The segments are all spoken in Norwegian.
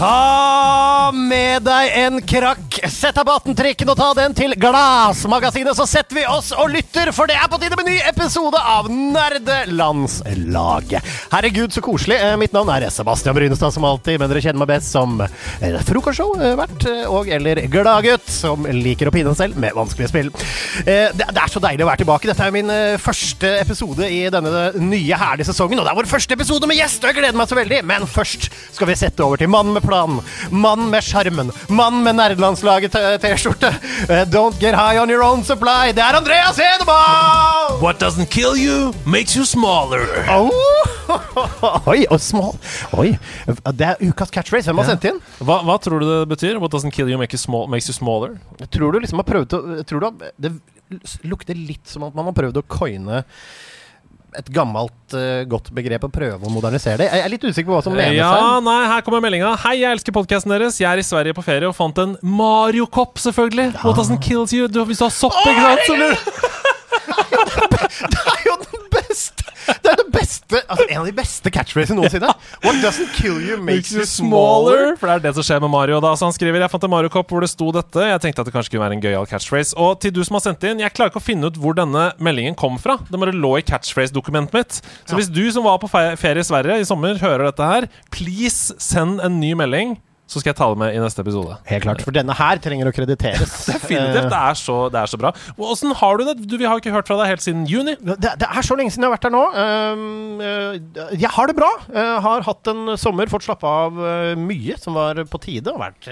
Ta med deg en krakk, sett av på 18-trikken og ta den til Glassmagasinet, så setter vi oss og lytter, for det er på tide med ny episode av Nerdelandslaget. Herregud, så koselig. Eh, Mitt navn er Sebastian Brynestad, som alltid, men dere kjenner meg best som eh, frokostshow-vert og eller gladgutt som liker å pine selv med vanskelige spill. Eh, Det er så deilig å være tilbake. Dette er min eh, første episode i denne nye, herlige sesongen, og det er vår første episode med gjest, og jeg gleder meg så veldig. Men først skal vi sette over til mannen med planen, mannen med sjarmen, mannen med nerdelandslaget-T-skjorte. Eh, Don't get high on your own supply. Det er Andreas Hedemann! What doesn't kill you makes you smaller. Oh. Oi, og smal Oi, det er ukas catchphrase. Hvem har sendt inn? Hva, hva tror du det betyr? What doesn't kill you make you small, makes you smaller? Tror du liksom har prøvd å Tror du det lukter litt som at man har prøvd å coine et gammelt, uh, godt begrep å prøve å modernisere det? Jeg er litt usikker på hva som menes Ja, her. nei, her kommer meldinga. Hei, jeg elsker podkasten deres. Jeg er i Sverige på ferie og fant en Mario-kopp, selvfølgelig. What doesn't kill you? Du, hvis du har sopp, ikke sant? beste Altså en av de beste catchphrasene noensinne. What doesn't kill you makes you smaller. For det er det som skjer med Mario. da Så Han skriver Jeg fant en Mario-kopp hvor det sto dette. Jeg tenkte at det kanskje kunne være en gøyal catchphrase. Og til du som har sendt inn, jeg klarer ikke å finne ut hvor denne meldingen kom fra. Det bare lå i catchphrase-dokumentet mitt. Så hvis du som var på ferie i Sverige i sommer, hører dette her, please send en ny melding. Så skal jeg ta det med i neste episode. Helt klart, for denne her trenger å krediteres. Definitivt. Det er så, det er så bra. Og Åssen har du det? Du, vi har ikke hørt fra deg helt siden juni. Det, det er så lenge siden jeg har vært her nå. Um, uh, jeg har det bra. Jeg har hatt en sommer, fått slappe av uh, mye som var på tide. Og vært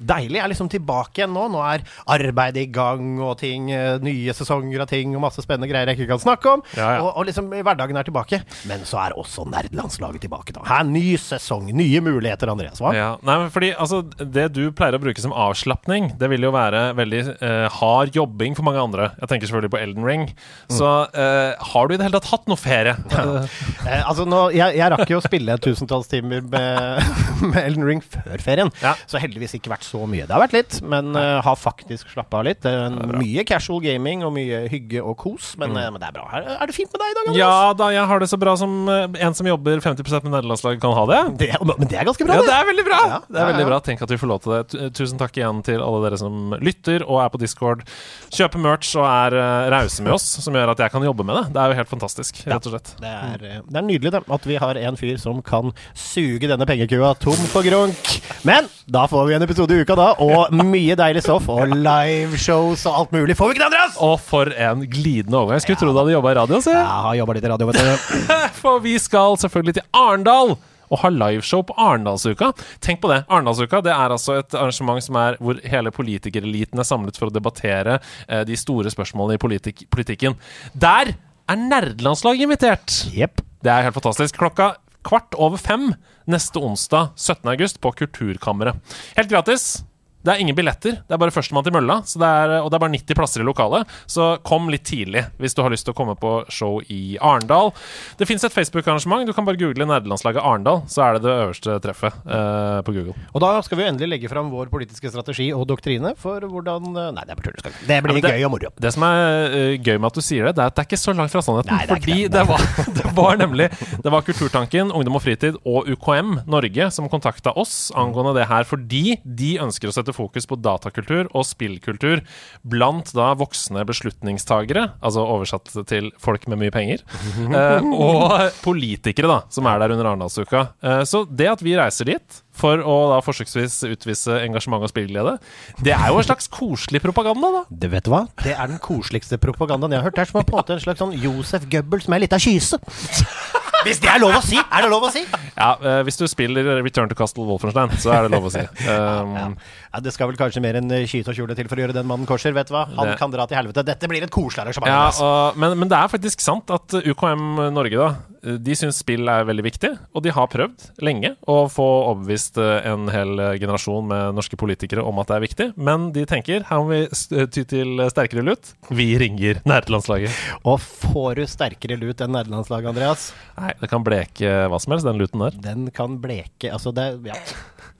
deilig. Jeg er liksom tilbake igjen nå. Nå er arbeidet i gang, og ting, nye sesonger av ting og masse spennende greier jeg ikke kan snakke om. Ja, ja. Og, og liksom hverdagen er tilbake. Men så er også nerdelandslaget tilbake. da Her, Ny sesong, nye muligheter, Andreas. Hva? Ja, nei, fordi altså, Det du pleier å bruke som avslapning, det vil jo være veldig eh, hard jobbing for mange andre. Jeg tenker selvfølgelig på Elden Ring. Så eh, har du i det hele tatt hatt noe ferie? Ja. Eh, altså nå, jeg, jeg rakk jo å spille tusentals timer med, med Elden Ring før ferien, Ja. så heldigvis ikke vært så mye. Det har vært litt, men uh, har faktisk slappa av litt. Det mye casual gaming og mye hygge og kos, men, eh, men det er bra. Er, er det fint med deg i dag, Anders? ja da, jeg har det så bra som uh, en som jobber 50% med nederlandslaget kan ha det. Det, men det er ganske bra, Ja, det er veldig bra! Ja, Det er ja, veldig ja. bra. Tenk at vi får lov til det. Tusen takk igjen til alle dere som lytter og er på Discord, kjøper merch og er uh, rause med oss, som gjør at jeg kan jobbe med det. Det er jo helt fantastisk, rett og slett. Det er, eh, det er nydelig det, at vi har en fyr som kan suge denne pengekua tom for grunk. Men da får vi en episode i uka, da, og mye deilig stoff og liveshows og alt mulig. Får vi ikke det, Andreas? Og for en glidende overgang. Jeg skulle tro du hadde jobba i radio. Se. Jeg har jobba litt i radio, vet du. For vi skal selvfølgelig til Arendal og ha liveshow på Arendalsuka. Tenk på det. Arendalsuka det er altså et arrangement som er hvor hele politikereliten er samlet for å debattere eh, de store spørsmålene i politik politikken. Der er nerdelandslaget invitert! Yep. Det er helt fantastisk. Klokka kvart over fem neste onsdag 17. august på Kulturkammeret. Helt gratis. Det er ingen billetter. Det er bare førstemann til mølla. Så det er, og det er bare 90 plasser i lokalet. Så kom litt tidlig hvis du har lyst til å komme på show i Arendal. Det fins et Facebook-arrangement. Du kan bare google Nerdelandslaget Arendal, så er det det øverste treffet eh, på Google. Og da skal vi jo endelig legge fram vår politiske strategi og doktrine for hvordan eh, Nei, det er bare tull. Det blir Ja, det- gøy og moro. Det som er uh, gøy med at du sier det, det er at det er ikke så langt fra sannheten. Nei, det fordi det. det, var, det var nemlig Det var Kulturtanken, Ungdom og Fritid og UKM Norge som kontakta oss angående det her, fordi de ønsker å sette fokus på datakultur og spillkultur blant da voksne beslutningstagere, altså oversatt til folk med mye penger, eh, og politikere, da, som er der under Arendalsuka. Eh, så det at vi reiser dit for å da forsøksvis utvise engasjement og spillglede, det er jo en slags koselig propaganda, da. Det vet du hva? Det er den koseligste propagandaen jeg har hørt. Det er som på en måte en slags sånn Josef Goebbels med ei lita kyse. Hvis det er lov å si! Er det lov å si? Ja, uh, hvis du spiller Return to Castle Wolfenstein, så er det lov å si. Um, Ja. ja, Det skal vel kanskje mer enn eh, og kjole til for å gjøre den mannen korser. Vet du hva? Han Det- kan dra til helvete. Dette blir et koselig arrangement. ja, altså. og, men, men det er faktisk sant at UKM Norge da de syns spill er veldig viktig, og de har prøvd lenge å få overbevist eh, en hel eh, generasjon med norske politikere om at det er viktig, men de tenker her må vi ty til sterkere lut. Vi ringer nerdelandslaget. Og får du sterkere lut enn nerdelandslaget, Andreas? Nei, det kan bleke hva som helst, den luten der. Den kan bleke Altså, det Ja.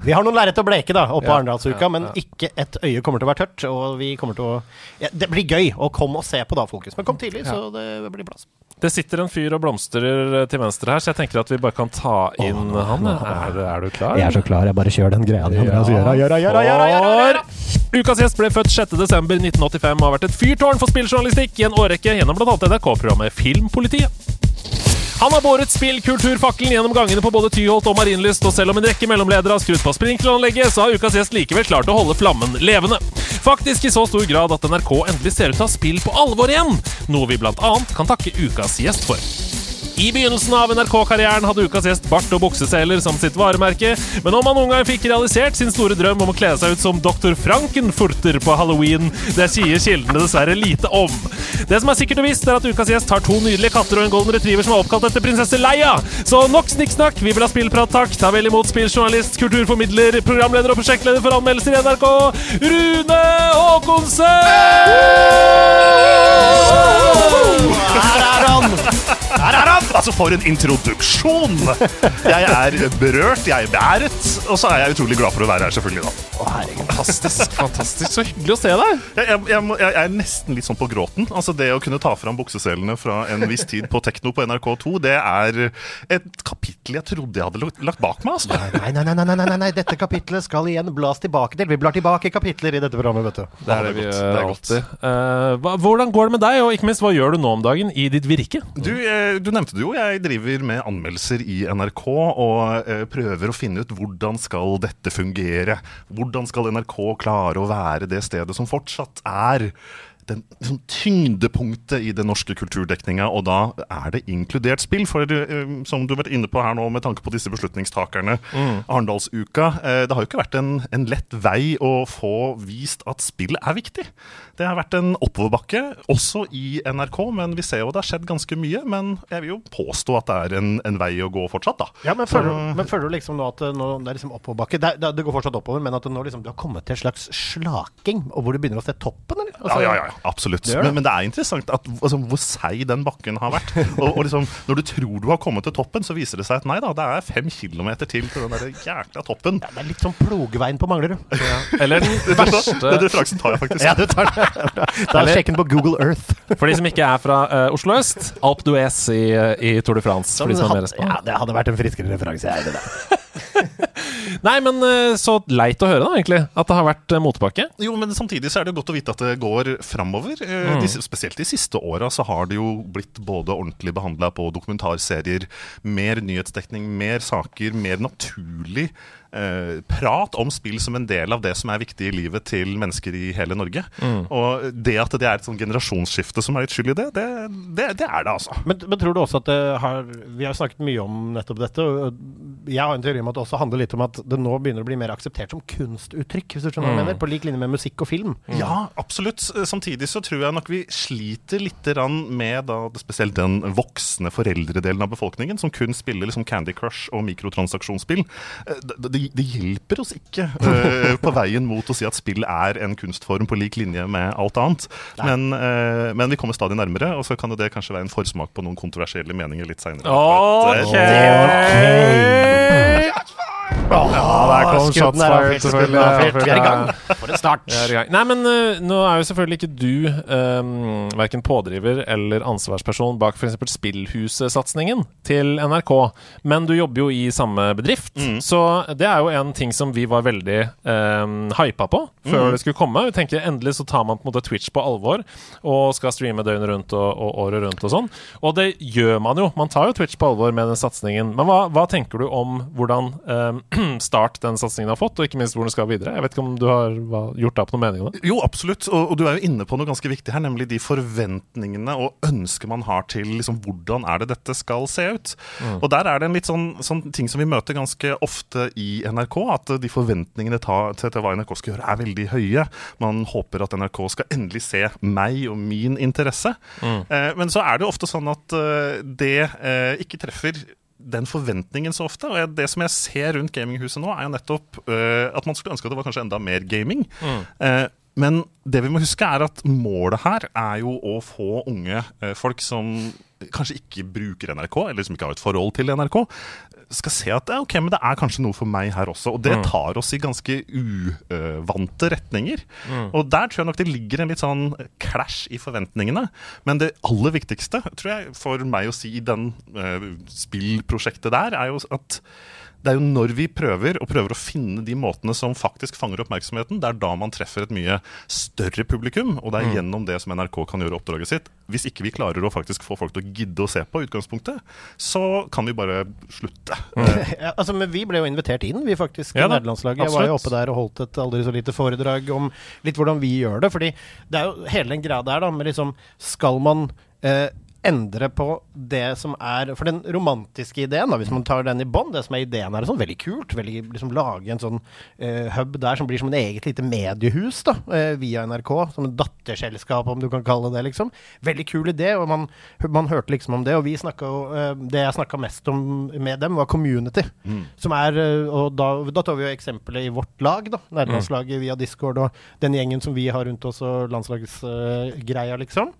Vi har noen lerret å bleke da, oppå Ja, Arendalsuka, ja, men ikke et øye kommer til å være tørt. Og vi kommer til å ja, Det blir gøy å komme og se på da, Fokus. Men kom tidlig, så det blir plass. Det sitter en fyr og blomstrer eh, til venstre her, så jeg tenker at vi bare kan ta inn han. Er, er du klar? Jeg er så klar, jeg bare kjører den greia di, Ja, Gjør det, gjør det, gjør gjør gjør gjør Ukas gjest ble født 6.12.1985 og har vært et fyrtårn for spilljournalistikk i en årrekke gjennom bl.a. NRK-programmet Filmpolitiet. Han har båret spillkulturfakkelen gjennom gangene på både Tyholt og Marienlyst, og selv om en rekke mellomledere har skrudd på sprinkleranlegget, så har ukas gjest likevel klart å holde flammen levende. Faktisk i så stor grad at NRK endelig ser ut til å ha spill på alvor igjen, noe vi blant annet kan takke ukas gjest for. I begynnelsen av NRK-karrieren hadde ukas gjest bart og bukseseler som sitt varemerke, men om han noen gang fikk realisert sin store drøm om å kle seg ut som Dr. Frankenfurter på halloween, det sier kildene dessverre lite om. Det som er sikkert og visst, er at ukas gjest har to nydelige katter og en golden retriever som er oppkalt etter prinsesse Leia. Så nok snikksnakk, vi vil ha spillprat, takk. Ta vel imot spilljournalist, kulturformidler, programleder og prosjektleder for anmeldelser i NRK, Rune Håkonsen! Her er han! Her er han! Altså, for en introduksjon! Jeg er berørt, jeg er bæret, og så er jeg utrolig glad for å være her, selvfølgelig. da. Fantastisk, fantastisk. Så hyggelig å se deg. Jeg, jeg, jeg, jeg er nesten litt sånn på gråten. Altså, Det å kunne ta fram bukseselene fra en viss tid på Tekno på NRK2, det er et kapittel jeg trodde jeg hadde lagt- bak meg. altså. Nei, nei, nei, nei, nei, nei, nei, dette kapitlet skal igjen blas tilbake til. Vi blar tilbake kapitler i dette programmet, vet du. Det er det det vi godt, gjør er alltid. Uh, hvordan går det med deg, og ikke minst, hva gjør du nå om dagen i ditt virke? Du, eh, du nevnte det jo. Jeg driver med anmeldelser i NRK og eh, prøver å finne ut hvordan skal dette fungere. Hvordan skal NRK klare å være det stedet som fortsatt er den liksom, tyngdepunktet i den norske kulturdekninga, og da er det inkludert spill. For uh, som du har vært inne på her nå, med tanke på disse beslutningstakerne, Arendalsuka uh, Det har jo ikke vært en, en lett vei å få vist at spill er viktig. Det har vært en oppoverbakke, også i NRK, men vi ser jo det har skjedd ganske mye. Men jeg vil jo påstå at det er en, en vei å gå fortsatt, da. Ja, men føler, du- men føler du liksom nå at det, nå, det er liksom oppoverbakke? Det, det, det går fortsatt oppover, men at nå liksom, du har kommet til en slags slaking, og hvor du begynner å se toppen, eller? Altså, Ja, ja, ja, absolutt. Det det. Men, men det er interessant at, altså, hvor seig den bakken har vært. Og, og liksom, når du tror du har kommet til toppen, så viser det seg at nei da, det er fem kilometer til til den der jækla toppen. Det er litt sånn plogveien på Manglerud. Eller den Den referansen tar jeg faktisk. Ja, du tar det. Da sjekk den på Google Earth. For de som ikke er fra uh, Oslo øst, Alpe d'Huez i, i Tour de France. For de som er ja, det hadde vært en friskere referanse. Jeg, det der. Nei, men eh, så leit å høre, da, egentlig. At det har vært eh, motbakke. Jo, men samtidig så er det godt å vite at det går framover. Mm. de, spesielt de siste åra så har det jo blitt både ordentlig behandla på dokumentarserier, mer nyhetsdekning, mer saker, mer naturlig eh, prat om spill som en del av det som er viktig i livet til mennesker i hele Norge. Og det at det er et sånn generasjonsskifte som er litt skyld i det, det, det, det er det, altså. Men, men tror du også at det har Vi har snakket mye om nettopp dette. Og jeg har en teori om at det også handler litt om at det nå begynner å bli mer akseptert som kunstuttrykk, hvis du skjønner hva jeg mener? På lik linje med musikk og film. Ja, absolutt. Samtidig så tror jeg nok vi sliter litt grann med da, spesielt den voksne foreldredelen av befolkningen som kun spiller liksom Candy Crush og mikrotransaksjonsspill. Eh, Det, det, hjelper oss ikke uh, på veien mot å si at spill er en kunstform på lik linje med alt annet. Men, uh, men vi kommer stadig nærmere, og så kan jo det kanskje være en forsmak på noen kontroversielle meninger litt seinere. Ok! Ja, der kom skudden shots fired, avfyrt, skudden selvfølgelig. Vi er i gang. For en start. Nei, men uh, nå er jo selvfølgelig ikke du um, verken pådriver eller ansvarsperson bak f.eks. Spillhuset-satsingen til NRK, men du jobber jo i samme bedrift. Så det er jo en ting som vi var veldig um, hypa på før det skulle komme. Vi tenker Endelig så tar man på en måte Twitch på alvor og skal streame døgnet rundt og, og året rundt og sånn. Og det gjør man jo. Man tar jo Twitch på alvor med den satsingen. Men hva, hva tenker du om hvordan um, Start den satsingen har fått, og ikke minst hvor den skal videre. Jeg vet ikke om du har gjort deg opp noen mening om det? Jo, absolutt. Og, og du er jo inne på noe ganske viktig her, nemlig de forventningene og ønsket man har til liksom, hvordan er det dette skal se ut. Og der er det en litt sånn, sånn ting som vi møter ganske ofte i NRK, at de forventningene til, til hva NRK skal gjøre, er veldig høye. Man håper at NRK skal endelig se meg og min interesse. Eh, men så er det jo ofte sånn at eh, det eh, ikke treffer den forventningen så ofte. Og det som jeg ser rundt gaminghuset nå, er jo nettopp uh, at man skulle ønske at det var kanskje enda mer gaming. Eh, men det vi må huske er at målet her er jo å få unge eh, folk som kanskje ikke bruker NRK, eller som ikke har et forhold til NRK, skal se at ok, men det er kanskje noe for meg her også. Og det tar oss i ganske uvante retninger. Og der tror jeg nok det ligger en litt sånn clash i forventningene. Men det aller viktigste tror jeg for meg å si i den uh, spillprosjektet der, er jo at det er jo når vi prøver, og prøver å finne de måtene som faktisk fanger oppmerksomheten, det er da man treffer et mye større publikum, og det er gjennom det som NRK kan gjøre oppdraget sitt. Hvis ikke vi klarer å faktisk få folk til å gidde å se på utgangspunktet, så kan vi bare slutte. Mm. Ja, altså, men vi ble jo invitert inn, vi faktisk, Ja nederlandslaget. Jeg var jo oppe der og holdt et aldri så lite foredrag om litt hvordan vi gjør det. Fordi det er jo hele den greia der, da, med liksom Skal man eh, endre på det som er For den romantiske ideen, da, hvis man tar den i bånn, det som er ideen her, er sånn veldig kult. Veldig, liksom Lage en sånn uh, hub der som blir som en eget lite mediehus, da, uh, via NRK. Som en datterselskap, om du kan kalle det liksom. Veldig kul idé, og man, man hørte liksom om det. Og vi snakka jo eh, Det jeg snakka mest om med dem, var community. Som er Og da, da tar vi jo eksempelet i vårt lag, da. Nederlandslaget via Discord og den gjengen som vi har rundt oss, og landslagsgreia, liksom.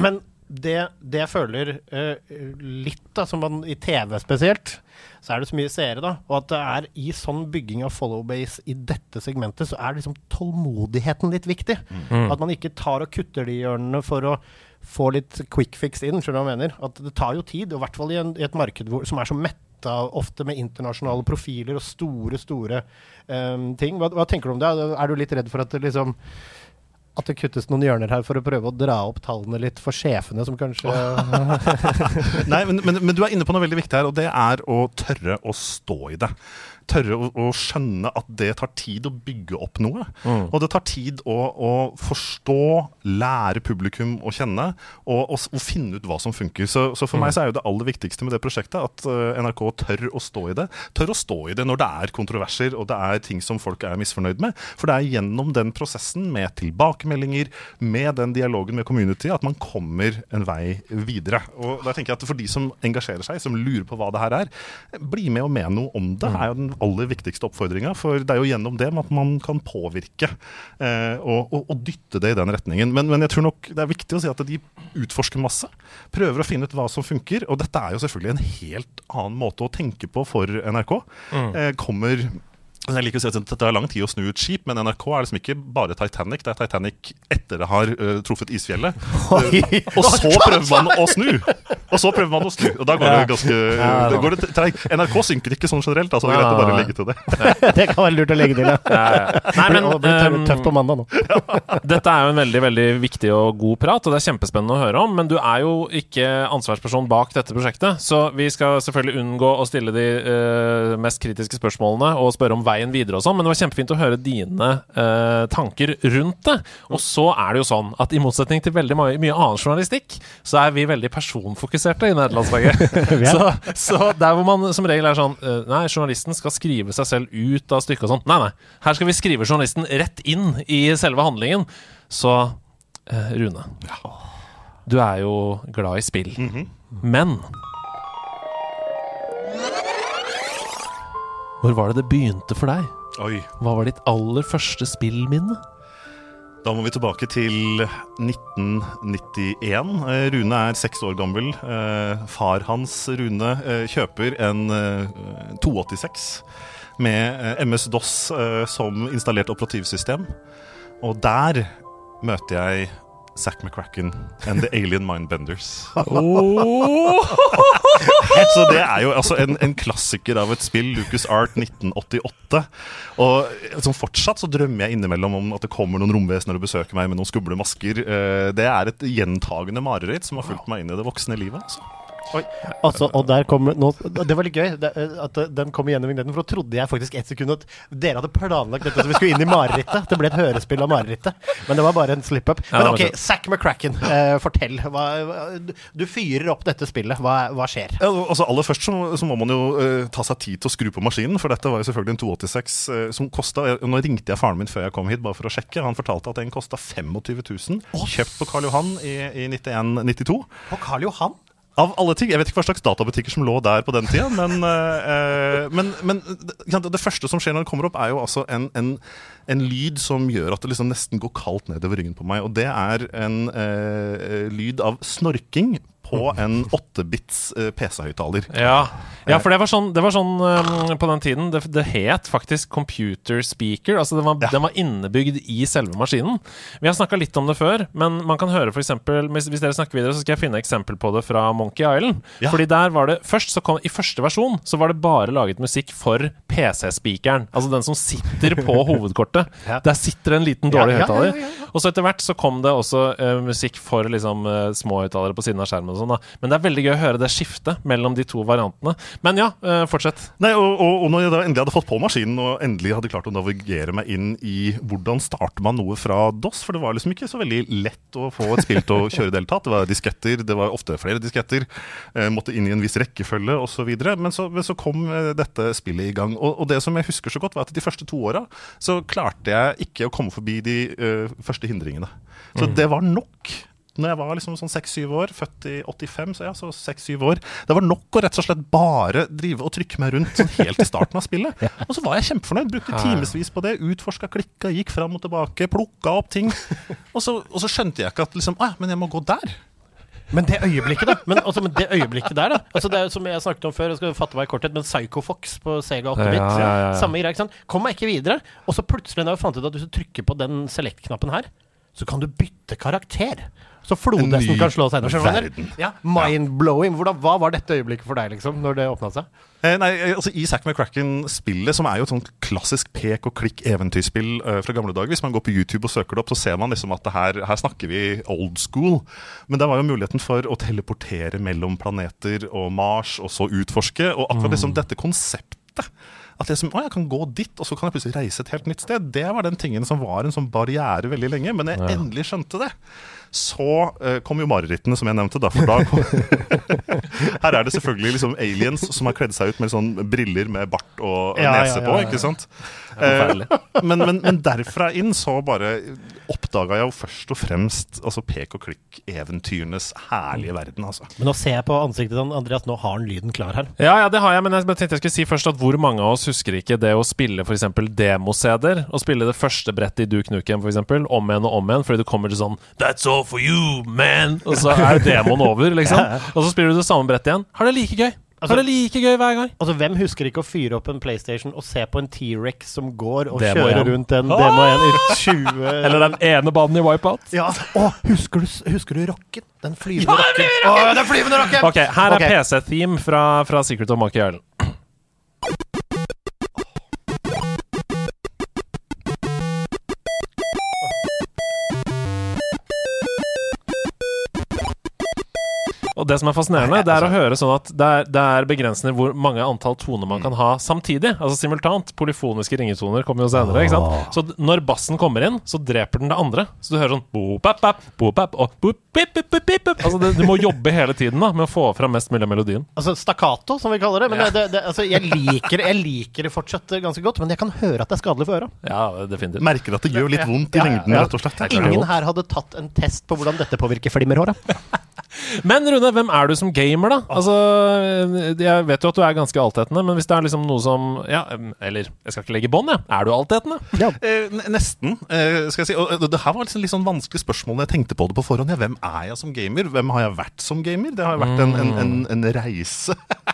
Men det, det jeg føler uh, litt, da, som man i TV spesielt, så er det så mye seere, da. Og at det er i sånn bygging av follow-base i dette segmentet, så er liksom tålmodigheten litt viktig. At man ikke tar og kutter de hjørnene for å få litt quick fix inn, skjønner du hva jeg mener? At det tar jo tid, og i hvert fall i, en, i et marked hvor, som er så metta ofte med internasjonale profiler og store, store um, ting. Hva, hva tenker du om det? Er du litt redd for at det liksom at det kuttes noen hjørner her for å prøve å dra opp tallene litt for sjefene, som kanskje Nei, men, men, men du er inne på noe veldig viktig her, og det er å tørre å stå i det. Tørre å, å skjønne at det tar tid å bygge opp noe. Og det tar tid å, å forstå, lære publikum å kjenne, og, og, og finne ut hva som funker. Så, så for meg så er jo det aller viktigste med det prosjektet at uh, NRK tør å stå i det. Tør å stå i det når det er kontroverser og det er ting som folk er misfornøyd med. For det er gjennom den prosessen med tilbakemeldinger, med den dialogen med community, at man kommer en vei videre. Og da tenker jeg at For de som engasjerer seg, som lurer på hva det her er, bli med og mene noe om det, er jo den aller viktigste oppfordringa. For det er jo gjennom det at man kan påvirke uh, og, og, og dytte det i den retningen. Men, men jeg tror nok det er viktig å si at de utforsker masse. Prøver å finne ut hva som funker. Og dette er jo selvfølgelig en helt annen måte å tenke på for NRK. Eh, kommer jeg liker å si at Det tar lang tid å snu et skip, men NRK er liksom ikke bare Titanic. Det er Titanic etter det har uh, truffet isfjellet. Uh, og så prøver man å snu! Og så prøver man å snu, og da går det ganske det går det. NRK synker ikke sånn generelt. Altså, er greit å bare legge til det. Det kan være lurt å legge til, ja. Nei, men det blir tøft- ehm, på mandag nå. Dette er jo en veldig veldig viktig og god prat, og det er kjempespennende å høre om. Men du er jo ikke ansvarsperson bak dette prosjektet, så vi skal selvfølgelig unngå å stille de uh, mest kritiske spørsmålene og spørre om veien videre og sånn, men det var kjempefint å høre dine eh, tanker rundt det. Og så er det jo sånn at i motsetning til veldig mye, mye annen journalistikk, så er vi veldig personfokuserte i nederlandslaget. så, så der hvor man som regel er sånn eh, Nei, journalisten skal skrive seg selv ut av stykket og sånn. Nei, nei. Her skal vi skrive journalisten rett inn i selve handlingen. Så eh, Rune, du er jo glad i spill. Men Hvor var det det begynte for deg? Oi, Hva var ditt aller første spillminne? Da må vi tilbake til 1991. Eh, Rune er seks år gammel. Eh, Far hans, Rune, eh, kjøper en eh, 286 med MS-DOS som installert operativsystem. Og der møter jeg Zack McCracken and The Alien Mindbenders. Så det er jo altså en, en klassiker av et spill, Lucas Art 1988. Og som fortsatt så drømmer jeg innimellom om at det kommer noen romvesener og besøker meg med noen skumle masker. Eh, Det er et gjentagende mareritt som har fulgt meg inn i det voksne livet. altså. Oi. Altså, og der kom nå, Det var litt gøy det, at den kom igjennom vignetten, for da trodde jeg faktisk et sekund at dere hadde planlagt dette så vi skulle inn i marerittet. Det ble et hørespill av marerittet. Men det var bare en slip-up. Men ok. Zack McCracken, eh, fortell. Hva, hva- du fyrer opp dette spillet. Hva, hva skjer? Ja, altså Aller først så, så må man jo uh, ta seg tid til å skru på maskinen, for dette var jo selvfølgelig en 286 uh, som kosta Nå ringte jeg faren min før jeg kom hit, bare for å sjekke. Han fortalte at den kosta 25 000. Kjøpt på Karl Johan i, i 91-92. På Karl Johan? Av alle ting. Jeg vet ikke hva slags databutikker som lå der på den tida, men, eh, men, men det første som skjer når det kommer opp, er jo altså en, en, en lyd som gjør at det liksom nesten går kaldt nedover ryggen på meg. Og det er en eh, lyd av snorking på en 8-bits eh, PC-høyttaler. Ja. ja, for det var sånn, det var sånn um, på den tiden. Det, det het faktisk computer speaker. Altså den var, Ja. den var innebygd i selve maskinen. Vi har snakka litt om det før, men man kan høre eksempel, hvis, hvis dere snakker videre, så skal jeg finne eksempel på det fra Monkey Island. Ja. Fordi der var det først så kom, I første versjon så var det bare laget musikk for PC-speakeren. Altså den som sitter på hovedkortet. Der sitter en liten dårlig høyttaler. Og så etter hvert så kom det også uh, musikk for liksom uh, små høyttalere på siden av skjermen. Sånn da. Men det er veldig gøy å høre det skiftet mellom de to variantene. Men ja, eh, fortsett. Nei, og, og, og når jeg da endelig hadde fått på maskinen og endelig hadde klart å navigere meg inn i hvordan starter man noe fra DOS, for det var liksom ikke så veldig lett å få et spill til å kjøre i det hele tatt. Det var disketter, det var ofte flere disketter, eh, måtte inn i en viss rekkefølge osv. Men, så- men så kom eh, dette spillet i gang. Og, og det som jeg husker så godt, var at de første to åra så klarte jeg ikke å komme forbi de uh, første hindringene. Så det var nok. Når jeg var liksom sånn 6-7 år, født i 85, så ja, så 6-7 år Det var nok å rett og slett bare drive og trykke meg rundt sånn helt i starten av spillet. Og så var jeg kjempefornøyd. Brukte timevis på det. Utforska, klikka, gikk fram og tilbake, plukka opp ting. Og så, og så skjønte jeg ikke at liksom Å ja, men jeg må gå der. Men det øyeblikket, da. Men, altså, men det øyeblikket der, da. Altså, det er jo som jeg snakket om før, jeg skal fatte meg i korthet, men Psycho Fox på Sega 8-bit. Ja, ja, ja, ja. Samme greia, ikke sant. Kom meg ikke videre. Og så plutselig da jeg fant ut at hvis du trykker på den select-knappen her, så kan du bytte karakter. Så flodhesten kan slå seg inn. Jeg? Ja, Mind-blowing. Hva var dette øyeblikket for deg, liksom, når det åpna seg? Eh, nei, eh, altså I Zack McCracken-spillet, som er jo et sånt klassisk pek og klikk-eventyrspill uh, fra gamle dager Hvis man går på YouTube og søker det opp, så ser man liksom at det her, her snakker vi old school. Men det var jo muligheten for å teleportere mellom planeter og Mars, og så utforske. Og akkurat liksom dette konseptet at liksom, å, jeg kan gå dit, og så kan jeg plutselig reise et helt nytt sted. Det var den tingen som var en sånn barriere veldig lenge. Men jeg endelig skjønte det. Så uh, kom jo marerittene, som jeg nevnte. Da, for da her er det selvfølgelig liksom aliens som har kledd seg ut med sånn briller med bart og ja, nese på. ikke sant? Eh, men, men, men derfra inn så bare oppdaga jeg jo først og fremst altså pek og klikk-eventyrenes herlige verden. altså. Men nå ser jeg på ansiktet til Andreas, nå har han lyden klar her. Ja, ja, det har jeg, men jeg tenkte jeg skulle si først at hvor mange av oss husker ikke det å spille f.eks. demo-CD-er? Å spille det første brettet i Duke Nukem, f.eks., om igjen og om igjen, fordi det kommer til sånn That's all for you, man! Og så er demoen over, liksom. Og så spiller du det samme brettet igjen. Har det like gøy. Altså- det det like gøy hver gang. Altså, Hvem husker ikke å fyre opp en PlayStation og se på en T-rex som går og Demo kjører igjen. rundt en demo 1 i 20 Eller den ene banen i Wipeout. Ja. Å, husker du, husker du rocken? Den flyvende rocken. Å, den flyvende rocken! Ok, her er okay. PC-theme fra, fra Secret of Monkey Island. Og det som er fascinerende, det er å høre sånn at det er, det er begrensende hvor mange antall toner man kan ha samtidig. Altså simultant. Polyfoniske ringetoner kommer jo senere. ikke sant? Så når bassen kommer inn, så dreper den det andre. Så du hører sånn og. Altså det, Du må jobbe hele tiden da med å få fram mest mulig av melodien. Altså Stakkato, som vi kaller det. Men ja. det, det, altså, jeg, liker, jeg liker det fortsatt ganske godt, men jeg kan høre at det er skadelig for øra. Ja, definitivt. Merker at det gjør litt vondt i Ja, ja, lengden, ja. rett og slett. Ingen her hadde tatt en test på hvordan dette påvirker flimmerhåra. Men Rune, hvem er du som gamer, da? Altså, Jeg vet jo at du er ganske altetende, men hvis det er liksom noe som Ja, eller jeg skal ikke legge bånd, jeg. Er du altetende? Eh, nesten, eh, skal jeg si. Og det, det her var liksom litt sånn vanskelig spørsmål når jeg tenkte på det på forhånd. Ja, hvem er jeg som gamer? Hvem har jeg vært som gamer? Det har jo vært en, en, en, en reise.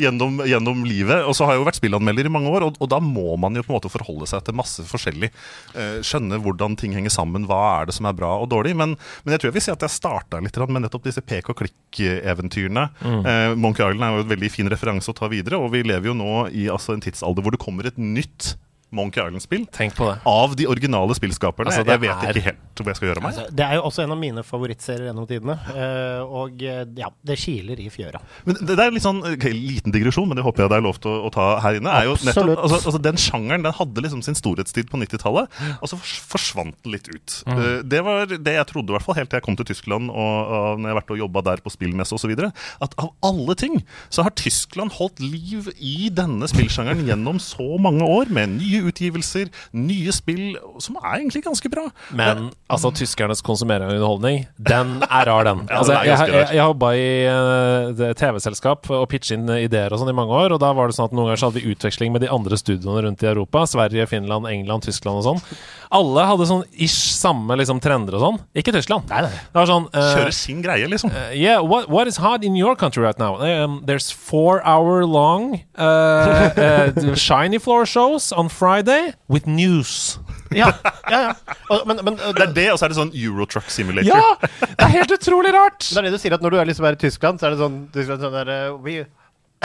Gjennom, gjennom livet. Og så har jeg jo vært spillanmelder i mange år, og, og da må man jo på en måte forholde seg til masse forskjellig. Eh, skjønne hvordan ting henger sammen, hva er det som er bra og dårlig. Men, men jeg tror jeg vil si at jeg starta litt med nettopp disse pek og klikk-eventyrene. Eh, Monk Island er jo et veldig fin referanse å ta videre, og vi lever jo nå i altså, en tidsalder hvor det kommer et nytt Monkey Island-spill Tenk på det. av de originale spillskaperne. Altså, jeg vet er- ikke helt hvor jeg skal gjøre meg. Altså, det er jo også en av mine favorittserier gjennom tidene. Uh, og eh, ja, det kiler i fjøra. Men det, det er litt sånn okay, Liten digresjon, men det håper jeg det er lov til å, å ta her inne. er nettopp, altså, altså Den sjangeren den hadde liksom sin storhetstid på 90-tallet, og så forsvant den litt ut. Eh, Det var det jeg trodde, i hvert fall helt til jeg kom til Tyskland og, og når jeg har vært og jobba der på spillmesse osv. At av alle ting så har Tyskland holdt liv i denne spillsjangeren gjennom så mange år, med nye utgivelser, nye spill, som er egentlig ganske bra. Men altså, tyskernes konsumering av underholdning, den er rar, den. Ja, Altså, den jeg jeg, jeg jobba i uh, TV-selskap og pitche inn ideer og sånn i mange år, og da var det sånn at noen ganger så hadde vi utveksling med de andre studioene rundt i Europa. Sverige, Finland, England, Tyskland og sånn. Alle hadde sånn ish samme liksom, trender og sånn. Ikke Tyskland. Nei, nei. Det var sånn uh, Kjøre sin greie, liksom. Uh, yeah, what what is hard in your country right now? Um, there's four hour long shiny floor shows on Friday with news. Ja, ja, ja. Og, men, men Det er det, og så er det sånn Eurotruck Simulator. Ja! Det er helt utrolig rart! Det er det du sier, at når du er liksom her i Tyskland, så er det sånn, Tyskland, sånn der, uh, vi,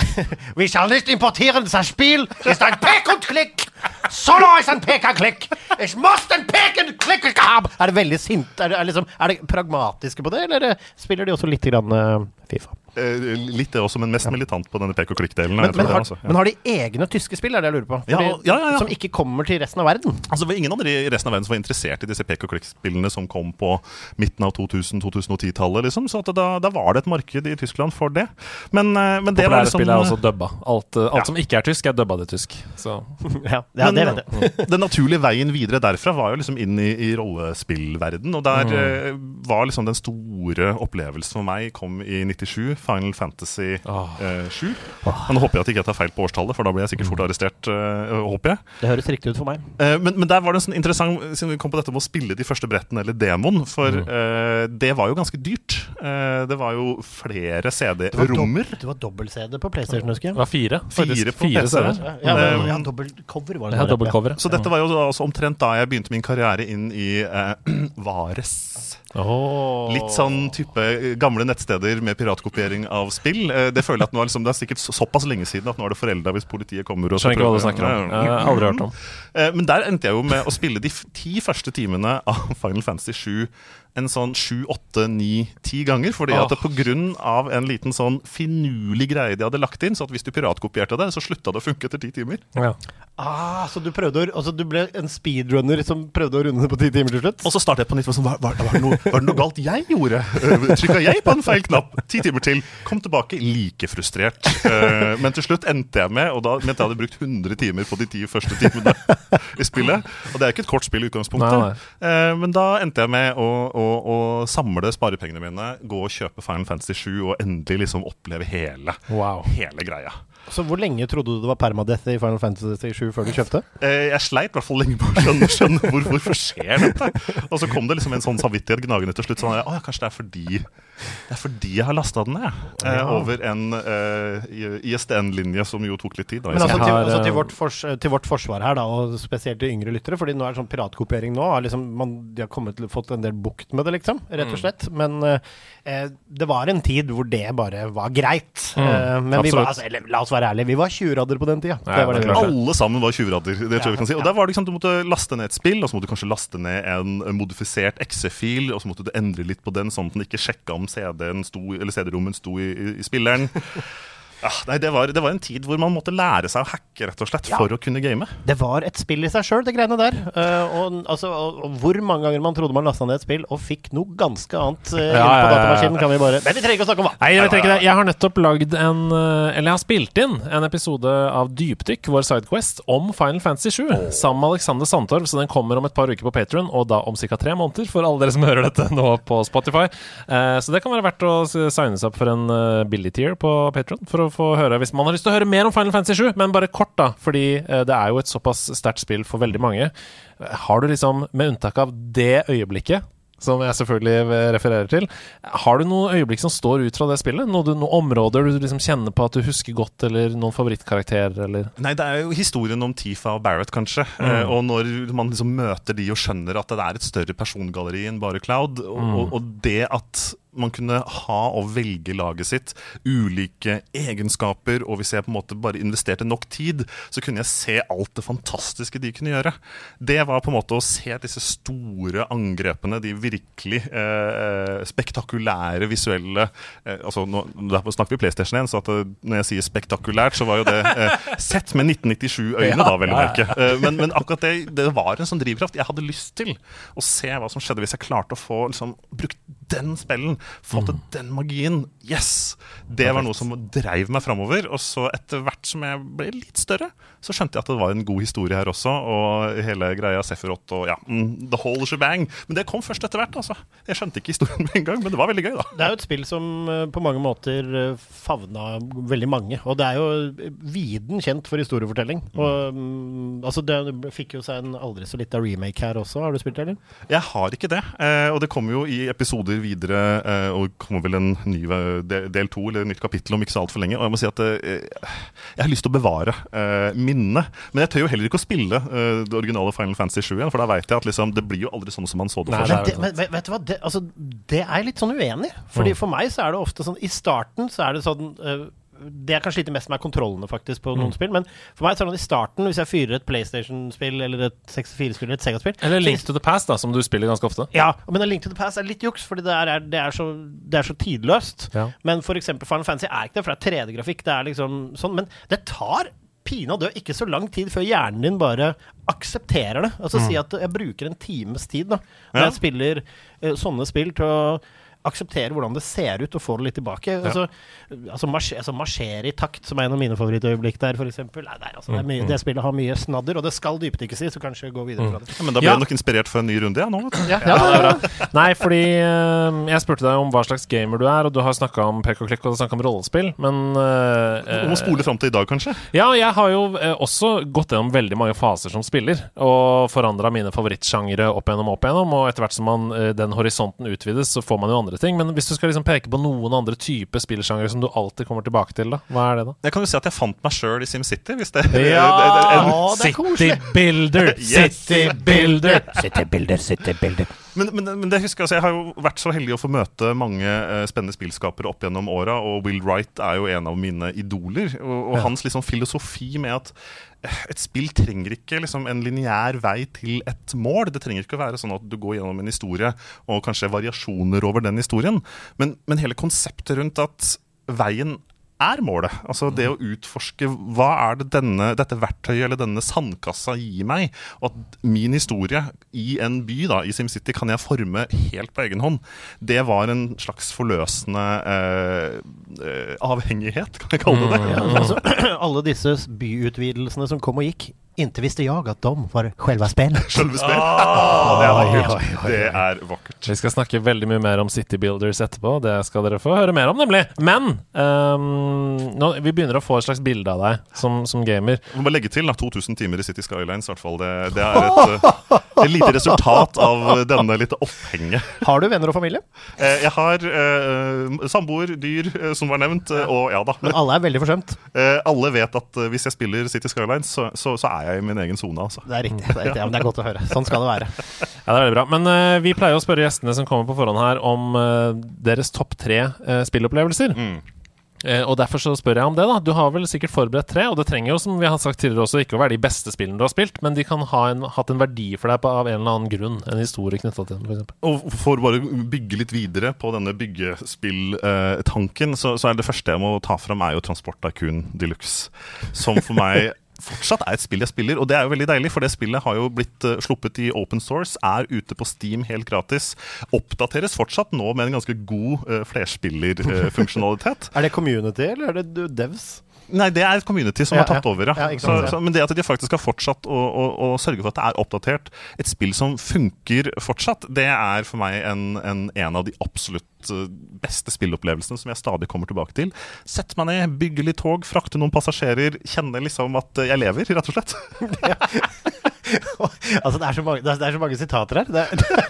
vi shall nicht importieren das Spiel, ist ein Pek und Klick. Solo ist ein Pek und Klick. Ich muss den Pek und Klick haben. Er det veldig sint? Er det, er, liksom, er det pragmatiske på det, eller eh, spiller de også litt grann eh, Fifa? Eh, litt det også, men mest militant på denne pek og klikk-delen. Men, men, har, altså. Ja. men har de egne tyske spill, er det jeg lurer på? Ja, Fordi- ja, ja, ja. Som ikke kommer til resten av verden? Altså, det var ingen andre i resten av verden som var interessert i disse pek og klikk-spillene som kom på midten av 2000-2010-tallet. liksom, så at da, da var det et marked i Tyskland for det. Men, eh, men det var Populære liksom spill er også dubba. Alt, alt Ja. som ikke er tysk, er dubba til tysk. Så Ja, det vet jeg. den naturlige veien videre derfra var jo liksom inn i, i rollespillverden. Og der mm. var liksom den store opplevelsen for meg kom i 97, Final Fantasy oh. eh, 7. Men nå håper jeg at ikke jeg tar feil på årstallet, for da blir jeg sikkert fort arrestert. eh, håper jeg. Det høres riktig ut for meg. Eh, men, men der var det en sånn interessant Siden vi kom på dette med å spille de første brettene eller demoen. For eh, det var jo ganske dyrt. Eh, det var jo flere CD-rommer. Det var dobbel-CD på PlayStation, husker jeg. det var fire. Fire på fire PC. Ja, ja, men, Um, ja dobbeltcover var det. Ja, dobbeltcover. Så dette var jo altså omtrent da jeg begynte min karriere inn i eh, Vares. Åh. Litt sånn type eh, gamle nettsteder med piratkopiering av spill. Eh, Det føler jeg at nå er liksom, det er sikkert såpass lenge siden at nå er det forelda hvis politiet kommer. og Skjønner ikke hva du snakker om. Jeg har aldri hørt om. Eh, Men der endte jeg jo med å spille de ti første timene av Final Fantasy 7 en sånn sju, åtte, ni, ti ganger. Fordi at det på grunn av en liten sånn finurlig greie de hadde lagt inn, så at hvis du piratkopierte det, så slutta det å funke etter ti timer. Ja. Ah, så du prøvde å, altså du ble en speedrunner som prøvde å runde det på ti timer til slutt? Og så startet jeg på nytt. Sånn, var, var, var, det noe, var det noe galt jeg gjorde? Uh, Trykka jeg på en feil knapp? Ti timer til. Kom tilbake like frustrert. Eh, men til slutt endte jeg med, og da mente jeg hadde brukt 100 timer på de ti første timene i spillet. Og det er ikke et kort spill i utgangspunktet. Nei, nei. men da endte jeg med å, å, å samle sparepengene mine, gå og kjøpe Final Fantasy 7 og endelig liksom oppleve hele, Wow. hele greia. Så hvor lenge trodde du det var permadeath i Final Fantasy 7 før du kjøpte? Eh, jeg sleit i hvert fall lenge på å skjønne, skjønne hvor, hvorfor skjer dette. Og så kom det liksom en sånn samvittighet gnagende til slutt. Sånn, ja, kanskje det er fordi det er fordi jeg har lasta den ned. Eh, Ja. over en eh, ISDN-linje som jo tok litt tid. Da, Men altså, til, altså til, eh, vårt fors, til vårt forsvar her, da, og spesielt til yngre lyttere, fordi nå er det sånn piratkopiering nå. Har liksom, man, de har kommet til, fått en del bukt med det, liksom, rett og slett. Men eh, det var en tid hvor det bare var greit. Mm. men vi var, altså, eller, la oss være ærlige, vi var tjuvradder på den tida. Ja, det det. Alle sammen var tjuvradder. Det tror jeg vi kan si. Og der var det liksom, Du måtte laste ned et spill, og så måtte du kanskje laste ned en modifisert XE-fil, og så måtte du endre litt på den, sånn at den ikke sjekka om CD-en sto, CD-rommen sto i, i spilleren. Ja, nei, det var, det var en tid hvor man måtte lære seg å hacke, rett og slett, for å kunne game. Det var et spill i seg sjøl, det greiene der. Uh, og, altså, og, og hvor mange ganger man trodde man lasta ned et spill, og fikk noe ganske annet uh, Ja, ja, ja, ja. på datamaskinen, kan vi bare Men vi trenger ikke å snakke om hva! Nei, jeg, ikke det. jeg har nettopp lagd en eh, Eller jeg har spilt inn en episode av Dypdykk, vår sidequest, om Final Fantasy 7. Sammen med Alexander Sandtorv, så den kommer om et par uker på Patron, og da om ca. tre måneder, for alle dere som hører dette nå på Spotify. Uh, så det kan være verdt å signe seg opp for en uh, billig tier på Patron, for å få høre hvis man har lyst til å høre mer om Final Fantasy 7, men bare kort, da, fordi eh, det er jo et såpass sterkt spill for veldig mange. Har du liksom, med unntak av det øyeblikket som jeg selvfølgelig refererer til. Har du noen øyeblikk som står ut fra det spillet? Noe noen områder du liksom kjenner på at du husker godt, eller noen favorittkarakterer, eller Nei, det er jo historien om Tifa og Barrett, kanskje. Eh, og når man liksom møter de og skjønner at det er et større persongalleri enn bare Cloud, og, og, og det at man kunne ha og velge laget sitt. Ulike egenskaper. Og hvis jeg på en måte bare investerte nok tid, så kunne jeg se alt det fantastiske de kunne gjøre. Det var på en måte å se disse store angrepene, de virkelig eh, spektakulære visuelle eh, altså nå, Derfor snakker vi PlayStation 1, så at, eh, når jeg sier spektakulært, så var jo det eh, sett med 1997-øyne, da, vel å merke. Eh, men, men akkurat det, det var en sånn drivkraft. Jeg hadde lyst til å se hva som skjedde hvis jeg klarte å få liksom, brukt den spellen, få til den magien. Yes! Det var noe som dreiv meg framover. Og så etter hvert som jeg ble litt større, så skjønte jeg at det var en god historie her også. Og hele greia Sefirot og ja, mm, the whole shebang. Men det kom først etter hvert, altså. Jeg skjønte ikke historien med en gang, men det var veldig gøy, da. Det er jo et spill som eh, på mange måter eh, favna veldig mange. Og det er jo eh, viden kjent for historiefortelling. Og mm, altså Det fikk jo seg en aldri så lita remake her også. Har du spilt det, eller? Jeg har ikke det. Og det kommer jo i episoder videre, eh, og kommer vel en ny eh, del, to eller et nytt kapittel om ikke så altfor lenge. Og jeg må si at eh, jeg har lyst til å bevare eh, minnet. Men jeg tør jo heller ikke å spille eh, det originale Final Fantasy 7 igjen, for da veit jeg at liksom, det blir jo aldri sånn som man så det for seg. Men, men vet- du hva, det, altså, det er jeg litt sånn uenig i. Fordi For meg så er det ofte sånn I starten så er det sånn eh, det jeg kan slite mest med, er kontrollene faktisk på noen spill. Men for meg så er det sånn i starten, hvis jeg fyrer et PlayStation-spill eller et 64-spill eller et Sega-spill Eller så- Link to the Past, da, som du spiller ganske ofte. Ja, men Link to the Past er litt juks, fordi det er, det er, så, det er så tidløst. Ja. Men for eksempel Final Fantasy er ikke det, for det er 3D-grafikk. Det er liksom sånn, Men det tar pinadø ikke så lang tid før hjernen din bare aksepterer det. Altså Si at jeg bruker en times tid da når Ja. jeg spiller uh, sånne spill til å akseptere hvordan det ser ut, og få det litt tilbake. Altså, altså, marsj, altså Marsjere i takt, som er en av mine favorittøyeblikk der, f.eks. Altså, det, er mye, det spillet har mye snadder, og det skal dypdykkes i, så kanskje gå videre fra det. Ja, men da ble Ja. du nok inspirert for en ny runde, jeg nå. du. Ja, Ja, det er bra. Nei, fordi eh, jeg spurte deg om hva slags gamer du er, og du har snakka om pek og klikk og snakka om rollespill, men eh, Du må spole fram til i dag, kanskje. Ja, jeg har jo eh, også gått gjennom veldig mange faser som spiller, og forandra mine favorittsjangere opp igjennom opp igjennom, og etter hvert som man, den horisonten utvides, så får man jo andre ting. Men hvis du skal liksom peke på noen andre typer spillsjangere som du alltid kommer tilbake til, da, hva er det da? Jeg kan jo si at jeg fant meg sjøl i SimCity. Hvis det, Ja! det, det, det er koselig. City Builder! Yes. City Builder! City sittebilder. Men, men, men det husker jeg, altså, jeg har jo vært så heldig å få møte mange uh, spennende spillskapere opp gjennom åra, og Will Wright er jo en av mine idoler. Og, og hans liksom filosofi med at eh, et spill trenger ikke liksom, en lineær vei til et mål. Det trenger ikke å være sånn at du går gjennom en historie og kanskje variasjoner over den historien. Men, men hele konseptet rundt at veien er målet. Altså det å utforske hva er det denne, dette verktøyet eller denne sandkassa gir meg, og at min historie i en by, da, i SimCity, kan jeg forme helt på egen hånd. Det var en slags forløsende eh, eh, avhengighet, kan jeg kalle det det. Ja, altså, alle disse byutvidelsene som kom og gikk, inte visste jeg at de var selve spillet. Selve spill. Ah, det er vakkert. Det er vakkert. Vi skal snakke veldig mye mer om City Builders etterpå. Det skal dere få høre mer om, nemlig. Men um, nå, vi begynner å få et slags bilde av deg som, som gamer. Jeg må bare legge til da, 2000 timer i City Skylines. i hvert fall. Det, det er et, eh, et lite resultat av denne lite opphenget. Har du venner og familie? Eh, Jeg har uh, samboer, dyr, eh, som var nevnt, eh, og ja da. Men alle er veldig forsømt. Eh, alle vet at eh, hvis jeg spiller City Skylines, så, så, så er jeg i min egen sone. Altså. Det er riktig. Det er, riktig. Ja, men det er godt å høre. Sånn skal det være. Ja, det er veldig bra. Men uh, vi pleier å spørre gjestene som kommer på forhånd her, om uh, deres topp tre uh, spillopplevelser. Eh, og derfor så spør jeg om det, da. Du har vel sikkert forberedt tre, og det trenger jo, som vi har sagt tidligere også, ikke å være de beste spillene du har spilt, men de kan ha en, hatt en verdi for deg på, av en eller annen grunn. En historie knytta til dem, f.eks. Og for å bare bygge litt videre på denne byggespilltanken, så, så er det første jeg må ta fram, er jo Transport Tycoon Deluxe. Som for meg fortsatt er et spill jeg spiller, og det er jo veldig deilig, for det spillet har jo blitt eh, sluppet i open source, er ute på Steam helt gratis. Oppdateres fortsatt nå med en ganske god uh, flerspillerfunksjonalitet. Er det community, eller er det devs? Nei, det er et community som Ja, har tatt over, ja. Så, så, men det at de faktisk har fortsatt å, å, å sørge for at det er oppdatert, et spill som funker fortsatt, det er for meg en, en, en av de absolutt eh, beste spillopplevelsene som jeg stadig kommer tilbake til. Sett meg ned, bygge litt tog, frakte noen passasjerer, kjenne liksom at eh, jeg lever, rett og slett. altså, det er, så mange, det er, det er så mange sitater her. Det er,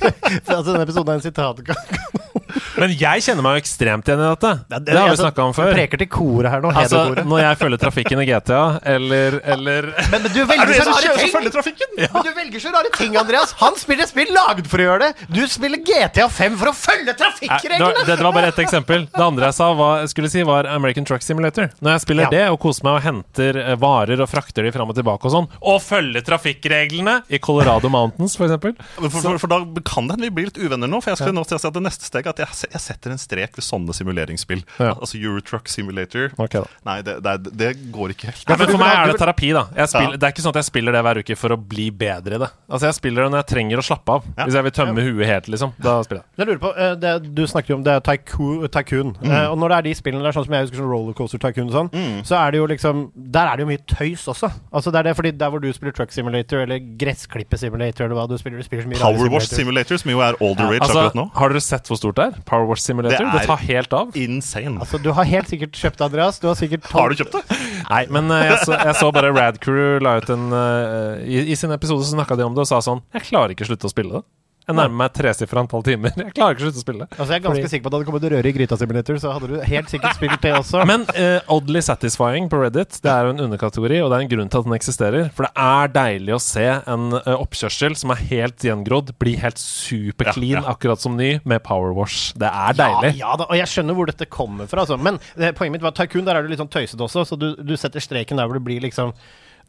altså, denne episoden er en sitatkanon. Men jeg kjenner meg jo ekstremt igjen i dette. Ja, Det har vi altså, snakka om du før. preker til koret her nå. Altså, når jeg følger trafikken i GTA, eller, eller Men, men du Er velger så rare ting! Ja. Men du velger så rare ting, Andreas. Han spiller spill laget for å gjøre det. Du spiller GTA 5 for å følge trafikkreglene! Ja, dette var bare ett eksempel. Det andre jeg sa, var, skulle si, var American Truck Simulator. Når jeg spiller Ja. det og koser meg og henter eh, varer og frakter de fram og tilbake og sånn, og følger trafikkreglene i Colorado Mountains, for eksempel For, for, for da kan det hende vi blir litt uvenner nå. For jeg skulle nå til å si at det neste steget er at jeg, jeg setter en strek ved sånne simuleringsspill. Ja. Altså Eurotruck Simulator. Okay, da. Nei, det, det, det går ikke helt. Ja, for, For meg er det terapi, da. Jeg spiller, Ja. Det er ikke sånn at jeg spiller det hver uke for å bli bedre i det. Altså Jeg spiller det når jeg trenger å slappe av. Ja. Hvis jeg vil tømme huet helt, liksom. Da spiller jeg. Jeg lurer på, eh, det, Du snakket jo om det er tycoon. tycoon. Mm. Eh, og når det er de spillene der, sånn som jeg husker sånn Rollercoaster Tycoon og sånn, Mm. så er det jo liksom Der er det jo mye tøys også. Altså det er det fordi Der hvor du spiller Truck Simulator eller Gressklippe Simulator eller hva du spiller, du spiller så mye Power Wash. Simulator, som jo er Older rage Altså, akkurat nå. Har dere sett hvor stort det er? Power Wash Simulator? Det Det, tar helt av. Insane. Altså, du har helt sikkert kjøpt det, Andreas. Du har sikkert Har du kjøpt det? Nei, men eh, jeg så, jeg så bare Rad Crew la ut en uh, i, I sin episode så snakka de om det og sa sånn Jeg klarer ikke å slutte å spille det. Jeg nærmer meg tresifra antall timer. Jeg klarer ikke å slutte å spille. Altså, jeg er ganske sikker på at det hadde kommet røre i gryta simulator, så hadde du helt sikkert spilt det også. Men uh, Oddly Satisfying på Reddit Det er jo en underkategori, og det er en grunn til at den eksisterer. For det er deilig å se en uh, oppkjørsel som er helt gjengrodd, bli helt superclean, Ja, ja. akkurat som ny, med power wash. Det er deilig. Ja, ja da, og jeg skjønner hvor dette kommer fra. Altså. Men det, poenget mitt var at Tycoon, der er du litt sånn tøysete også, så du, du setter streken der hvor du blir liksom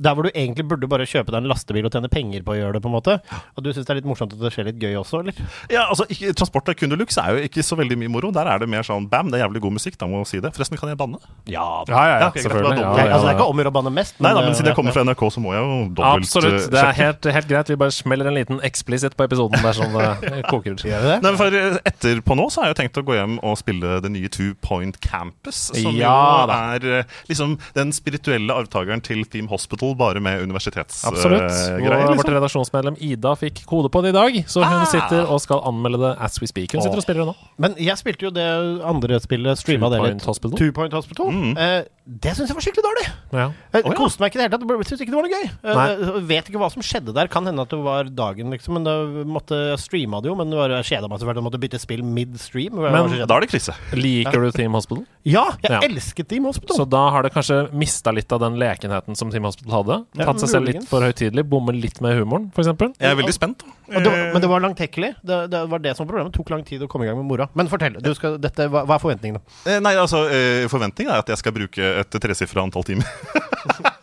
der hvor du egentlig burde bare kjøpe deg en lastebil og tjene penger på å gjøre det. på en måte Og du syns det er litt morsomt at det skjer litt gøy også, eller? Ja, altså, ikke, Transport av kundelux er jo ikke så veldig mye moro. Der er det mer sånn bam, det er jævlig god musikk, da må jeg si det. Forresten, kan jeg banne? Ja, Ja, ja, ja, ok, greit, selvfølgelig. Ja, ja, Altså, det er ikke om å gjøre å banne mest. Nei da, men eh, siden jeg kommer fra NRK, så må jeg jo dobbelt Absolutt. eh, Det er helt, helt greit. Vi bare smeller en liten explicit på episoden dersom det koker. ut. Nei, men for eh, Etterpå nå så har jeg jo tenkt å gå hjem og spille det nye Two Point Campus. Som Ja jo er eh, liksom den spirituelle arvtakeren til Theme Hospital, bare med universitetsgreier. Absolutt. Uh, Og vårt redaksjonsmedlem Ida fikk kode på det i dag, så hun Ah. sitter og skal anmelde det as we speak. Hun sitter og spiller det nå. Men jeg spilte jo det andre spillet, streama det litt. Hospital? Two Point Hospital. Mm. Eh, det syns jeg var skikkelig dårlig. Ja. Jeg ja. koste meg ikke i det hele tatt. Jeg Syns ikke det var noe gøy. Eh, Nei. Jeg vet ikke hva som skjedde der. Kan hende at det var dagen, liksom. Men det måtte jeg streama det jo. Men det var- jeg kjeda meg selvfølgelig. Jeg måtte bytte spill midstream. Men? Da er det krise. Liker du Team Hospital? Ja, jeg Ja. elsket Team Hospital. Så da har det kanskje mista litt av den lekenheten som Team Hospital hadde. Ja, Tatt seg selv litt for høytidelig. Bommet litt med humoren, f.eks. Jeg er veldig spent. Og det, var- men det var langtekkelig. Det, det var det som var problemet. Det tok lang tid å komme i gang med mora. Men fortell. Du skal, dette, hva, hva er forventningene? Eh, Nei, altså, eh, Forventningen er at jeg skal bruke et tresifra antall timer.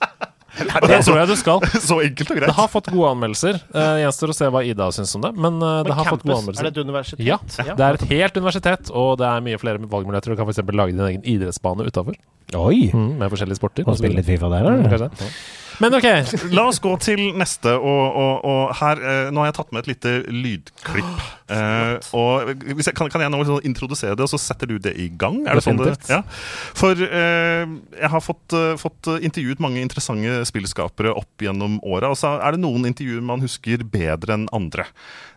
Det tror jeg du skal. Så enkelt og greit. Det har fått gode anmeldelser. Uh, Gjenstår å se hva Ida syns om det, men uh, det har har fått gode anmeldelser. er det et universitet? Ja, det er et helt universitet, og det er mye flere valgmuligheter. Du kan f.eks. lage din egen idrettsbane utafor, mm, med forskjellige sporter. Og spille litt Fifa der, Mm, eller? kanskje. Men OK. La oss gå til neste, og, og, og her uh, Nå har jeg tatt med et lite lydklipp. Eh, og hvis jeg, kan, kan jeg nå liksom introdusere det, og så setter du det i gang? Er det sånn det? Ja. For uh, jeg har fått, uh, fått intervjuet mange interessante spillskapere opp gjennom åra, og så er det noen intervjuer man husker bedre enn andre.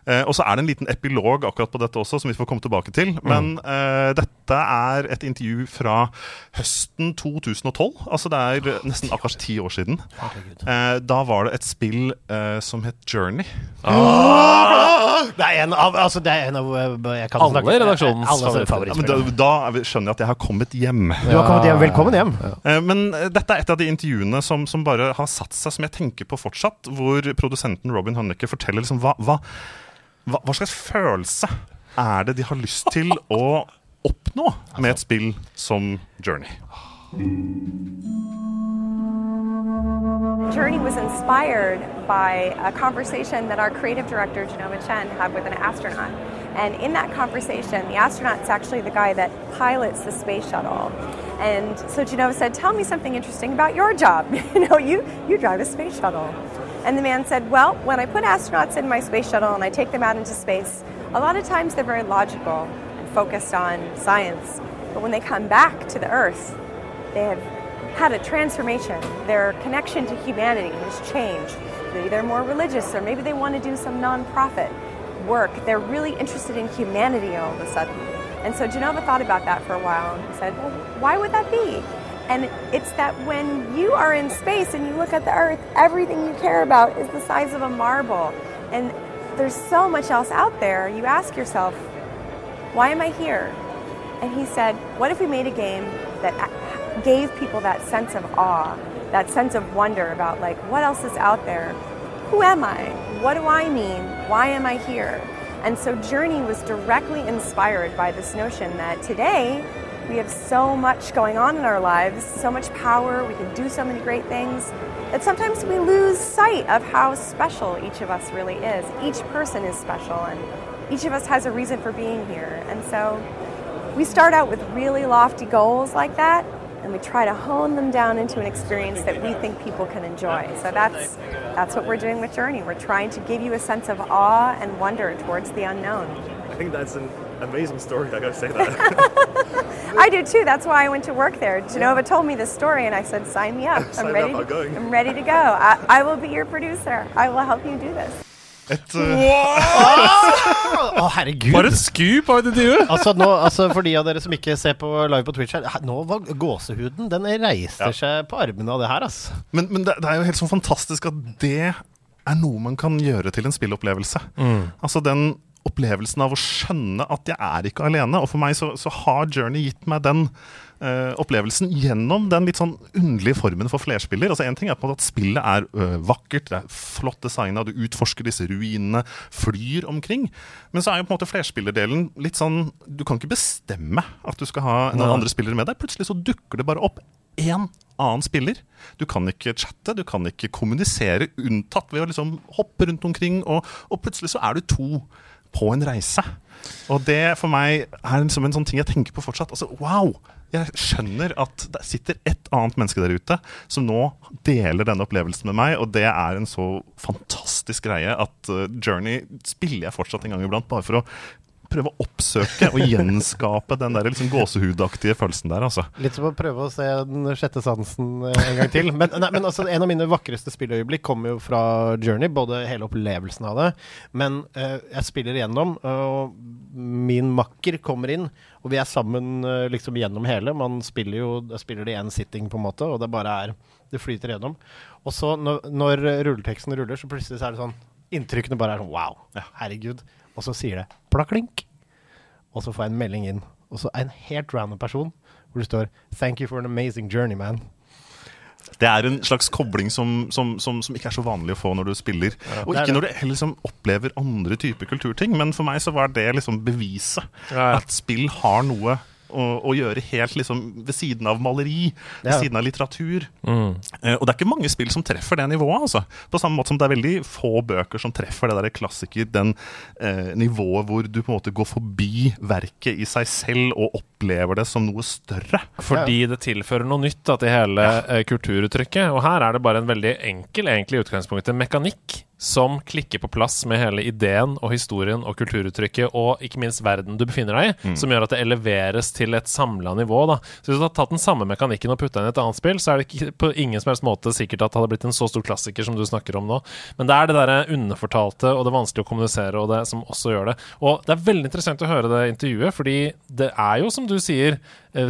Eh, og så er det en liten epilog akkurat på dette også, som vi får komme tilbake til. Men eh, dette er et intervju fra høsten 2012. Altså det er nesten akkurat ti år siden. Eh, da var det et spill som het Journey. Det er en av, altså, det er en av eh, jeg kan Alle snakke- redaksjonens Alle favoritter. Ja, men da, da er skjønner jeg at jeg har kommet hjem. Du har kommet hjem. Velkommen hjem. Ja. Men eh, dette er et av de intervjuene som, som bare har satt seg, som jeg tenker på fortsatt. Hvor produsenten Robin Hunnicker forteller liksom hva, hva, hva, hva slags følelse er det de har lyst til å oppnå med et spill som Journey. Journey was inspired by a conversation that our creative director, Genoma Chen, had with an astronaut. And in that conversation, the astronaut's actually the guy that pilots the space shuttle. And so Genova said, Tell me something interesting about your job. you know, you, you drive a space shuttle. And the man said, Well, when I put astronauts in my space shuttle and I take them out into space, a lot of times they're very logical and focused on science. But when they come back to the Earth, they have had a transformation. Their connection to humanity has changed. Maybe they're more religious, or maybe they want to do some nonprofit work. They're really interested in humanity all of a sudden. And so Genova thought about that for a while and said, well, why would that be? And it's that when you are in space and you look at the Earth, everything you care about is the size of a marble. And there's so much else out there. You ask yourself, Why am I here? And he said, What if we made a game that gave people that sense of awe, that sense of wonder about, like, what else is out there? Who am I? What do I mean? Why am I here? And so Journey was directly inspired by this notion that today we have so much going on in our lives, so much power, we can do so many great things, that sometimes we lose sight of how special each of us really is. Each person is special, and each of us has a reason for being here. And so we start out with really lofty goals like that, and we try to hone them down into an experience that we think people can enjoy. So that's that's what we're doing with Journey. We're trying to give you a sense of awe and wonder towards the unknown. I think that's an amazing story. I gotta say that. I do too. That's why I went to work there. Genova told me this story, and I said, "Sign me up. I'm me ready. up, I'm to, going." I'm ready to go. I, I will be your producer. I will help you do this." Et, eh, Å, herregud! Bare et skup av et intervju! Altså, nå, altså For de av dere som ikke ser på live på Twitch her, her- nå var gåsehuden Den reiser seg på armene av det her, altså. men men det, det er jo helt sånn fantastisk at det er noe man kan gjøre til en spillopplevelse. Altså den opplevelsen av å skjønne at jeg er ikke alene. Og for meg så, så har Journey gitt meg den eh, opplevelsen gjennom den litt sånn underlige formen for flerspiller. Altså En ting er på en måte at spillet er øh, vakkert, det er flott designa, du utforsker disse ruinene, flyr omkring. Men så er jo på en måte flerspillerdelen litt sånn Du kan ikke bestemme at du skal ha noen andre spillere med deg. Plutselig så dukker det bare opp én annen spiller. Du kan ikke chatte, du kan ikke kommunisere, unntatt ved å liksom hoppe rundt omkring, og, og plutselig så er du to på en reise. Og det for meg er liksom en sånn ting jeg tenker på fortsatt. Altså, wow! Jeg skjønner at det sitter et annet menneske der ute som nå deler denne opplevelsen med meg, og det er en så fantastisk greie at uh, Journey spiller jeg fortsatt en gang iblant, bare for å prøve å oppsøke og gjenskape den der liksom gåsehudaktige følelsen der, altså. Litt som å prøve å se den sjette sansen eh, en gang til. Men, nei, men altså, en av mine vakreste spilløyeblikk kommer jo fra Journey, både hele opplevelsen av det. Men uh, jeg spiller igjennom, og min makker kommer inn, og vi er sammen uh, liksom gjennom hele. Man spiller jo jeg spiller det i én sitting, på en måte, og det bare er Det flyter gjennom. Og så når, når rulleteksten ruller, så plutselig så er det sånn Inntrykkene bare er sånn wow, herregud. Og så sier det plaklink. Og så får jeg en melding inn. Og så er en helt random person hvor det står 'Thank you for an amazing journey, man'. Det er en slags kobling som, som, som, som ikke er så vanlig å få når du spiller. og ikke når du liksom opplever andre typer kulturting. Men for meg så var det liksom beviset. Ja, ja. At spill har noe å, å gjøre helt liksom ved siden av maleri, ved siden av litteratur. Eh, og det er ikke mange spill som treffer det nivået. altså. På samme måte som det er veldig få bøker som treffer det der klassiker, den eh, nivået hvor du på en måte går forbi verket i seg selv og opplever det som noe større. Fordi det tilfører noe nytt da, til hele eh, kulturuttrykket. Og her er det bare en veldig enkel egentlig utgangspunktet mekanikk som klikker på plass med hele ideen og historien og kulturuttrykket, og ikke minst verden du befinner deg i, som gjør at det eleveres til et samla nivå. da. Så Hvis du hadde tatt den samme mekanikken og putta inn i et annet spill, så er det ikke på ingen som helst måte sikkert at det hadde blitt en så stor klassiker som du snakker om nå. Men det er det derre underfortalte og det vanskelig å kommunisere og det som også gjør det. Og det er veldig interessant å høre det intervjuet, fordi det er jo, som du sier,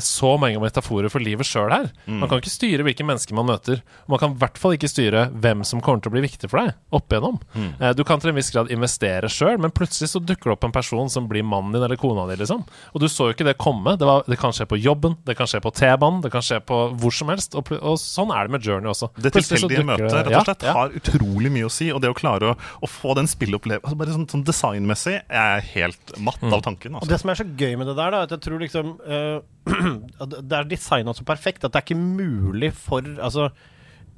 så mange metaforer for livet sjøl her. Man kan ikke styre hvilke mennesker man møter. Og man kan i hvert fall ikke styre hvem som kommer til å bli viktig for deg opp igjennom. Mm. Du kan til en viss grad investere sjøl, men plutselig så dukker det opp en person som blir mannen din eller kona di, liksom. Og du så jo ikke det komme. Det, var, det kan skje på jobben, det kan skje på T-banen, det kan skje på hvor som helst. Og, og sånn er det med Journey også. Det tilfeldige møtet rett og slett Ja, ja. har utrolig mye å si. Og det å klare å, å få den spilleopplevelsen altså Bare sånn, sånn designmessig jeg er helt matt Mm. av tanken. Og Altså. det som er så gøy med det der, da, at jeg tror liksom eh, at Det er designa så perfekt at det er ikke mulig for Altså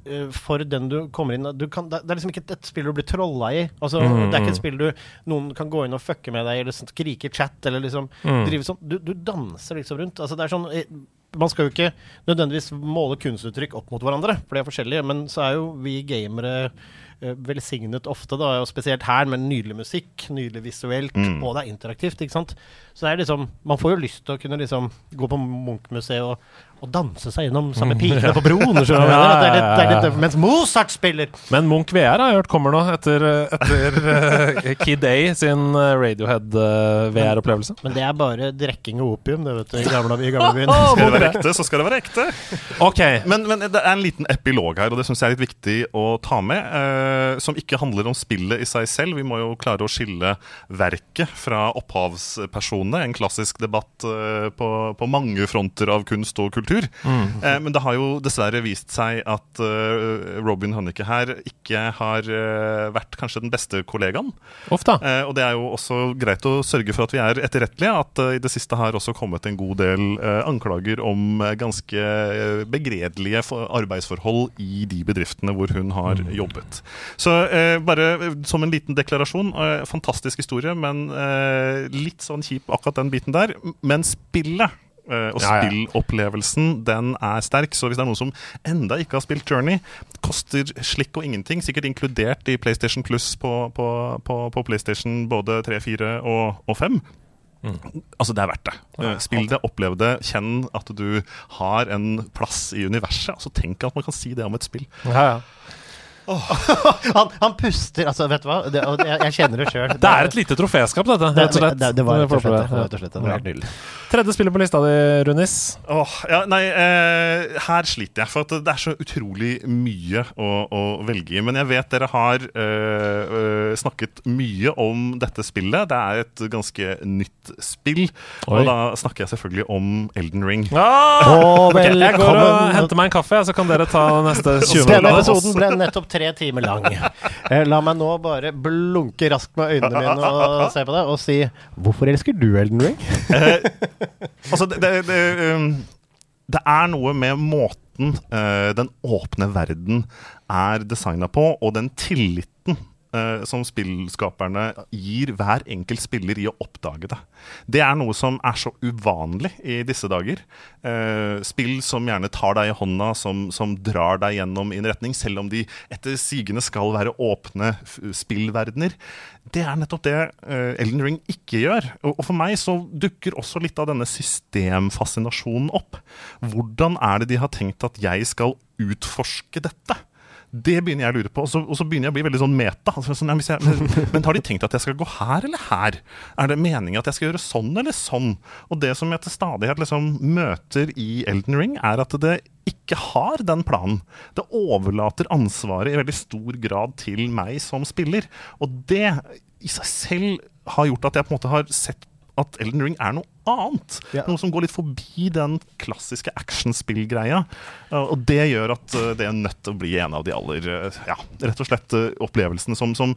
eh, for den du kommer inn du kan, det, er liksom ikke et, et spill du blir trolla i. Altså, Mm, Det er ikke et spill du Noen kan gå inn og fucke med deg, eller skrike i chat, eller liksom Mm. drive sånn du, du danser liksom rundt. Altså, det er sånn eh, Man skal jo ikke nødvendigvis måle kunstuttrykk opp mot hverandre, for de er forskjellige, men så er jo vi gamere velsignet ofte, da, og spesielt her, med nydelig musikk, nydelig visuelt, og det er interaktivt. ikke sant? Så det er liksom, Man får jo lyst til å kunne liksom gå på Munch-museet og, å danse seg gjennom samme pikene på broen. ja, ja, ja, er litt, det er litt, mens Mozart spiller! Men Munch VR har jeg hørt kommer nå, etter, etter uh, Kid A sin eh, Radiohead-VR-opplevelse. Men det er bare drikking og opium, det vet du, i gamle, i gamlebyen. Skal det være ekte, så skal det være ekte. Okay. Men, men det er en liten epilog her, og det syns jeg er litt viktig å ta med. Uh, som ikke handler om spillet i seg selv. Vi må jo klare å skille verket fra opphavspersonene. En klassisk debatt eh, på, på mange fronter av kunst og kultur. Eh, men det har jo dessverre vist seg at uh, Robin Hunnike her ikke har uh, vært kanskje den beste kollegaen. Ofte. Eh, og det er jo også greit å sørge for at vi er etterrettelige. At uh, i det siste har også kommet en god del anklager om ganske begredelige for arbeidsforhold i de bedriftene hvor hun har jobbet. Så bare som en liten deklarasjon. Fantastisk historie, men litt sånn kjip akkurat den biten der. Men spillet og Ja, ja. spillopplevelsen den er sterk. Så hvis det er noen som enda ikke har spilt Journey, koster slikk og ingenting. Sikkert inkludert i PlayStation Plus på, på, på, på PlayStation både 3, 4 og, og 5. Altså, det er verdt det. Eh, Spill det, opplev det, kjenn at du har en plass i universet. Altså, Tenk at man kan si det om et spill. Ja, ja. Han, han puster Altså, vet du hva? Det, og jeg, jeg kjenner det sjøl. Det er et lite troféskap, dette. det, Rett og slett. det, det var rett og slett det. Var Rett og slett, det. det var helt nydelig. Tredje spillet på lista di, Runis. Oh, ja, nei, eh, her sliter jeg, for at det er så utrolig mye å, å velge i. Men jeg vet dere har eh, eh, snakket mye om dette spillet. Det er et ganske nytt spill. Oi. Og da snakker jeg selvfølgelig om Elden Ring. Ah! Å, okay. jeg går og henter meg en kaffe, så kan dere ta neste 20 Denne minutter. episoden ble nettopp tre timer lang. Eh, La meg nå bare blunke raskt med øynene mine og se på deg og si Hvorfor elsker du Elden Ring? Altså, det, det, det, um, det er noe med måten eh, den åpne verden er designa på, og den tilliten eh, som spillskaperne gir hver enkelt spiller i å oppdage det. Det er noe som er så uvanlig i disse dager. Eh, spill som gjerne tar deg i hånda, som, som drar deg gjennom i en retning, selv om de etter sigende skal være åpne spillverdener. Det er nettopp det eh, Elden Ring ikke gjør. Og, og for meg så dukker også litt av denne systemfascinasjonen opp. Hvordan er det de har tenkt at jeg skal utforske dette? Det begynner jeg å lure på, og så, og så begynner jeg å bli veldig sånn meta. Altså, sånn, jeg, men, men har de tenkt at jeg skal gå her eller her? Er det meningen at jeg skal gjøre sånn eller sånn? Og det som jeg til stadighet liksom møter i Elden Ring, er at det ikke har den planen. Det overlater ansvaret i veldig stor grad til meg som spiller. Og det i seg selv har gjort at jeg på en måte har sett at Elden Ring er noe annet. Ja. Noe som går litt forbi den klassiske actionspill-greia. Uh, Og det gjør at uh, det er nødt til å bli en av de aller uh, Ja, rett og slett opplevelsene som, som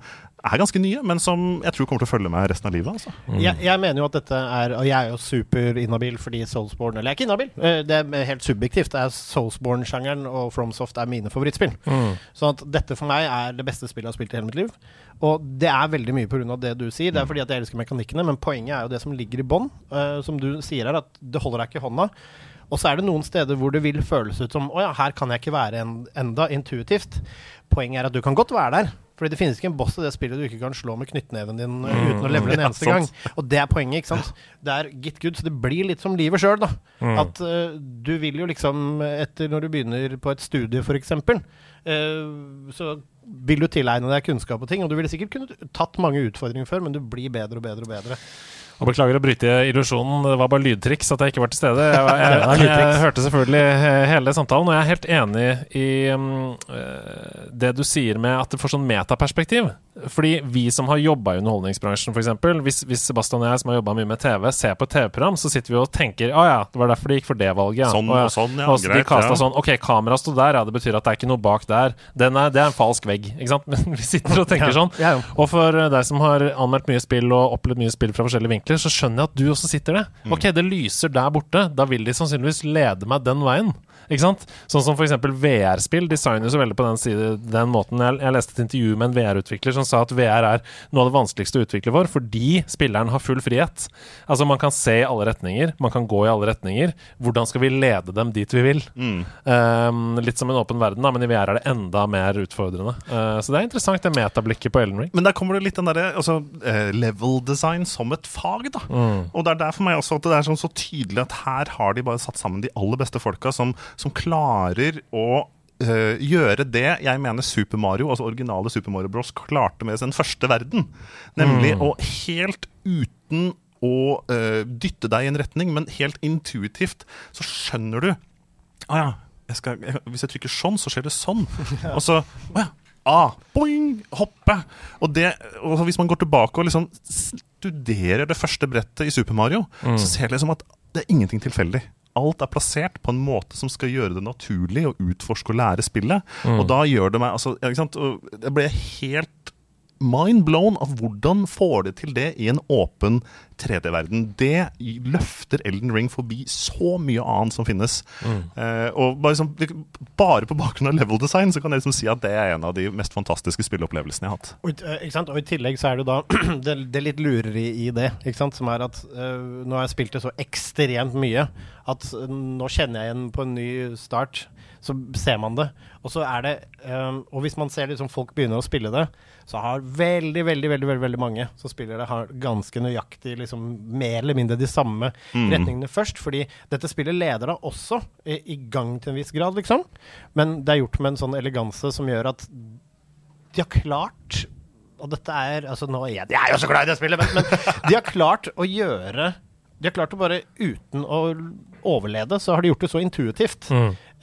er ganske nye, men som jeg tror kommer til å følge meg resten av livet. Altså. Jeg, jeg mener jo at dette er Og jeg er jo superinhabil fordi Soulsborne Eller jeg er ikke inhabil, eh, det er helt subjektivt. Det er Soulsborne-sjangeren og FromSoft er mine favorittspill. Sånn at dette for meg er det beste spillet jeg har spilt i hele mitt liv. Og det er veldig mye pga. det du sier. Det er fordi at jeg elsker mekanikkene, men poenget er jo det som ligger i bånn. eh, som du sier her, at det holder deg ikke i hånda. Og så er det noen steder hvor det vil føles ut som Å ja, her kan jeg ikke være en, enda intuitivt. Poenget er at du kan godt være der. Fordi det finnes ikke en boss i det spillet du ikke kan slå med knyttneven din mm. uten å levele en Ja, eneste sant. gang. Og det er poenget, ikke sant. Det er get good, så det blir litt som livet sjøl, da. At uh, du vil jo liksom, etter når du begynner på et studie, f.eks., uh, så vil du tilegne deg kunnskap og ting. Og du ville sikkert kunne tatt mange utfordringer før, men du blir bedre og bedre og bedre. Og Beklager å bryte illusjonen, det var bare lydtriks at jeg ikke var til stede. Jeg, jeg, var jeg, hørte selvfølgelig hele samtalen, og jeg er helt enig i eh, det du sier med at det får sånn metaperspektiv. Fordi vi som har jobba i underholdningsbransjen, f.eks., hvis, hvis Sebastian og jeg som har jobba mye med TV, ser på et TV-program, så sitter vi og tenker å ja, det var derfor de gikk for det valget. Ja. Sånn ja. og sånn, ja, Og så greit, ja. sånn Ok, kameraet sto der, ja, det betyr at det er ikke noe bak der. Den er, det er en falsk vegg, ikke sant? Men vi sitter og tenker sånn. Og for eh, deg som har anmeldt mye spill og opplevd mye spill fra forskjellige vinkler, så skjønner jeg at du også sitter det. Mm. Ok, det lyser der borte. Da vil de sannsynligvis lede meg den veien. Ikke sant? Sånn som f.eks. VR-spill designer så veldig på den, side, den måten. Jeg, jeg leste et intervju med en VR-utvikler som sa at VR er noe av det vanskeligste å utvikle for, fordi spilleren har full frihet. Altså Man kan se i alle retninger, man kan gå i alle retninger. Hvordan skal vi lede dem dit vi vil? Um, litt som en åpen verden, da, men i VR er det enda mer utfordrende. Uh, så det er interessant, det metablikket på Ellen Ring. Men der kommer det litt den derre altså, eh, level design som et fag, da. Og det er der for meg også at det er sånn så tydelig at her har de bare satt sammen de aller beste folka som, som klarer å Uh, gjøre det jeg mener Super Mario, altså originale Super Mario Bros, klarte med sin første verden. Nemlig å helt uten å uh, dytte deg i en retning, men helt intuitivt, så skjønner du Å ja, jeg skal, jeg, hvis jeg trykker sånn, så skjer det sånn. Og så Å ja. Ah, boing, hoppe. Og, det, og hvis man går tilbake og liksom studerer det første brettet i Super Mario, så ser det liksom at det er ingenting tilfeldig. Alt er plassert på en måte som skal gjøre det naturlig å utforske og lære spillet. Og da gjør det meg altså, Jeg ble helt mind blown av hvordan får det til det i en åpen 3D-verden. Det løfter Elden Ring forbi så mye annet som finnes. Eh, og bare, liksom, bare på bakgrunn av level design så kan jeg liksom si at det er en av de mest fantastiske spilleopplevelsene jeg har hatt. Og, eh, og i tillegg så er det da det, det litt lureri i det, som er at uh, nå har jeg spilt det så ekstremt mye at uh, nå kjenner jeg igjen på en ny start. Så ser man det. Og så er det um, Og hvis man ser liksom folk begynner å spille det, så har veldig, veldig, veldig veldig, veldig mange som spiller det, har ganske nøyaktig liksom mer eller mindre de samme retningene først. Fordi dette spillet leder da også i, i gang til en viss grad, liksom. Men det er gjort med en sånn eleganse som gjør at de har klart Og dette er altså nå er jeg, jeg er jo så glad i det spillet, men, men de har klart å gjøre De har klart å bare uten å overlede, så har de gjort det så intuitivt.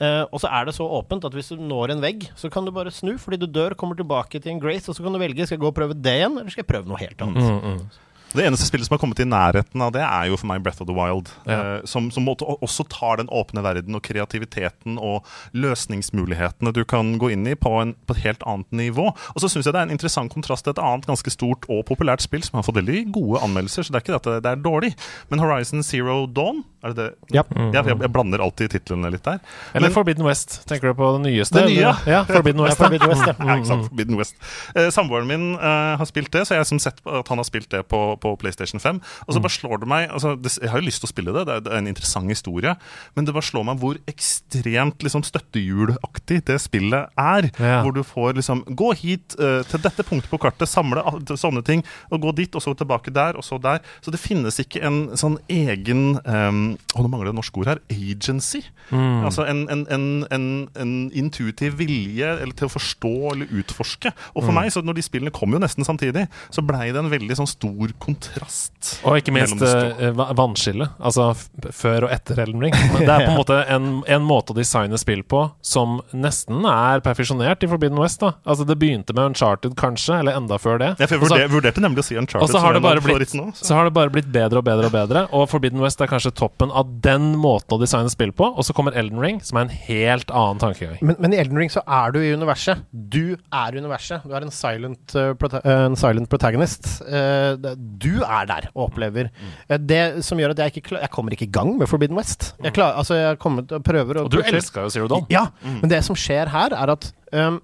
Eh, og så er det så åpent at hvis du når en vegg, så kan du bare snu fordi du dør, kommer tilbake til en grace, og så kan du velge skal jeg gå og prøve det igjen, eller skal jeg prøve noe helt annet. Det eneste spillet som har kommet i nærheten av det, er jo for meg Breath of the Wild. Ja. Eh, som, som måtte også tar den åpne verden og kreativiteten og løsningsmulighetene du kan gå inn i på, en, på et helt annet nivå. Og så syns jeg det er en interessant kontrast til et annet ganske stort og populært spill som har fått veldig gode anmeldelser, så det er ikke det at det- det er dårlig. Men Horizon Zero Dawn, er det det? Ja. Jeg, jeg, jeg blander alltid titlene litt der. Eller Men- Forbidden West. Tenker du på det nyeste? Det nye, ja. Ja, Forbidden West. Ja, Forbidden West, ja. Ja, ikke sant? Forbidden West. Eh, Samboeren min eh, har spilt det, så jeg har liksom sett at han har spilt det på, på PlayStation 5. Og så bare slår det meg altså, det, Jeg har jo lyst til å spille det, det er, det er en interessant historie, men det bare slår meg hvor ekstremt liksom, støttehjulaktig det spillet er. Ja. Hvor du får liksom Gå hit eh, til dette punktet på kartet, samle sånne ting, og gå dit, og så tilbake der, og så der. Så det finnes ikke en sånn egen um, Å, nå mangler det norske ord her. Agency. Altså en, en, en, en, en intuitiv vilje eller til å forstå eller utforske. Og for meg, så når de spillene kom jo nesten samtidig, så blei det en veldig sånn stor kontrast. Og ikke minst eh, va- vannskille. Altså før og etter Elden Ring. Men det er på en måte en, en måte å designe spill på som nesten er perfeksjonert i Forbidden West. da Altså Det begynte med Uncharted, kanskje, eller enda før det. Ja, for jeg Og så- vurderte nemlig å si Uncharted og så har, det bare blitt, så har det bare blitt bedre og bedre og bedre. Og Forbidden West er kanskje toppen av den måten å designe spill på. Og så kommer Elden Ring, som er en helt annen tankegang. Men, men i Elden Ring så er du i universet. Du er universet. Du er en silent, uh, prota en silent protagonist. Uh, du er der og opplever. Uh, det som gjør at jeg ikke klar, Jeg kommer ikke i gang med Forbidden West. Jeg, klar, altså jeg kommer til å å Og du elska jo Zero Dawn. Ja, men det som skjer her, er at um,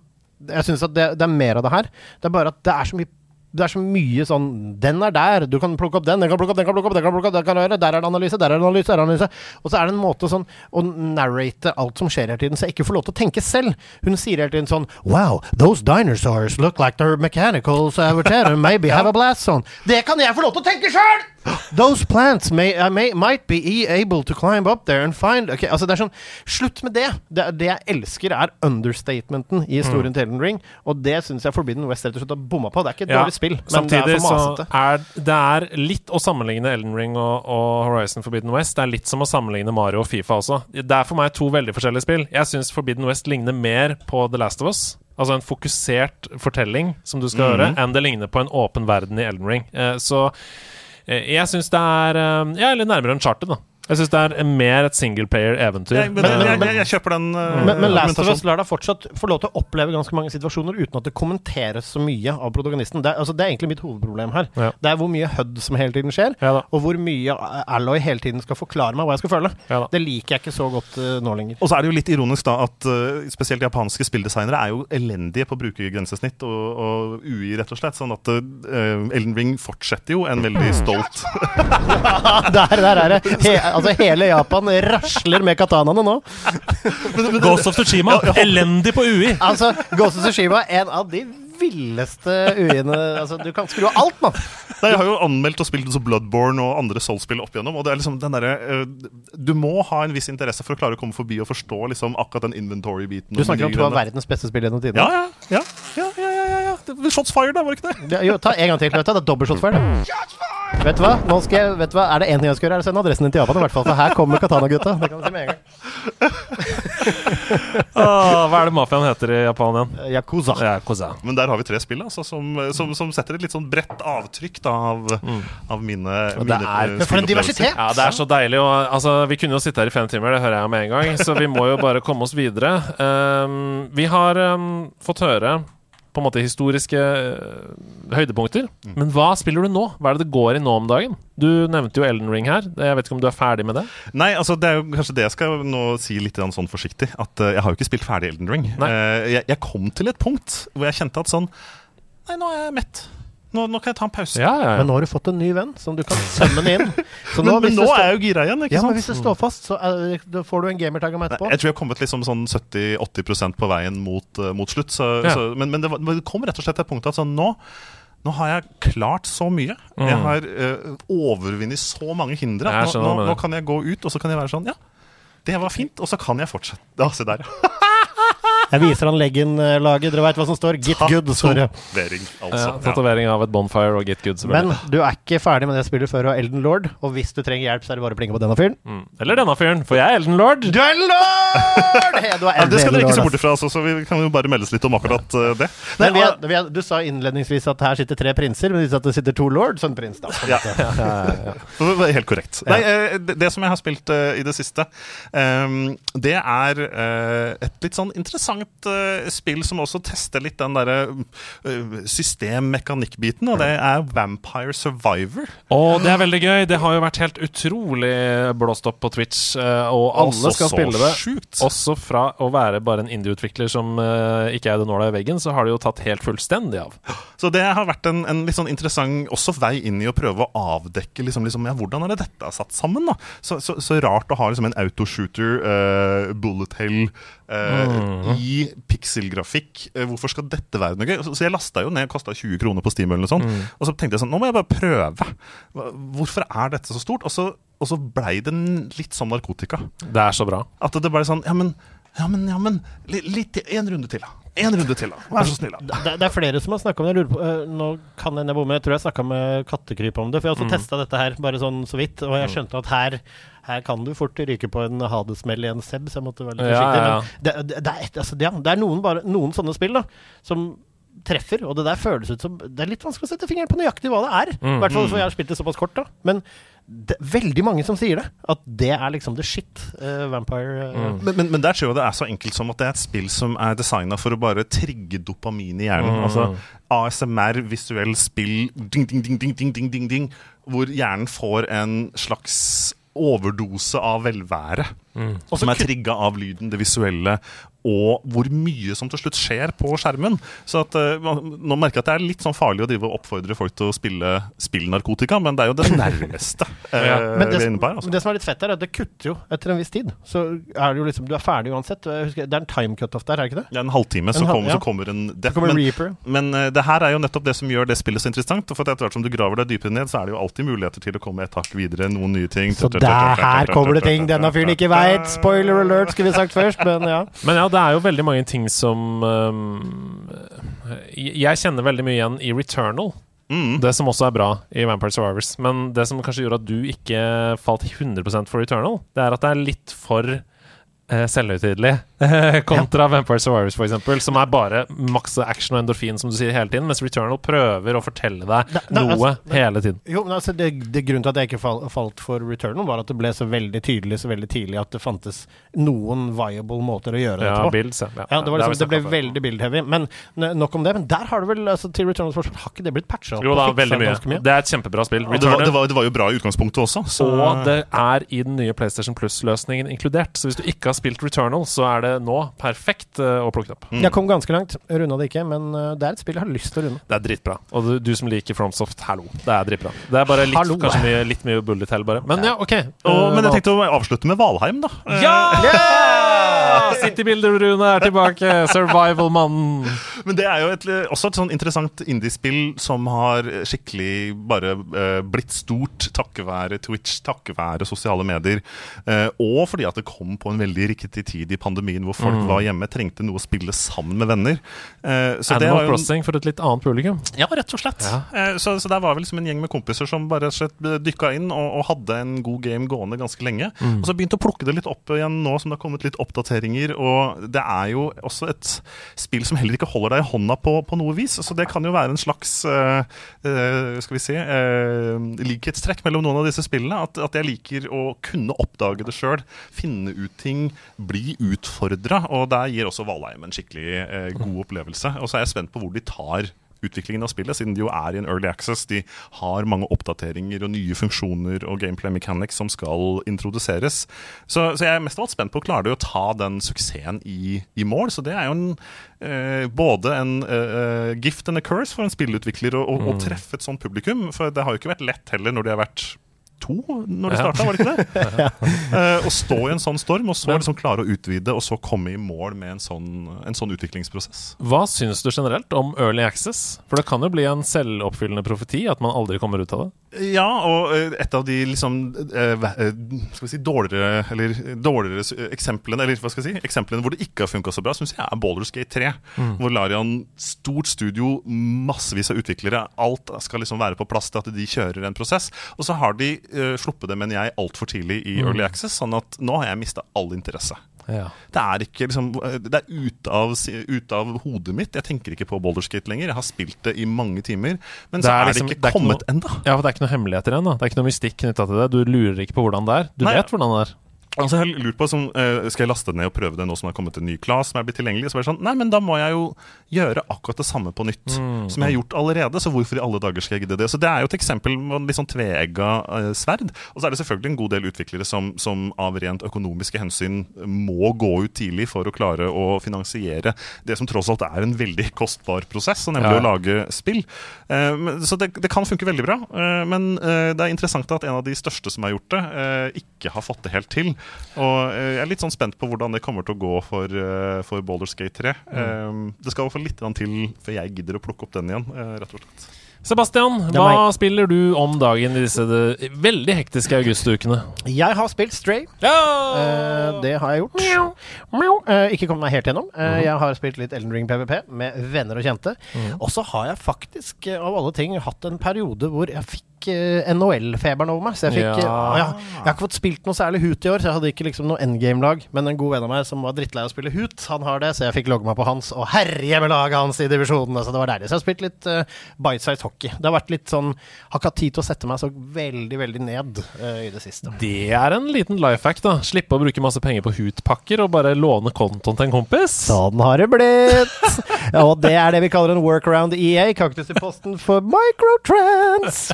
Jeg syns at det, det er mer av det her. Det er bare at det er så mye det er så mye sånn Den er der, du kan plukke opp den, den kan plukke opp, den kan plukke opp, den kan plukke opp, den kan gjøre, der er det analyse, der er det analyse, der er det analyse. Og så er det en måte sånn å narrate alt som skjer hele tiden, så jeg ikke får lov til å tenke selv. Hun sier hele tiden sånn Wow, those dinosaurs look like they're mechanicals, maybe have a blast zone. Det kan jeg få lov til å tenke sjøl! Those plants may, uh, may, might be e- able to climb up there and find okay, altså Det er sånn Slutt med det! Det, det jeg elsker, er understatementen i historien til Elden Ring, og det syns jeg Forbidden West rett og slett har bomma på. Det er ikke et Ja, dårlig spill, men det er for så masete. er det er litt å sammenligne Elden Ring og, og Horizon Forbidden West. Det er litt som å sammenligne Mario og Fifa også. Det er for meg to veldig forskjellige spill. Jeg syns Forbidden West ligner mer på The Last of Us. Altså en fokusert fortelling som du skal høre, enn det ligner på en åpen verden i Elden Ring. Eh, så jeg syns det er Ja, eller nærmere nærmere Uncharted, da. Jeg syns det er mer et singleplayer-eventyr. Jeg, men, Men- men- jeg, jeg, jeg kjøper den uh, Men, men Last of Us lar deg fortsatt få lov til å oppleve ganske mange situasjoner uten at det kommenteres så mye av protagonisten. Det altså, det er egentlig mitt hovedproblem her. Ja. Det er hvor mye HUD som hele tiden skjer, Ja og hvor mye Alloy hele tiden skal forklare meg hva jeg skal føle. Ja. Det liker jeg ikke så godt uh, nå lenger. Og så er det jo litt ironisk da at uh, spesielt japanske spilldesignere er jo elendige på å bruke grensesnitt og, og UI, rett og slett. Sånn at uh, Elden Ring fortsetter jo en veldig stolt der, der er det! He, altså, hele Japan rasler med katanaene nå. Ghost of Tsushima, elendig på UI! Altså, Ghost of Tsushima, en av de villeste UI-ene altså, Du kan skru av alt, mann! Jeg har jo anmeldt og spilt Bloodborne og andre Soul-spill opp igjennom. Og det er liksom den derre uh, Du må ha en viss interesse for å klare å komme forbi og forstå liksom akkurat den inventory-biten. Du snakker om to av verdens beste spill gjennom tidene. Ja, ja, ja, ja, ja. Det- Shots fired, da, var det ikke det? Ja, jo, ta en gang til, Klauta. Det er dobbelt shot fire. det. Vet du hva? Nå skal jeg, vet du hva? Er det én ting jeg skal gjøre, er å sende adressen din til Japan. i hvert fall, For her kommer Katana-gutta. Det kan du si med en gang. Ah, hva er det mafiaen heter i Japan igjen? Yakuza. Yakuza. Men der har vi tre spill altså, som, som, som setter et litt sånn bredt avtrykk da, av, av mine, det mine er- eh, for en diversitet! Ja, det er så deilig. Og, altså, vi kunne jo sitte her i fem timer, det hører jeg med en gang. Så vi må jo bare komme oss videre. Um, vi har um, fått høre på en måte historiske høydepunkter. høydepunkter. Men hva spiller du nå? Hva er det det går i nå om dagen? Du nevnte jo Elden Ring her. Jeg vet ikke om du er ferdig med det? Nei, altså det er jo kanskje det jeg skal nå si litt sånn forsiktig. At eh, jeg har jo ikke spilt ferdig Elden Ring. Eh, jeg, jeg kom til et punkt hvor jeg kjente at sånn Nei, nå er jeg mett. Nå, nå kan jeg ta en pause. Ja, ja, Men nå har du fått en ny venn som du kan sømme inn. Så Men, men nå er jeg jo gira igjen, ikke ja, men hvis det står fast, så er, da får du en gamertag om Nei, etterpå. jeg tror jeg har kommet liksom sånn 70-80% på veien mot, uh, mot slutt. Så, Ja. så, men men det, var, men det kom rett og slett til et punkt at sånn nå nå har jeg klart så mye. Jeg Mm. har uh, overvunnet så mange hindre. Jeg Nå, nå, nå kan jeg gå ut, og så kan jeg være sånn Ja, det var fint. Og så kan jeg fortsette. Ja, se der. Jeg viser han leggen-laget. Dere veit hva som står? Get good. Sorry. det. Tatovering, altså. Ja. Tatovering av et bonfire og get good. Men du er ikke ferdig med det spillet før du har Elden Lord. Og hvis du trenger hjelp, så er det bare å plinge på denne fyren. Mm. Eller denne fyren, for jeg er Elden Lord. Du er Lord! Hey, du er Ja, det skal dere ikke se Elden bort ifra, altså, så vi kan jo bare meldes litt om akkurat eh, det. Nei, vi er, vi er, du sa innledningsvis at her sitter tre prinser, men du sa at det sitter to lord. en prins, da. Ja. ja, var Helt korrekt. Nei, eh, det, det som jeg har spilt uh, i det siste, um, det er eh, et litt sånn interessant eh, spill som også tester litt den derre uh, system-mekanikkbiten, og det er Vampire Survivor. Og det er veldig gøy. Det har jo vært helt utrolig blåst opp på Twitch, uh, og alle Også skal spille det. sjukt. Også fra å være bare en indie-utvikler som ikke er det nåla i veggen, så har det jo tatt helt fullstendig av. Så det har vært en, en litt sånn interessant også vei inn i å prøve å avdekke liksom, liksom, ja, hvordan er det dette er satt sammen. da Så, så, så rart å ha liksom, en autoshooter, uh, bullet hell, eh, i pikselgrafikk. Uh, hvorfor skal dette være noe gøy? Så, så jeg lasta jo ned, kosta 20 kroner på Steam, eller noe sånt. Og så tenkte jeg sånn, nå må jeg bare prøve. Hvorfor er dette så stort? Og så, og så blei det litt som narkotika. Det er så bra. At det blei sånn Ja, men, ja, men, ja, men litt. En runde til, da. En runde til, da. Vær så snill, da. Det, det er flere som har snakka om det. Jeg lurer på, uh, nå kan jeg bomme, jeg tror jeg snakka med Kattekryp om det. For jeg har også testa dette her bare sånn så vidt, og jeg skjønte at her her kan du fort ryke på en hadesmell i en seb, så jeg måtte være litt Ja, forsiktig. ja. Men det, det, det, er, altså, det, er- det er noen, bare, noen sånne spill da som treffer, og det der føles ut som Det er litt vanskelig å sette fingeren på nøyaktig hva det er. I hvert fall for jeg har spilt det såpass kort, da. Men det, veldig mange som sier det. At det er liksom the shit. Uh, Vampire eh, Men, men, men der tror jeg det er så enkelt som at det er et spill som er designa for å bare trigge dopamin i hjernen. Altså ASMR, visuell spill, ding, ding, ding, ding, ding, ding, ding, ding, hvor hjernen får en slags overdose av velvære. Som er trigga av lyden, det visuelle, og hvor mye som til slutt skjer på skjermen. Så at, eh, Nå merker jeg at det er litt sånn farlig å drive og oppfordre folk til å spille spillnarkotika, men det er jo det nærmeste eh, Ja. Vi det, er her. men Altså. det som er litt fett, er at det kutter jo etter en viss tid. Så er det jo liksom Du er ferdig uansett. Husker, det er en time cutoff der, er det ikke det? Ja, en halvtime, så, En halv- kom, ja. så kommer en death. Kommer men- Reaper. Men eh, det her er jo nettopp det som gjør det spillet så interessant. For etter hvert som du graver deg dypere ned, så er det jo alltid muligheter til å komme et hakk videre. Noen nye ting. Så der her kommer det ting denne fyren ikke veit! Spoiler alert, skulle vi sagt først, men ja. Men ja, det er jo veldig mange ting som um, Jeg kjenner veldig mye igjen i Returnal. Mm. Det som også er bra i Vampire Survivors. Men det som kanskje gjorde at du ikke falt 100% for Returnal, det er at det er litt for uh, selvhøytidelig. Kontra Vampire Survivors, eksempel, som er bare masse action og endorfin, som du sier hele tiden, mens Returnal prøver å fortelle deg da, da, noe altså, hele tiden. Jo, men altså, det, det Grunnen til at jeg ikke falt for Returnal, var at det ble så veldig tydelig så veldig tidlig at det fantes noen viable måter å gjøre Ja, dette på. builds, ja. Ja, det, var liksom, det, det ble for. veldig build-heavy. Men nok om det. Men der har det vel altså, til Returnals forsvar har ikke det blitt patcha opp? Jo da, veldig mye. mye. Det er et kjempebra spill. Det, var, det, var, det var jo bra i utgangspunktet også. Så Og det er i den nye PlayStation Plus-løsningen inkludert. Så hvis du ikke har spilt Returnal, så er det nå perfekt eh, å plukke det opp. Mm. Jeg kom ganske langt. Runda det ikke, men uh, det er et spill jeg har lyst til å runde. Det er dritbra. Og du, du som liker FromSoft, hallo. Det er dritbra. Det er bare litt, Hallo. kanskje mye, litt mye bullet hell, bare. Men ja, OK. og, Eh, men jeg tenkte å avslutte med Valheim, da. Eh, Ja! Citybuilder Rune er tilbake. Survival-mannen. Men det er jo et, også et sånn interessant indiespill som har skikkelig bare uh, blitt stort takket være Twitch, takket være sosiale medier. Uh, og fordi at det kom på en veldig riktig tid i pandemien hvor folk var hjemme, trengte noe å spille sammen med venner. Uh, Animal Crossing for et litt annet publikum. Ja, rett og slett. Eh, Så, så der var vel liksom en gjeng med kompiser som bare rett og slett dykka inn og, og hadde en god game gående ganske lenge. Og så begynte å plukke det litt opp igjen nå som det har kommet litt oppdateringer. Og det er jo også et spill som heller ikke holder deg i hånda på, på noe vis. Så det kan jo være en slags uh, uh, skal vi si uh, likhetstrekk mellom noen av disse spillene. At, at jeg liker å kunne oppdage det sjøl, finne ut ting, bli utfordra. Og der gir også Valheim en skikkelig god opplevelse. Og så er jeg spent på hvor de tar utviklingen av spillet, siden de jo er i en early access. De har mange oppdateringer og nye funksjoner og gameplay mechanics som skal introduseres. Så, så jeg er mest av alt spent på klarer de å ta den suksessen i, i mål. Så det er jo en, eh, både en eh, gift and a curse for en spillutvikler å, å, å treffe et sånt publikum. For det har jo ikke vært lett heller når de har vært to når det Ja. starta, var det ikke det? uh, å stå i en sånn storm, og så liksom klare å utvide, og så komme i mål med en sånn, en sånn utviklingsprosess. Hva syns du generelt om Early Access? For det kan jo bli en selvoppfyllende profeti at man aldri kommer ut av det. Ja, og eh, et av de liksom eh, eh, Skal vi si dårligere Eller dårligere eksemplene Eller hva skal jeg si Eksemplene hvor det ikke har funka så bra, syns jeg er Baldur's Gate 3. Hvor Larian, stort studio, massevis av utviklere, alt skal liksom være på plass til at de kjører en prosess. Og så har de uh, sluppet det, mener jeg, altfor tidlig i Early Access, sånn at nå har jeg mista all interesse. Ja. Det er ikke liksom Det er ute av, ut av hodet mitt. Jeg tenker ikke på Boulderskate lenger. Jeg har spilt det i mange timer, men Det så er er, liksom- det det ikke kommet ennå. ja, for det er ikke noe hemmeligheter ennå. Det er ikke noe mystikk knytta til det. Du lurer ikke på hvordan det er. Du Nei. vet hvordan det er. Altså, jeg lurt på som, uh, Skal jeg laste det ned og prøve det nå som det har kommet en ny class som er blitt tilgjengelig? Så var det sånn, Nei, men da må jeg jo gjøre akkurat det samme på nytt Mm, som jeg har gjort allerede. Så hvorfor i alle dager skal jeg gidde det? Så Det er jo et eksempel med en litt sånn tveegga uh, sverd. Og så er det selvfølgelig en god del utviklere som, som av rent økonomiske hensyn må gå ut tidlig for å klare å finansiere det som tross alt er en veldig kostbar prosess, nemlig Ja. å lage spill. Uh, så det, det kan funke veldig bra. eh, men eh, det er interessant at en av de største som har gjort det, eh, ikke har fått det helt til. Og eh, jeg er litt sånn spent på hvordan det kommer til å gå for, uh, for Baldur's Gate 3. Mm. det skal i hvert fall litt til før jeg gidder å plukke opp den igjen, eh, rett og slett. Sebastian, hva spiller du om dagen i disse de, veldig hektiske augustukene? Jeg har spilt Stray. Eh, det har jeg gjort. Eh, ikke kommet meg helt gjennom. Eh, Mhm. Jeg har spilt litt Elden Ring PVP med venner og kjente. Mhm. Og så har jeg faktisk, eh, av alle ting, hatt en periode hvor jeg fikk eh, NHL-feberen over meg. Så jeg fikk Ja. eh, ja, Jeg har ikke fått spilt noe særlig Hoot i år, så jeg hadde ikke liksom noe endgame-lag. Men en god venn av meg som var drittlei av å spille Hoot, han har det, så jeg fikk logge meg på hans og herje med laget hans i divisjonene. Så det var deilig. Så jeg har spilt litt uh, bite-size hockey. Det har vært litt sånn Har ikke hatt tid til å sette meg så veldig, veldig ned uh, i det siste. Det er en liten life hack, da. Slippe å bruke masse penger på Hoot-pakker og bare låne kontoen til en kompis. Sånn har det blitt! Ja, og det er det vi kaller en workaround EA. Kaktus i posten for microtrans.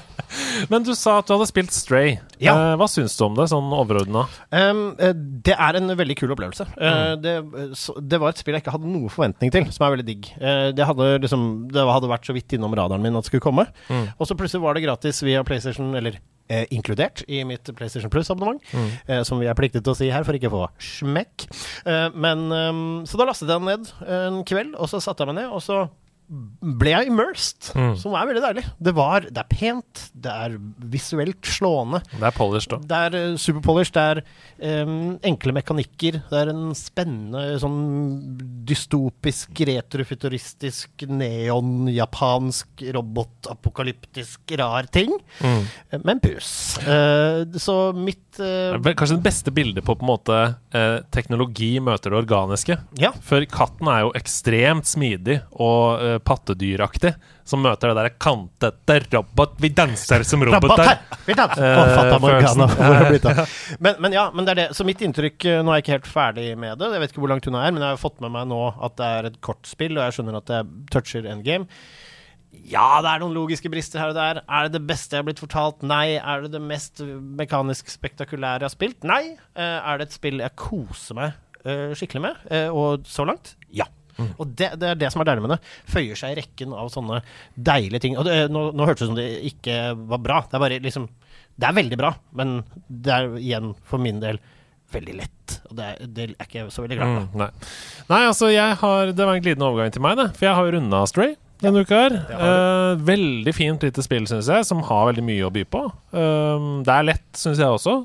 Men du sa at du hadde spilt Stray. Ja. Eh, hva syns du om det, sånn overordna? Um, eh, det er en veldig kul opplevelse. Eh, det, så, det var et spill jeg ikke hadde noe forventning til, som er veldig digg. Eh, det, hadde liksom, det hadde vært så vidt innom radaren min at det skulle komme. Og så plutselig var det gratis via PlayStation, eller eh, inkludert i mitt PlayStation Plus-abonnement, eh, som vi er pliktet til å si her for ikke å få smekk. Eh, men Så da lastet jeg den ned en kveld, og så satte jeg meg ned, og så ble jeg immersed, som er veldig deilig. Det, var, det er pent, det er visuelt slående. Det er polished, da. Det er uh, superpolish, det er um, enkle mekanikker. Det er en spennende, sånn dystopisk, retrofuturistisk, neon-japansk, robotapokalyptisk, rar ting. Mm. Men pus. Uh, så mitt uh, Det Kanskje det beste bildet på på en måte eh, teknologi møter det organiske. Ja. For katten er jo ekstremt smidig og eh, pattedyraktig, som møter det der kantete robot Vi danser som roboter. Vi danser! Eh, Fata Morgana. Men, men ja, men det er det. Så mitt inntrykk eh, Nå er jeg ikke helt ferdig med det. Jeg vet ikke hvor langt hun er, men jeg har fått med meg nå at det er et kortspill, og jeg skjønner at det toucher endgame. Ja, det er noen logiske brister her og der. Er det det beste jeg har blitt fortalt? Nei. Er det det mest mekanisk spektakulære jeg har spilt? Nei. Eh, er det et spill jeg koser meg skikkelig med? Og så langt? Ja. Og det, det er det som er deilig med det. Føyer seg i rekken av sånne deilige ting. Og det, nå, nå hørtes det ut som det ikke var bra. Det er bare liksom Det er veldig bra, men det er igjen for min del veldig lett. Og det er, det er ikke så veldig glad i. Mm, nei. nei, altså jeg har Det var en glidende overgang til meg, det. For jeg har jo runda Stray denne uka her. Eh, veldig fint lite spill, syns jeg, som har veldig mye å by på. Um, det er lett, syns jeg også.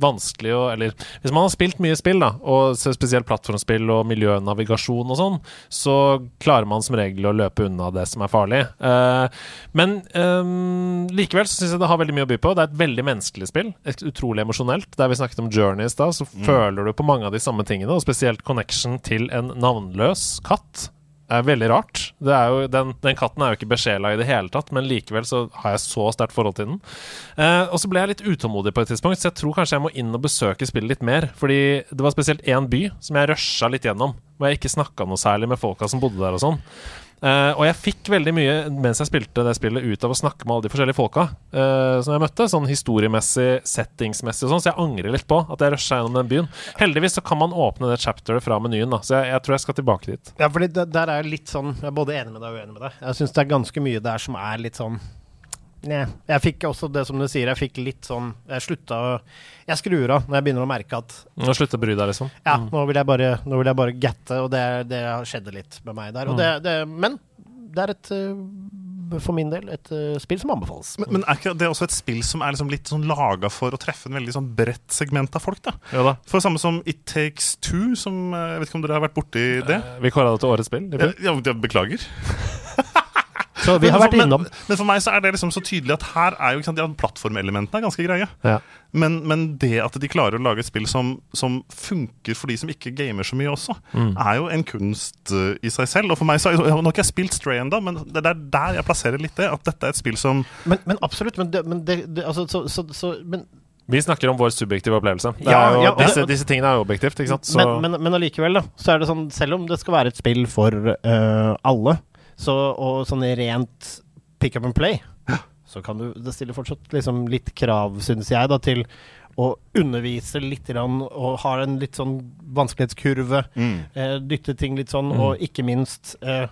Vanskelig å Eller hvis man har spilt mye spill, da, og spesielt plattformspill og miljønavigasjon og sånn, så klarer man som regel å løpe unna det som er farlig. Eh, men um, likevel så syns jeg det har veldig mye å by på. Det er et veldig menneskelig spill. Et utrolig emosjonelt. Der vi snakket om Journey i stad, så føler du på mange av de samme tingene, og spesielt connection til en navnløs katt er veldig rart. Det er jo, den, den katten er jo ikke besjela i det hele tatt, men likevel så har jeg så sterkt forhold til den. Eh, og så ble jeg litt utålmodig på et tidspunkt, så jeg tror kanskje jeg må inn og besøke spillet litt mer. Fordi det var spesielt én by som jeg rusha litt gjennom, hvor jeg ikke snakka noe særlig med folka som bodde der og sånn. Eh, og jeg fikk veldig mye mens jeg spilte det spillet ut av å snakke med alle de forskjellige folka uh, som jeg møtte. Sånn historiemessig, settingsmessig og sånn. Så jeg angrer litt på at jeg rusha gjennom den byen. Heldigvis så kan man åpne det chapteret fra menyen, da. Så jeg, jeg tror jeg skal tilbake dit. Ja, fordi der er litt sånn Jeg er både enig med deg og uenig med deg. Jeg syns det er ganske mye der som er litt sånn Nei. Jeg fikk også det som du sier, jeg fikk litt sånn Jeg slutta å Jeg skrur av når jeg begynner å merke at Nå slutter å bry deg, liksom. ja, nå vil jeg bare, nå vil jeg bare gatte, og det, det skjedde litt med meg der. Og det, det, men det er et øh, for min del et uh, spill som anbefales. Men, men er ikke det også et spill som er liksom litt sånn laga for å treffe en veldig sånn bredt segment av folk? da? Ja, da. For det samme som It Takes Two, som eh, Jeg vet ikke om dere har vært borti det? Vi kåra det til årets spill. Ja, ja, beklager. Så vi har Men vært innom Men, men for meg så er det liksom så tydelig at her er jo ikke sant, ja, plattformelementene er ganske greie. Ja. Men, men det at de klarer å lage et spill som, som funker for de som ikke gamer så mye også, Mm. er jo en kunst eh, i seg selv. Og for meg så, Nå har ikke jeg spilt Stray ennå, men det er der jeg plasserer litt det. At dette er et spill som Men, men absolutt. Men, det, men det, det, altså, så, så, så, men, Vi snakker om vår subjektive opplevelse. Det Ja, er jo, ja, det- disse, disse tingene er jo objektivt, ikke sant? Så, men, men, men allikevel, da, så er det sånn Selv om det skal være et spill for uh, alle, så, og sånn rent pick up and play, så kan du Det stiller fortsatt liksom litt krav, syns jeg, da, til å undervise litt grann, og har en litt sånn vanskelighetskurve. Eh, dytte ting litt sånn, og ikke minst eh,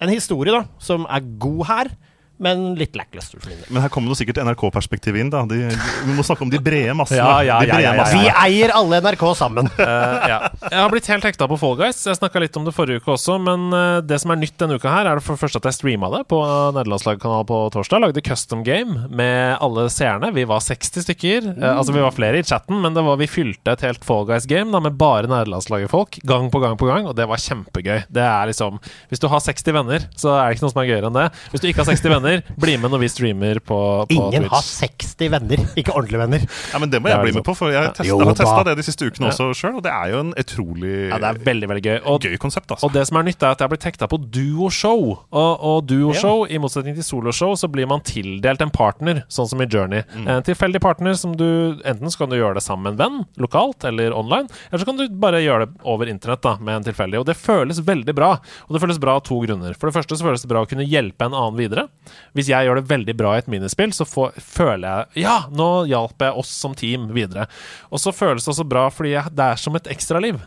en historie, da, som er god her, men litt lackluster for min del. Men her kommer det sikkert NRK-perspektivet inn. da de, Vi må snakke om de brede massene. Ja, ja, de brede ja, ja, ja. massene. Vi eier alle NRK sammen! uh, ja. Jeg har blitt helt hekta på Fall Guys. Jeg snakka litt om det forrige uke også, men eh, det som er nytt denne uka her, er det for det første at jeg streama det på nederlandslagkanal på torsdag. Lagde custom game med alle seerne. Vi var 60 stykker. Eh, altså, vi var flere i chatten, men det var, vi fylte et helt Fall Guys-game da, med bare nederlandslagerfolk gang på gang på gang, og det var kjempegøy. Det er liksom Hvis du har 60 venner, så er det ikke noe som er gøyere enn det. Hvis du ikke har 60 venner, bli med når vi streamer på, på Ingen har 60 venner, ikke ordentlige venner. Ja, men Det må jeg det bli med på, for jeg, test, Jo jeg har testa det de siste ukene også sjøl, og det er jo en utrolig Ja, det er veldig, veldig gøy. Og gøy konsept. altså. Og det som er nytt, er at jeg blir tekta på duoshow. Og, og duoshow, i motsetning til soloshow, så blir man tildelt en partner, sånn som i Journey. En tilfeldig partner som du Enten så kan du gjøre det sammen med en venn, lokalt eller online, eller så kan du bare gjøre det over internett da, med en tilfeldig. Og det føles veldig bra. Og det føles bra av to grunner. For det første så føles det bra å kunne hjelpe en annen videre. Hvis jeg gjør det veldig bra i et minispill, så får, føler jeg Ja, nå hjalp jeg oss som team videre. Og så føles det også bra fordi jeg, det er som et ekstraliv.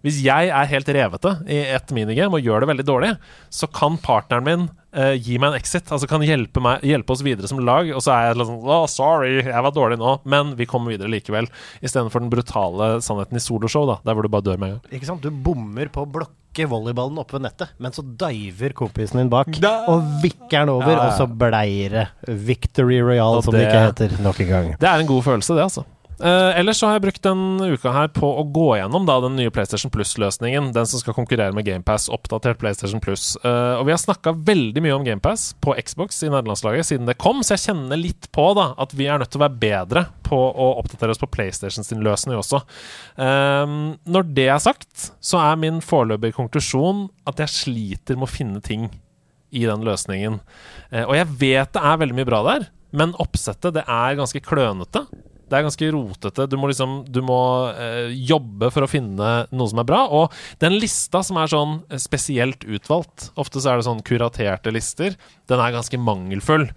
Hvis jeg er helt revete i et minigame og gjør det veldig dårlig, så kan partneren min eh, gi meg en exit. Altså kan hjelpe, meg, hjelpe oss videre som lag. Og så er jeg sånn oh, sorry, jeg var dårlig nå, men vi kommer videre likevel. Istedenfor den brutale sannheten i soloshow, da, der hvor du bare dør med en gang. Ikke sant? Du bommer på blokker sparke volleyballen oppe ved nettet, men så diver kompisen din bak og vikker den over, Ja, ja. og så bleier det Victory Royal, som det det- ikke heter, nok en gang. Det er en god følelse, det, altså. Eh, ellers så har jeg brukt denne uka her på å gå gjennom da, den nye PlayStation Plus-løsningen. Den som skal konkurrere med GamePass, oppdatert PlayStation Plus. Uh, og vi har snakka veldig mye om GamePass på Xbox i nederlandslaget siden det kom, så jeg kjenner litt på da at vi er nødt til å være bedre på å oppdatere oss på PlayStation sin løsning også. Uh, når det er sagt, så er min foreløpige konklusjon at jeg sliter med å finne ting i den løsningen. Og jeg vet det er veldig mye bra der, men oppsettet det er ganske klønete. Det er ganske rotete. Du må liksom Du må eh, jobbe for å finne noe som er bra. Og den lista som er sånn eh, spesielt utvalgt Ofte så er det sånn kuraterte lister. Den er ganske mangelfull.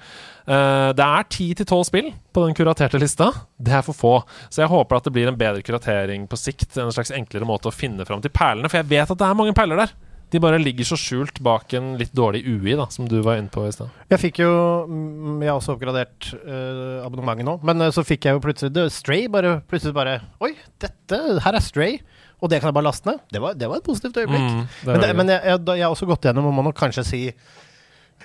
Uh, det er ti til tolv spill på den kuraterte lista. Det er for få. Så jeg håper at det blir en bedre kuratering på sikt. En slags enklere måte å finne fram til perlene. For jeg vet at det er mange perler der. De bare ligger så skjult bak en litt dårlig UI, da, som du var inne på i stad. Jeg fikk jo mm, Jeg har også oppgradert uh, abonnementet nå, men uh, så fikk jeg jo plutselig det, Stray. Bare, plutselig bare Oi, dette Her er Stray. Og det kan jeg bare laste ned. Det var, det var et positivt øyeblikk. Mm, det men det, men jeg, jeg, jeg har også gått gjennom, må må nok kanskje si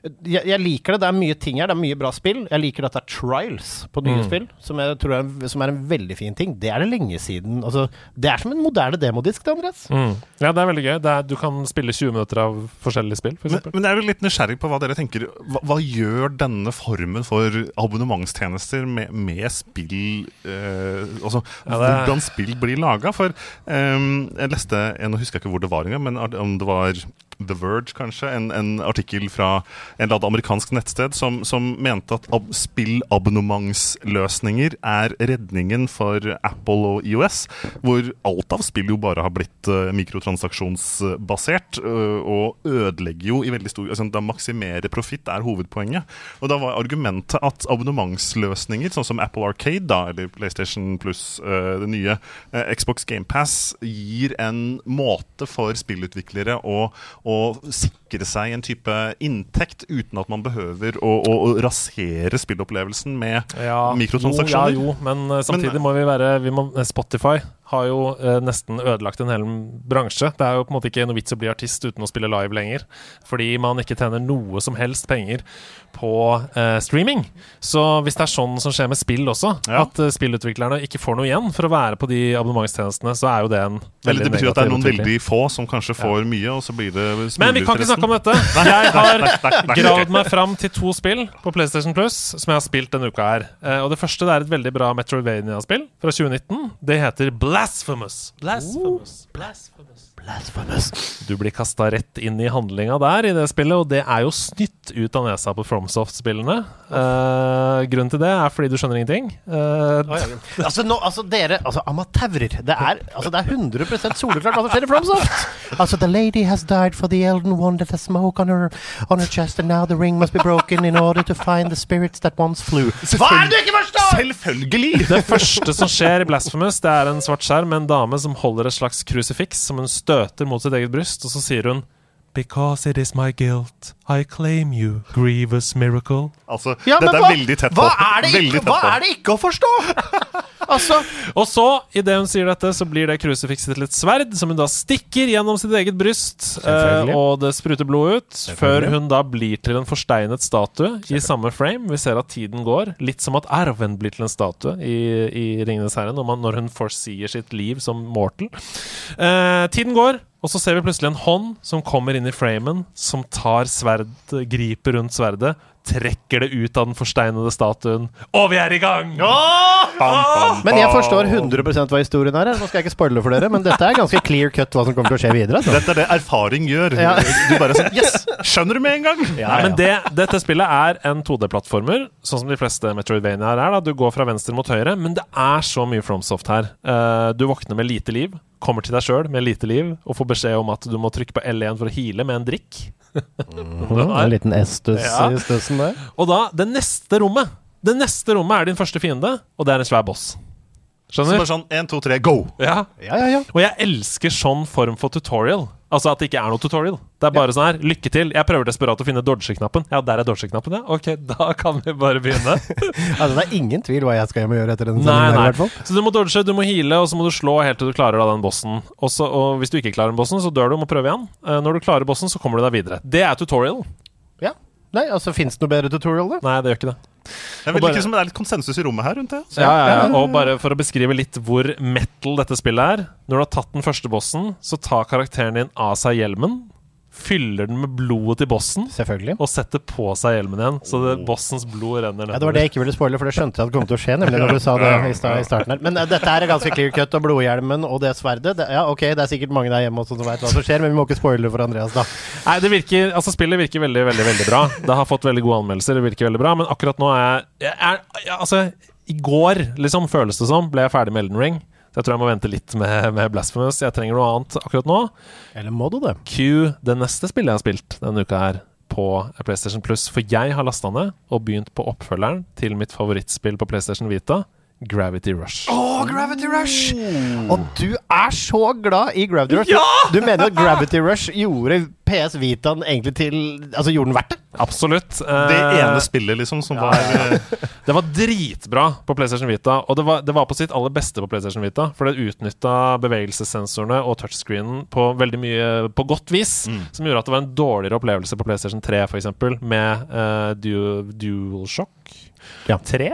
jeg, jeg liker det. Det er mye ting her. Det er mye bra spill. Jeg liker at det er trials på nye Mm. spill, som jeg tror er, en- som er en veldig fin ting. Det er det lenge siden. Altså, det er som en moderne demodisk, det, Andreas. Mm. Ja, det er veldig gøy. Det er, du kan spille 20 minutter av forskjellige spill, for Men, men jeg er jo litt nysgjerrig på hva dere tenker. Hva, hva gjør denne formen for abonnementstjenester med, med spill eh, Altså Ja, det er- hvordan spill blir laga? For eh, jeg leste jeg, husker ikke hvor det var engang, men om det var The Verge, kanskje, en, en artikkel fra en eller annen amerikansk nettsted som, som mente at ab spillabonnementsløsninger er redningen for Apple og IOS, hvor alt av spill jo bare har blitt uh, mikrotransaksjonsbasert, uh, og ødelegger jo i veldig stor altså, Da maksimerer profitt er hovedpoenget. Og da var argumentet at abonnementsløsninger, sånn som Apple Arcade da, eller PlayStation Plus, uh, det nye eh, Xbox GamePass, gir en måte for spillutviklere å, å sikre seg en type inntekt uten at man behøver å, å, å rasere spillopplevelsen med Ja, mikrotransaksjoner. Jo, ja, jo, men uh, samtidig Men- må vi være vi må, eh, Spotify har jo eh, nesten ødelagt en hel bransje. Det er jo på en måte ikke noe vits å bli artist uten å spille live lenger. Fordi man ikke tjener noe som helst penger på eh, streaming. Så hvis det er sånn som skjer med spill også, Ja. at eh, spillutviklerne ikke får noe igjen for å være på de abonnementstjenestene, så er jo det en veldig Eller veldig det betyr at det er noen utvikling. veldig få som kanskje får mye, og så blir det Men vi kan ikke snakke om dette. Jeg har gravd meg fram til to spill på PlayStation Plus som jeg har spilt denne uka her. Eh, og Det første det er et veldig bra Metroidvania-spill fra 2019. Det heter Blasphemous. Blasphemous. Blasphemous. Blasphemous. Du blir kasta rett inn i handlinga der i det spillet, og det er jo snytt ut av nesa på FromSoft-spillene. Uh, grunnen til det er fordi du skjønner ingenting. Eh, Altså, nå, altså dere Altså, amataurer. Det er, altså, det er 100 soleklart hva som skjer i Fromsoft! Altså, the lady has died for the elden one that has smoke on her, on her chest, and now the ring must be broken in order to find the spirits that once flew. Hva er det du ikke forstår?! Selvfølgelig! Det første som skjer i Blasphemous, det er en svart skjerm med en dame som holder et slags krusifiks som hun støter mot sitt eget bryst, og så sier hun Because it is my guilt, I claim you, grievous miracle. Altså, Ja, dette dette hva, er veldig tett på. hva, er det ikke, hva er det ikke å forstå?! Altså Og så, idet hun sier dette, så blir det krusifikset til et sverd, som hun da stikker gjennom sitt eget bryst, eh, og det spruter blod ut, før hun da blir til en forsteinet statue i samme frame. Vi ser at tiden går, litt som at Arven blir til en statue i, i Ringenes herre, når, man, når hun forsier sitt liv som mortal. Eh, tiden går, og så ser vi plutselig en hånd som kommer inn i framen, som tar sverd, griper rundt sverdet, trekker det ut av den forsteinede statuen, og vi er i gang! Bam, bam, Men jeg forstår 100% hva historien er. Nå skal jeg ikke spoile for dere, men dette er ganske clear cut hva som kommer til å skje videre. Altså. Dette er det erfaring gjør. Ja. Du bare sånn Yes! Skjønner du med en gang! Nei, men det, dette spillet er en 2D-plattformer, sånn som de fleste Metroidvania er. da Du går fra venstre mot høyre, men det er så mye FromSoft her. Eh, du våkner med lite liv, kommer til deg sjøl med lite liv, og får beskjed om at du må trykke på L1 for å heale med en drikk. En liten S-stuss Ja. i stussen der. Og da, det neste rommet Det neste rommet er din første fiende, og det er en svær boss. Så bare sånn én, to, tre, go! Ja. Ja, ja, ja. Og jeg elsker sånn form for tutorial. Altså at det ikke er noe tutorial. Det er bare sånn her, lykke til. Jeg prøver desperat å finne dodge-knappen. Ja, der er dodge-knappen, ja. Ok, da kan vi bare begynne. Altså, det er ingen tvil hva jeg skal hjem og gjøre etter denne Nei, sendingen. nei. fall. Så du må dodge, du må heale, og så må du slå helt til du klarer da den bossen. Også, og hvis du ikke klarer den bossen, så dør du og må prøve igjen. Eh, når du klarer bossen, så kommer du deg videre. Det er tutorial. Ja. Nei, altså, Fins det noe bedre tutorial, da? Nei, det gjør ikke det. Jeg vil bare- like som det er litt konsensus i rommet her rundt det. Så Ja, ja, ja. Og bare for å beskrive litt hvor metal dette spillet er. Når du har tatt den første bossen, så tar karakteren din av seg hjelmen. Fyller den med blodet til bossen. Selvfølgelig. Og setter på seg hjelmen igjen, så det, bossens blod renner Ja, det var det jeg ikke ville spoile, for det skjønte jeg at det kom til å skje. nemlig når du sa det i, sta- i starten her. Men uh, dette er ganske clear cut, og blodhjelmen og det sverdet det, Ja, ok, det er sikkert mange der hjemme også som vet hva som skjer, men vi må ikke spoile for Andreas, da. Nei, det virker, altså Spillet virker veldig veldig, veldig bra. Det har fått veldig gode anmeldelser. Det virker veldig bra Men akkurat nå er jeg, jeg er, jeg, Altså, i går, liksom, føles det som, ble jeg ferdig med Elden Ring. Så jeg tror jeg må vente litt med, med Blasphemous. Jeg trenger noe annet akkurat nå. Eller må du det? Q, det neste spillet jeg har spilt denne uka her på PlayStation Plus. For jeg har lasta ned og begynt på oppfølgeren til mitt favorittspill på PlayStation Vita, Gravity Rush. Å, Gravity Rush! Og du er så glad i Gravity Rush. Du mener at Gravity Rush gjorde PS Vitaen egentlig til Altså gjorde den verdt det? Absolutt. Det Eh, ene spillet, liksom, som var eh, Det var dritbra på PlayStation Vita, og det var, det var på sitt aller beste på PlayStation Vita. For det utnytta bevegelsessensorene og touchscreenen på veldig mye på godt vis. Som gjorde at det var en dårligere opplevelse på PlayStation 3, f.eks., med uh, du, DualShock Ja. 3.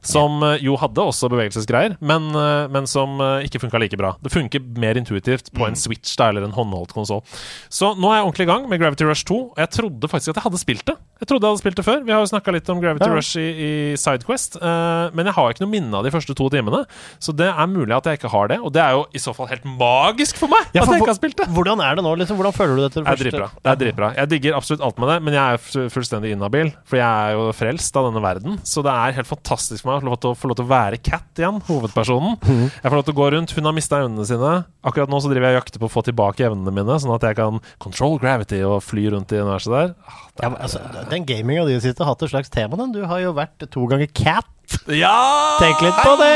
Som eh, jo hadde også bevegelsesgreier, men, eh, men som eh, ikke funka like bra. Det funker mer intuitivt på en Switch da, eller en håndholdt konsoll. Så nå er jeg ordentlig i gang med Gravity Rush 2, og jeg trodde faktisk at jeg hadde spilt det. Jeg trodde jeg hadde spilt det før. Vi har jo snakka litt om Gravity Ja. Rush i, i Sidequest, uh, men jeg har ikke noe minne av de første to timene. Så det er mulig at jeg ikke har det, og det er jo i så fall helt magisk for meg Ja, at jeg ikke har spilt det. Hvordan er det nå? liksom? Hvordan føler du det til Det er dritbra. Det er dritbra. Jeg digger absolutt alt med det, men jeg er fu- fullstendig inhabil. For jeg er jo frelst av denne verden. Så det er helt fantastisk for meg lov til å, få lov til å være Cat igjen, hovedpersonen. Jeg får lov til å gå rundt. Hun har mista evnene sine. Akkurat nå så driver jeg og jakter på å få tilbake evnene mine, sånn at jeg kan control gravity og fly rundt i universet der. Ah, det Ja, men, altså, den gaminga di siste har hatt et slags tema. Den. Du har jo vært to ganger cat. Ja! Tenk litt på det!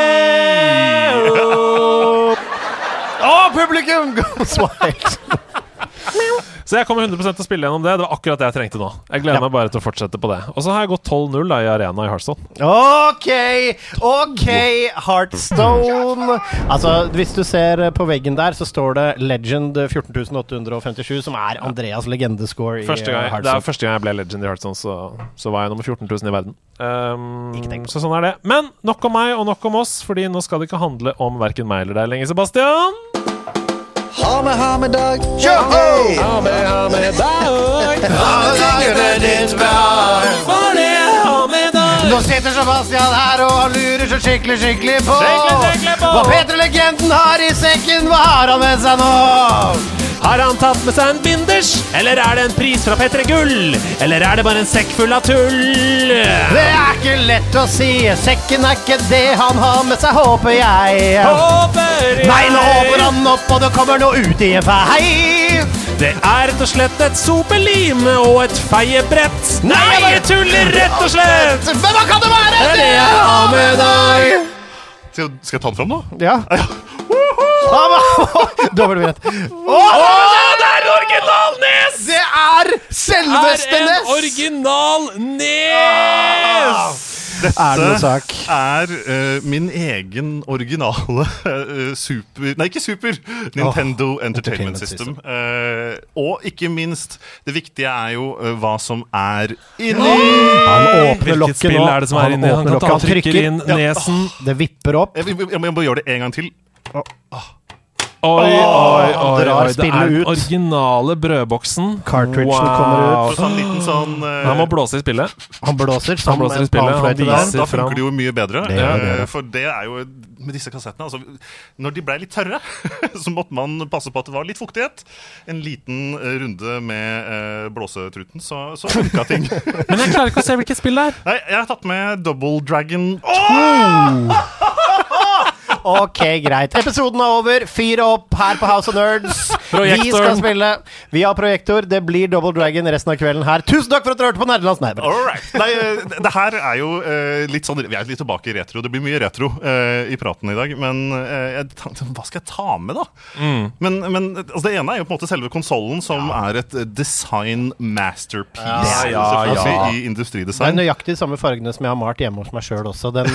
Å, publikum! Goes wild. Så jeg kommer 100 til å spille gjennom det. Det var akkurat det jeg trengte nå. Jeg gleder Ja. meg bare til å fortsette på det. Og så har jeg gått 12-0 i arena i Hearthstone. Ok, ok, Heartstone. Altså, hvis du ser på veggen der, så står det Legend 14857, som er Andreas legendescore i Første gang, eh, det er første gang jeg ble legend i Hearthstone, så, så var jeg nummer 14 000 i verden. Um, så sånn er det. Men nok om meg og nok om oss, Fordi nå skal det ikke handle om verken meg eller deg lenger, Sebastian. Ha med, ha med dag. Tjoho! Ha med, ha med dag Nå sitter Sebastian her og han lurer så skikkelig, skikkelig på Skikkelig, skikkelig på. hva Peter Legenden har i sekken. Hva har han med seg nå? Har han tatt med seg en binders? Eller er det en pris fra P3 Gull? Eller er det bare en sekk full av tull? Det er ikke lett å si. Sekken er ikke det han har med seg, håper jeg. Håper jeg Nei, nå håper han opp, og det kommer noe ut i en fei. Det er rett og slett et sopelim og et feiebrett. Nei, jeg bare tuller, rett og slett! Men hva kan det være? Det er det jeg har med deg. Skal jeg ta den fram nå? Ja. Dobbeltbrett. Å, det er en original nes! Det er Det er en original nes! Er sak? er uh, min egen originale uh, super Nei, ikke super! Nintendo Entertainment Entertainment System. Uh, og ikke minst, det viktige er jo hva som er inni! Han åpner lokket nå. er det som er inni? Han ta lokket. trykker inn Ja. nesen. Det vipper opp. Jeg, jeg, jeg må gjøre det en gang til. Oi, oi, oi, oi. Det er den ut. originale brødboksen. Cartridgen kommer ut. Sånn liten sånn uh, Han må blåse i spillet. Han blåser Han blåser i spillet, han viser- da fram. funker det jo mye bedre. Det det, eh. For det er jo med disse kassettene altså, Når de ble litt tørre, så måtte man passe på at det var litt fuktighet. En liten eh, runde med uh, blåsetruten, så, så funka ting. Men jeg klarer ikke å se hvilket spill det er. Nei, jeg har tatt med Double Dragon Ok, greit. Episoden er over. Fyr opp her på House of Nerds. Vi skal spille. Vi har projektor. Det blir Double Dragon resten av kvelden her. Tusen takk for at dere hørte på Nerdelands. Nei, right. Nei, eh, det, her er jo eh, litt sånn Vi er litt tilbake i retro. Det blir mye retro eh, i praten i dag. Men jeg, tenkte, hva skal jeg ta med, da? Men, men altså, det ene er jo på en måte selve konsollen, som er et design masterpiece Ja, ja, ja. i Det er nøyaktig de samme fargene som jeg har malt hjemme hos meg sjøl også. Den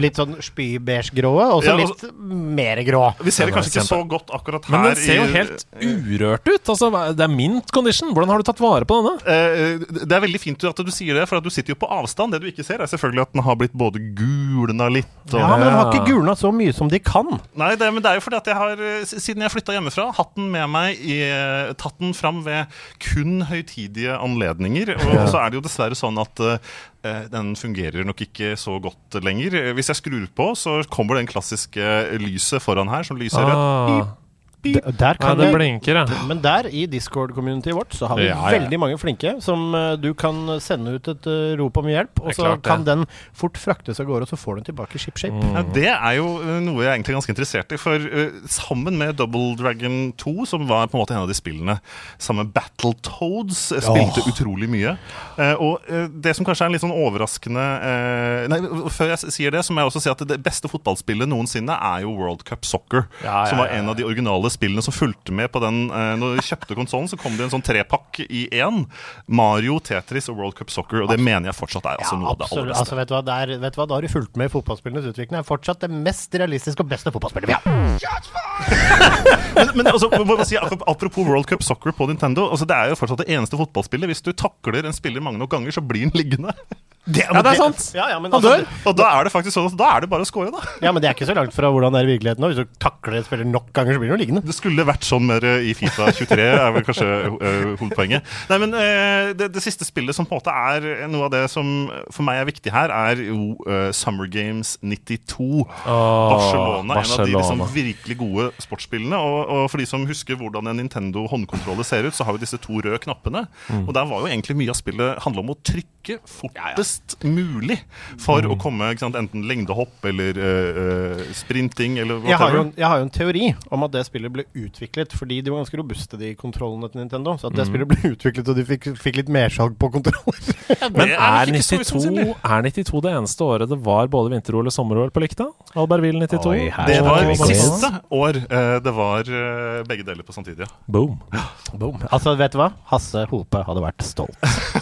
litt sånn spy-beige-gråe, og så Ja, litt mer grå. Vi ser det kanskje ikke så godt akkurat her. Men den ser jo helt urørt ut. Altså, det er mint condition. Hvordan har du tatt vare på denne? Eh, det er veldig fint at du sier det, for at du sitter jo på avstand. Det du ikke ser, er selvfølgelig at den har blitt både gulna litt og Ja, men den har ikke gulna så mye som de kan. Nei, det, men det er jo fordi at jeg har, eh, siden jeg flytta hjemmefra, hatt den med meg i, eh, tatt den fram ved kun høytidige anledninger. Og så er det jo dessverre sånn at eh, den fungerer nok ikke så godt lenger. Eh, Hvis jeg skrur på, så kommer den klassiske lyset foran her, som lyser rødt. Ah, der ja, kan det blinker, ja. Men der, i Discord-communityet vårt, så har vi Ja, ja. veldig mange flinke som eh, du kan sende ut et uh, rop om hjelp, og så klart kan den fort fraktes av gårde, og så får du den tilbake i shipshape. Mm. Ja, det er jo eh, noe jeg er egentlig ganske interessert i. For sammen med Double Dragon 2, som var på en måte en av de spillene sammen med Battletoads, Toads, spilte utrolig mye. Og det som kanskje er litt sånn overraskende eh, Nei, Før jeg sier det, så må jeg også si at det beste fotballspillet noensinne er jo World Cup Soccer. Ja, ja, Som var en av de originale spillene som fulgte med på den. eh, når du kjøpte konsollen, så kom det en sånn trepakk i én. Mario, Tetris og World Cup Soccer. Og det mener jeg fortsatt er altså, noe av det aller beste. Altså, vet, du hva, det er, vet du hva, Da har du fulgt med i fotballspillenes utvikling. Det er fortsatt det mest realistiske og beste fotballspillet vi har. men, men altså, må si, apropos World Cup Soccer på Nintendo. Altså, det er jo fortsatt det eneste fotballspillet. Hvis du takler en spiller mange nok ganger, så blir han liggende. Ja, det er sant. Ja, ja, men, Han altså, dør. Og da er det faktisk sånn at da er det bare å score, da. ja, men det er ikke så langt fra hvordan det er i virkeligheten. Hvis du takler en spiller nok ganger, så blir det jo liggende. Det skulle vært sånn mer i Fifa 23, er vel kanskje øh, hovedpoenget. Nei, men øh, det, det siste spillet som på en måte er noe av det som for meg er viktig her, er jo uh, Summer Games 92. Barcelona, en av de liksom virkelig gode sportsspillene. Og, og for de som husker hvordan en Nintendo håndkontroller ser ut, så har vi disse to røde knappene. Mm. Og der var jo egentlig mye av spillet handla om å trykke fortest mulig for Mm. å komme ikke sant, enten lengdehopp eller øh, sprinting eller Jeg har, jo, jeg har jo en teori om at det spillet ble utviklet fordi de var ganske robuste, de kontrollene til Nintendo. Så at Mm. det spillet ble utviklet, og de fikk, fikk litt mersalg på kontroller. Men er er nok ikke så 92, er 92 det eneste året det var både vinter-OL og sommer-OL på Lykta? Albertville 92? Oi, Det var siste år uh, det var uh, begge deler på samtidig. Ja. Boom. Boom. Altså, vet du hva? Hasse Hope hadde vært stolt.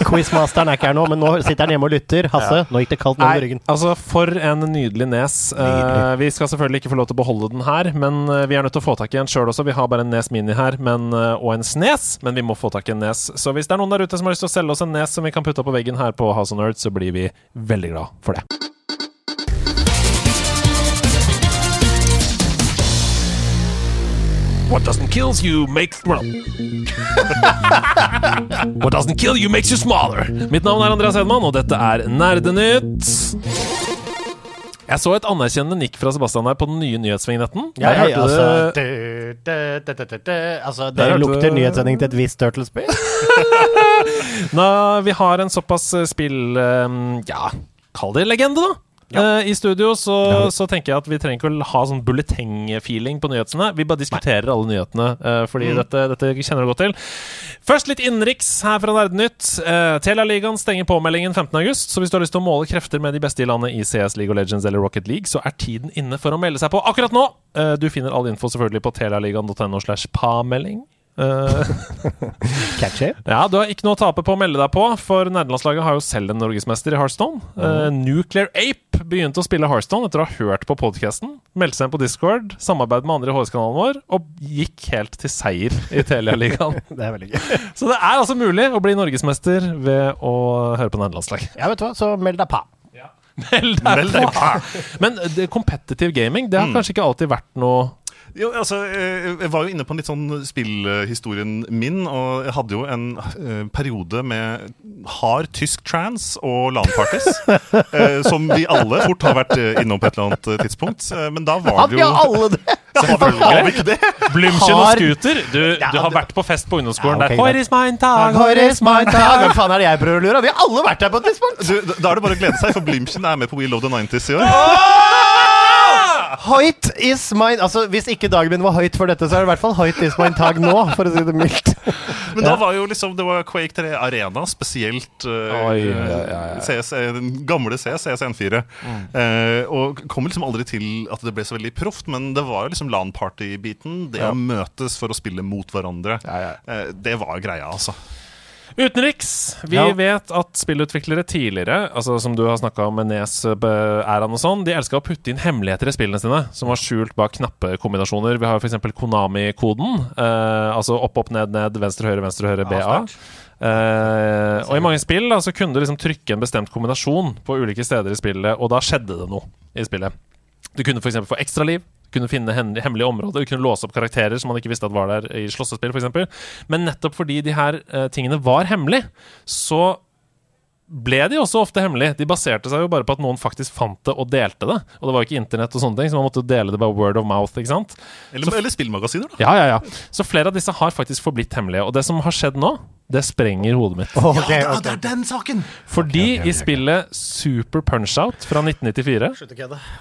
Quizmasteren er ikke her nå, men nå sitter han hjemme og lytter. Hasse, nå gikk det kaldt nedover ryggen. altså For en nydelig nes. Eh, vi skal selvfølgelig ikke få lov til å beholde den her, men eh, vi er nødt til å få tak i en sjøl også. Vi har bare en Nes Mini her men, eh, og en Snes, men vi må få tak i en Nes. Så hvis det er noen der ute som har lyst til å selge oss en Nes som vi kan putte opp på veggen her på House of Nerds, så blir vi veldig glad for det. What doesn't kill you makes well. What doesn't kill you makes you smaller. Mitt navn er Andreas Hedman, og dette er Nerdenytt. Jeg så et anerkjennende nikk fra Sebastian her på den nye nyhetsvignetten. Ja, Der altså, det- du, du, du, altså, det lukter nyhetssending til et visst Turtles-spill. Nå, vi har en såpass eh, spill eh, Ja, kall det legende, da. Eh, I studio så, så tenker jeg at vi trenger ikke å ha sånn bulleteng-feeling på nyhetene. Vi bare diskuterer alle nyhetene, uh, fordi dette, dette kjenner du godt til. Først litt innenriks her fra Nerdenytt. Uh, Telialigaen stenger påmeldingen 15.8, så hvis du har lyst til å måle krefter med de beste i landet i CS, League of Legends eller Rocket League, så er tiden inne for å melde seg på akkurat nå. Uh, du finner all info selvfølgelig på telialigaen.no slash pamelding. Eh, Catchy. ja, du har ikke noe å tape på å melde deg på, for nederlandslaget har jo selv en norgesmester i Hearthstone. Eh, Nuclear Ape begynte å spille Hearthstone etter å ha hørt på podkasten. Meldte seg inn på Discord, samarbeidet med andre i HS-kanalen vår, og gikk helt til seier i Telialigaen. Det er veldig gøy. Så det er altså mulig å bli norgesmester ved å høre på nerdelandslaget. Ja, vet du hva, så meld deg på. Meld deg Meld deg på! Men competitive gaming, det har kanskje ikke alltid vært noe Jo, altså, eh, Jeg var jo inne på en litt sånn spillhistorien min, og jeg hadde jo en eh, periode med hard tysk trans og LAN-parties. eh, som vi alle fort har vært innom på et eller annet tidspunkt. Men da var Hadde det jo alle det! Har vi ikke det? Blümchen og scooter. Du, Ja, du har vært på fest på ungdomsskolen Ja, okay, der. Hvor greit. is mein Tag? Hvor mein Tag? Hvem faen er det jeg prøver å lure? Vi har alle vært der på et tidspunkt! Du, da er det bare å glede seg, for Blimchen er med på We Love the 90s i år. Hoit is mine Altså, Hvis ikke dagen min var høyt for dette, så er det i hvert fall høyt is mine tag nå, for å si det mildt. Men da var jo liksom Det var Quake 3 Arena, spesielt uh, Oi, ja, ja, ja. CS, eh, den gamle CS, CSN4. Mm. Uh, og kom liksom aldri til at det ble så veldig proft, men det var jo liksom LAN-party-biten. Det å møtes for å spille mot hverandre. Ja, ja. eh, det var greia, altså. Utenriks. Vi Ja. vet at spillutviklere tidligere, altså som du har snakka om med Nes, Æran og sånn, de elska å putte inn hemmeligheter i spillene sine som var skjult bak knappekombinasjoner. Vi har jo f.eks. Konami-koden. Eh, altså opp, opp, ned, ned, venstre, høyre, venstre, høyre, BA. Eh, og i mange spill da, så kunne du liksom trykke en bestemt kombinasjon på ulike steder i spillet, og da skjedde det noe i spillet. Du kunne f.eks. få ekstraliv. Du kunne finne hemmelige områder. Kunne låse opp karakterer som man ikke visste at var der i slåssespill. Eksempel. Men nettopp fordi de her eh, tingene var hemmelige, så ble de også ofte hemmelige. De baserte seg jo bare på at noen faktisk fant det og delte det. Og det var jo ikke internett og sånne ting, så man måtte jo dele det by word of mouth. ikke sant? Eller, eller spillmagasiner, da. Ja, ja, ja. Så flere av disse har faktisk forblitt hemmelige. Og det som har skjedd nå, det sprenger hodet mitt. Ja, det er den saken! Fordi i spillet Super Punch-Out fra 1994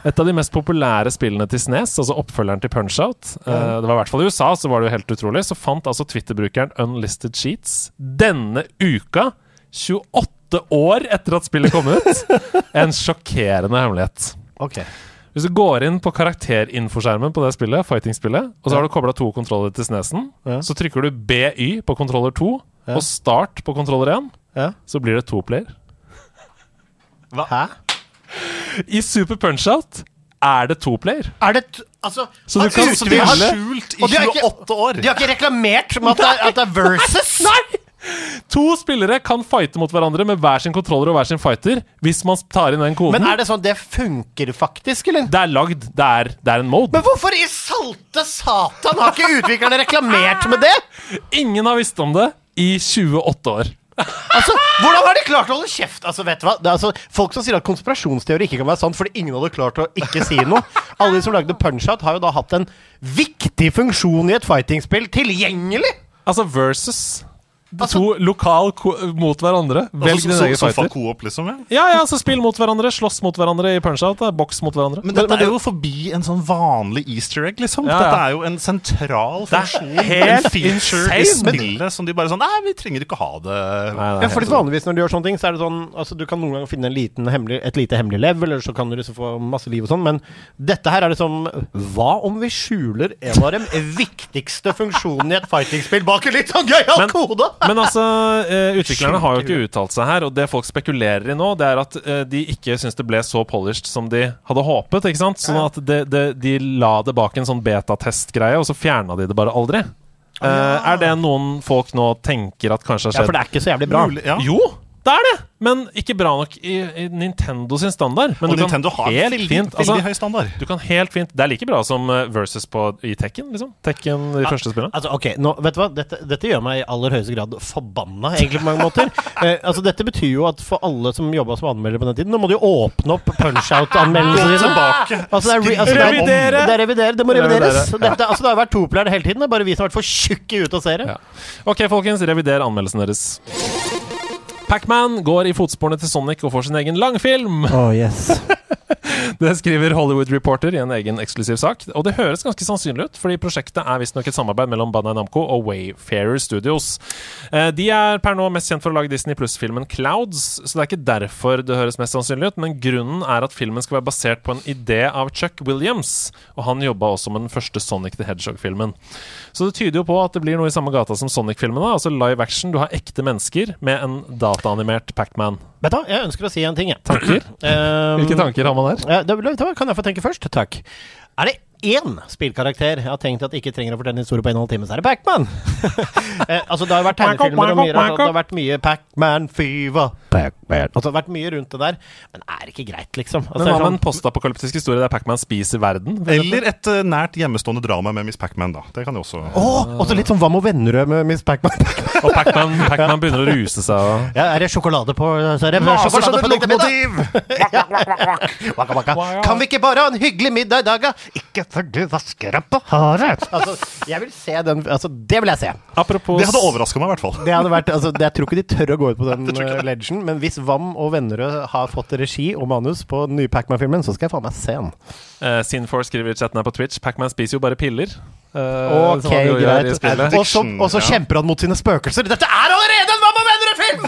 et av de mest populære spillene til Snes, altså oppfølgeren til Punch-Out eh, Det var i hvert fall i USA, så var det jo helt utrolig. Så fant altså Twitter-brukeren Unlisted Sheets denne uka, 28 år etter at spillet kom ut, en sjokkerende hemmelighet. Okay. Hvis du går inn på karakterinfoskjermen på det spillet, fighting-spillet, og så har du kobla to kontroller til Snesen, Ja. så trykker du BY på kontroller 2 Ja. og start på kontroller 1, Ja. så blir det to player. Hæ? I Super Punch-Out er det to player. Er det Altså Så du kan spille- Skjult i Og de har ikke- 28 år! De har ikke reklamert med at det er, at det er versus? Nei! To spillere kan fighte mot hverandre med hver sin kontroller og hver sin fighter hvis man tar inn den koden. Men er det sånn det funker faktisk, eller? Det er lagd. Det er, det er en mode. Men hvorfor i salte satan har ikke utviklerne reklamert med det? Ingen har visst om det i 28 år. Altså, Hvordan har de klart å holde kjeft? Altså, vet du hva? Altså, folk som sier at konspirasjonsteori ikke kan være sant fordi ingen hadde klart å ikke si noe. Alle de som lagde Punch-Out, har jo da hatt en viktig funksjon i et fighting-spill tilgjengelig! Altså versus. De Altså- to lokal ko mot hverandre. Velg Altså, din egen så, fighter. Coop, liksom, ja. Ja, ja, så spill mot hverandre, slåss mot hverandre i punch-out. Boks mot hverandre. Men dette er jo forbi en sånn vanlig easter egg, liksom. Ja, ja. Dette er jo en sentral funksjon, en feature i spillet som de bare sånn Nei, vi trenger ikke ha det. Nei, det Ja, fordi Vanligvis når du gjør sånne ting, så er det sånn Altså, du kan noen ganger finne en liten hemmelig, et lite hemmelig level, eller så kan du liksom få masse liv og sånn, men dette her er det som Hva om vi skjuler en av de viktigste funksjonene i et fighting-spill bak en litt sånn gøyal Men- kode? Men altså, eh, utviklerne har jo ikke uttalt seg her, og det folk spekulerer i nå, det er at eh, de ikke syns det ble så polished som de hadde håpet. ikke sant? Sånn at de, de, de la det bak en sånn betatest-greie, og så fjerna de det bare aldri. Ja. er det noen folk nå tenker at kanskje har Ja, for det er ikke så jævlig bra. Mulig, ja. Jo, det er det! Men ikke bra nok i, i Nintendo sin standard. Men Og Nintendo har helt veldig, fint veldig altså, høy standard. Du kan helt fint Det er like bra som eh, Versus på, i Tekken, liksom. Tekken, de første spillet. Altså, ok, nå, vet du hva? Dette, dette gjør meg i aller høyeste grad forbanna, egentlig, på mange måter. Eh, altså, dette betyr jo at for alle som jobba som anmelder på den tiden, nå må de jo åpne opp punch-out-anmeldelsene sine. Tilbake. Altså, det er, re, altså, det er, Revidere! Det er revidere, det må Revidere, revideres. Dette, altså, det har vært toplayer hele tiden. Det er bare vi som har vært for tjukke ut av serie. Ja. Ok, folkens, revider anmeldelsen deres. Pacman går i fotsporene til Sonic og får sin egen langfilm. Oh, yes. Det skriver Hollywood Reporter i en egen eksklusiv sak. Og det høres ganske sannsynlig ut, fordi prosjektet er visstnok et samarbeid mellom Bandai Namco og Wayfarer Studios. Eh, De er per nå mest kjent for å lage Disney Pluss-filmen Clouds, så det er ikke derfor det høres mest sannsynlig ut, men grunnen er at filmen skal være basert på en idé av Chuck Williams, og han jobba også med den første Sonic the Hedgehog-filmen. Så det tyder jo på at det blir noe i samme gata som Sonic-filmene, altså live action. Du har ekte mennesker med en dataanimert Pacman. Vet du jeg ønsker å si en ting, jeg. Tanker? Um, Hvilke tanker har man der? Ja, kan jeg få tenke først? Takk. Er det én spillkarakter jeg har tenkt at ikke trenger å fortelle en historie på en og en halv time, så er det Pacman! eh, altså, det har vært tegnefilmer og mye Det har vært mye Pacman Fever Pac-Man Altså, det har vært mye rundt det der, men det er ikke greit, liksom. Altså, Men det hva med en sånn- postapokalyptisk historie der Pacman spiser verden? Eller et uh, nært hjemmestående drama med Miss Pacman, da. Det kan jo også Åh, også litt sånn Hva med Vennerød med Miss Pacman? Og Pacman, Pac begynner å ruse seg og ja, er det sjokolade på så er det Maser som sjokolade et på lokomotiv! Kan vi ikke bare ha en hyggelig middag i dag, da? Ikke heter du vasker opp på håret? Altså, jeg vil se den Altså, det vil jeg se. Apropos Det hadde overraska meg, i hvert fall. Det hadde vært, altså, det, jeg tror ikke de tør å gå ut på den uh, legenden, men hvis Vam og Vennerød har fått regi og manus på den nye Pacman-filmen, så skal jeg faen meg se den. uh, Sinfor skriver i chatten her på Twitch Pacman spiser jo bare piller. Uh, Ok, greit. Og så, og så ja. kjemper han mot sine spøkelser. Dette er allerede en Vam og Vennerød-film!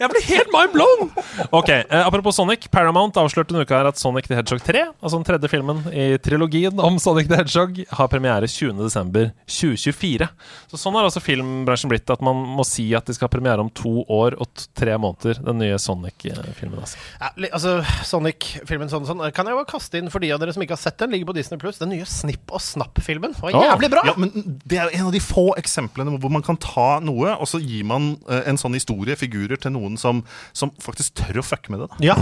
Jeg blir helt mind blown! Ok, eh, Apropos Sonic. Paramount avslørte denne uka her at Sonic the Hedgehog 3, altså den tredje filmen i trilogien om Sonic the Hedgehog, har premiere 20.12.2024. Så sånn har altså filmbransjen blitt, at man må si at de skal ha premiere om to år og tre måneder, den nye Sonic-filmen. altså. Ja, altså, Sonic-filmen sånn sånn kan jeg jo kaste inn for de av dere som ikke har sett den. Ligger på Disney Pluss. Den nye Snipp og Snapp-filmen var jævlig bra! Ja, men Det er en av de få eksemplene hvor man kan ta noe, og så gir man eh, en sånn historie, figurer, til noen som, som faktisk tør å fucke med det. da. Ja,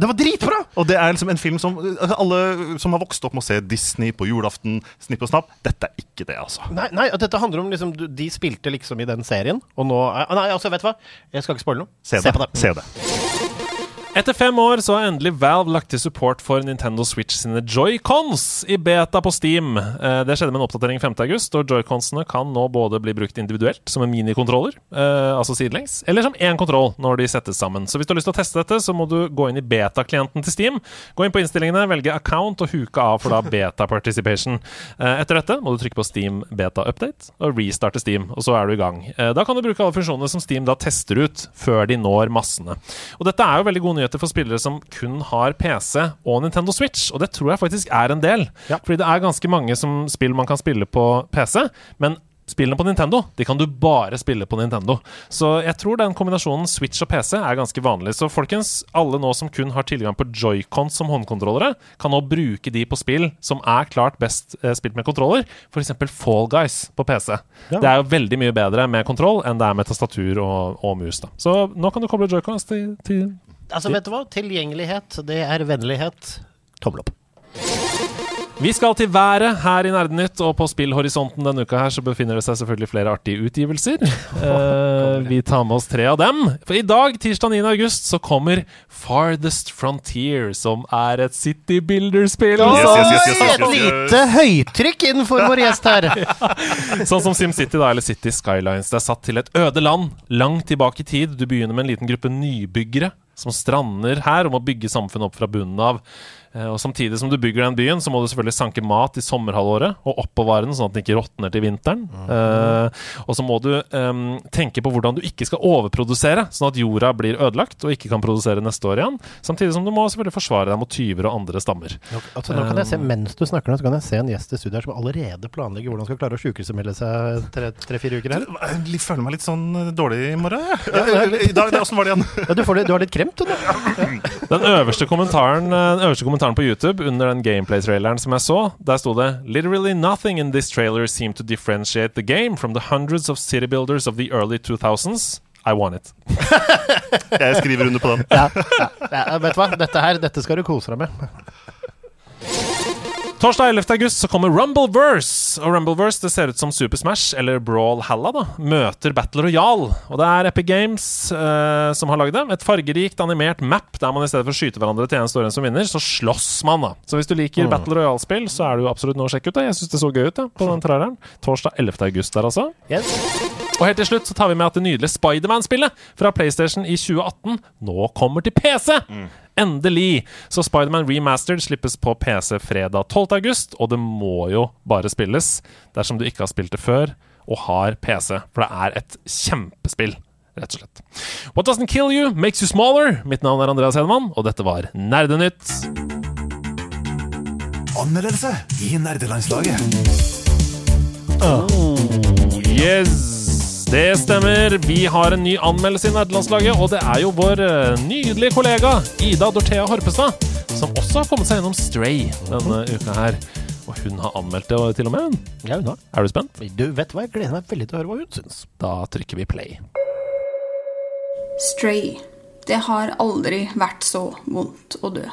Det var dritbra! Og det er liksom en film som altså, Alle som har vokst opp med å se Disney på julaften, Snipp og Snapp, dette er ikke det, altså. Nei, nei, dette handler om liksom De spilte liksom i den serien, og nå er, Nei, altså, vet du hva? Jeg skal ikke spoile noe. Se det. på det. Se det. Etter fem år så har endelig Valve lagt til support for Nintendo Switch sine Joy-Cons i beta på Steam. Eh, Det skjedde med en oppdatering 5.8, og Joy-Consene kan nå både bli brukt individuelt som en minikontroller, eh, altså sidelengs, eller som én kontroll når de settes sammen. Så hvis du har lyst til å teste dette, så må du gå inn i beta-klienten til Steam. Gå inn på innstillingene, velge account og huke av for da beta participation. Eh, Etter dette må du trykke på Steam beta update og restarte Steam, og så er du i gang. Da kan du bruke alle funksjonene som Steam da tester ut før de når massene. Og dette er jo veldig gode nyheter for spillere som kun har PC og Nintendo Switch, og det tror jeg faktisk er en del. Ja. Fordi det er ganske mange som spill man kan spille på PC, men spillene på Nintendo de kan du bare spille på Nintendo. Så jeg tror den kombinasjonen Switch og PC er ganske vanlig. Så folkens, alle nå som kun har tilgang på Joy-Cons som håndkontrollere, kan nå bruke de på spill som er klart best eh, spilt med kontroller, f.eks. Fall Guys på PC. Ja. Det er jo veldig mye bedre med kontroll enn det er med tastatur og, og mus. da. Så nå kan du koble Joy-Cons til, til Altså, vet du hva? Tilgjengelighet, det er vennlighet. Tommel opp. Vi skal til været her i Nerdenytt, og på spillhorisonten denne uka her så befinner det seg selvfølgelig flere artige utgivelser. Eh, vi tar med oss tre av dem. For i dag, tirsdag 9. august, så kommer Farthest Frontier, som er et City Builder-spill. Yes, yes, yes, yes, yes, Et lite høytrykk innenfor vår gjest her. Sånn som SimCity, da, eller City Skylines. Det er satt til et øde land, langt tilbake i tid. Du begynner med en liten gruppe nybyggere som strander her om å bygge samfunnet opp fra bunnen av. Eh, Og Samtidig som du bygger den byen, så må du selvfølgelig sanke mat i sommerhalvåret og oppbevare den, sånn at den ikke råtner til vinteren. Eh, og så må du um, tenke på hvordan du ikke skal overprodusere, sånn at jorda blir ødelagt og ikke kan produsere neste år igjen. Samtidig som du må selvfølgelig forsvare deg mot tyver og andre stammer. Nå, altså, nå kan jeg se, Mens du snakker nå, så kan jeg se en gjest i studio her som allerede planlegger hvordan han skal klare å sjukehusmelde seg tre- tre-fire uker her. Jeg føler meg litt sånn eh, dårlig i morgen. jeg. I dag, Åssen var det igjen? Ja, du, får, litt- du har litt kremt, du nå. Den øverste kommentaren, den øverste kommentaren på YouTube under den gameplay-traileren som jeg så, der sto det Literally nothing in this trailer seemed to differentiate the game from the hundreds of city builders of the early 2000s. I want it. Jeg skriver under på den. Ja, ja, ja, vet du hva? Dette her, dette skal du kose deg med. Torsdag 11. august så kommer Rumbleverse. Og Rumbleverse det ser ut som Super Smash, eller Brawl Halla, da, møter Battle Royale. Og det er Epic Games uh, som har lagd det. Et fargerikt animert map der man i stedet for å skyte hverandre til en står en som vinner, så slåss man, da. Så hvis du liker Battle Royale-spill, så er det jo absolutt noe å sjekke ut. da Jeg syns det så gøy ut, da, på den traileren. Torsdag 11. august der, altså. Yes. Og helt til slutt så tar vi med at det nydelige Spiderman-spillet fra PlayStation i 2018 nå kommer til PC! Endelig! Så Spiderman Remastered slippes på PC fredag 12. august, og det må jo bare spilles dersom du ikke har spilt det før og har PC, for det er et kjempespill. Rett og slett. What doesn't kill you makes you smaller. Mitt navn er Andreas Hedemann, og dette var Nerdenytt. Anmeldelse i nerdelandslaget. Oh, Yes, det stemmer. Vi har en ny anmeldelse i nederlandslaget, og det er jo vår eh, nydelige kollega Ida Dorthea Horpestad, som også har kommet seg gjennom Stray denne uka her. Og hun har anmeldt det til og med. hun. Ja, hun har. Er du spent? Du, vet hva? Jeg gleder meg veldig til å høre hva hun syns. Da trykker vi play. Stray. Det har aldri vært så vondt å dø.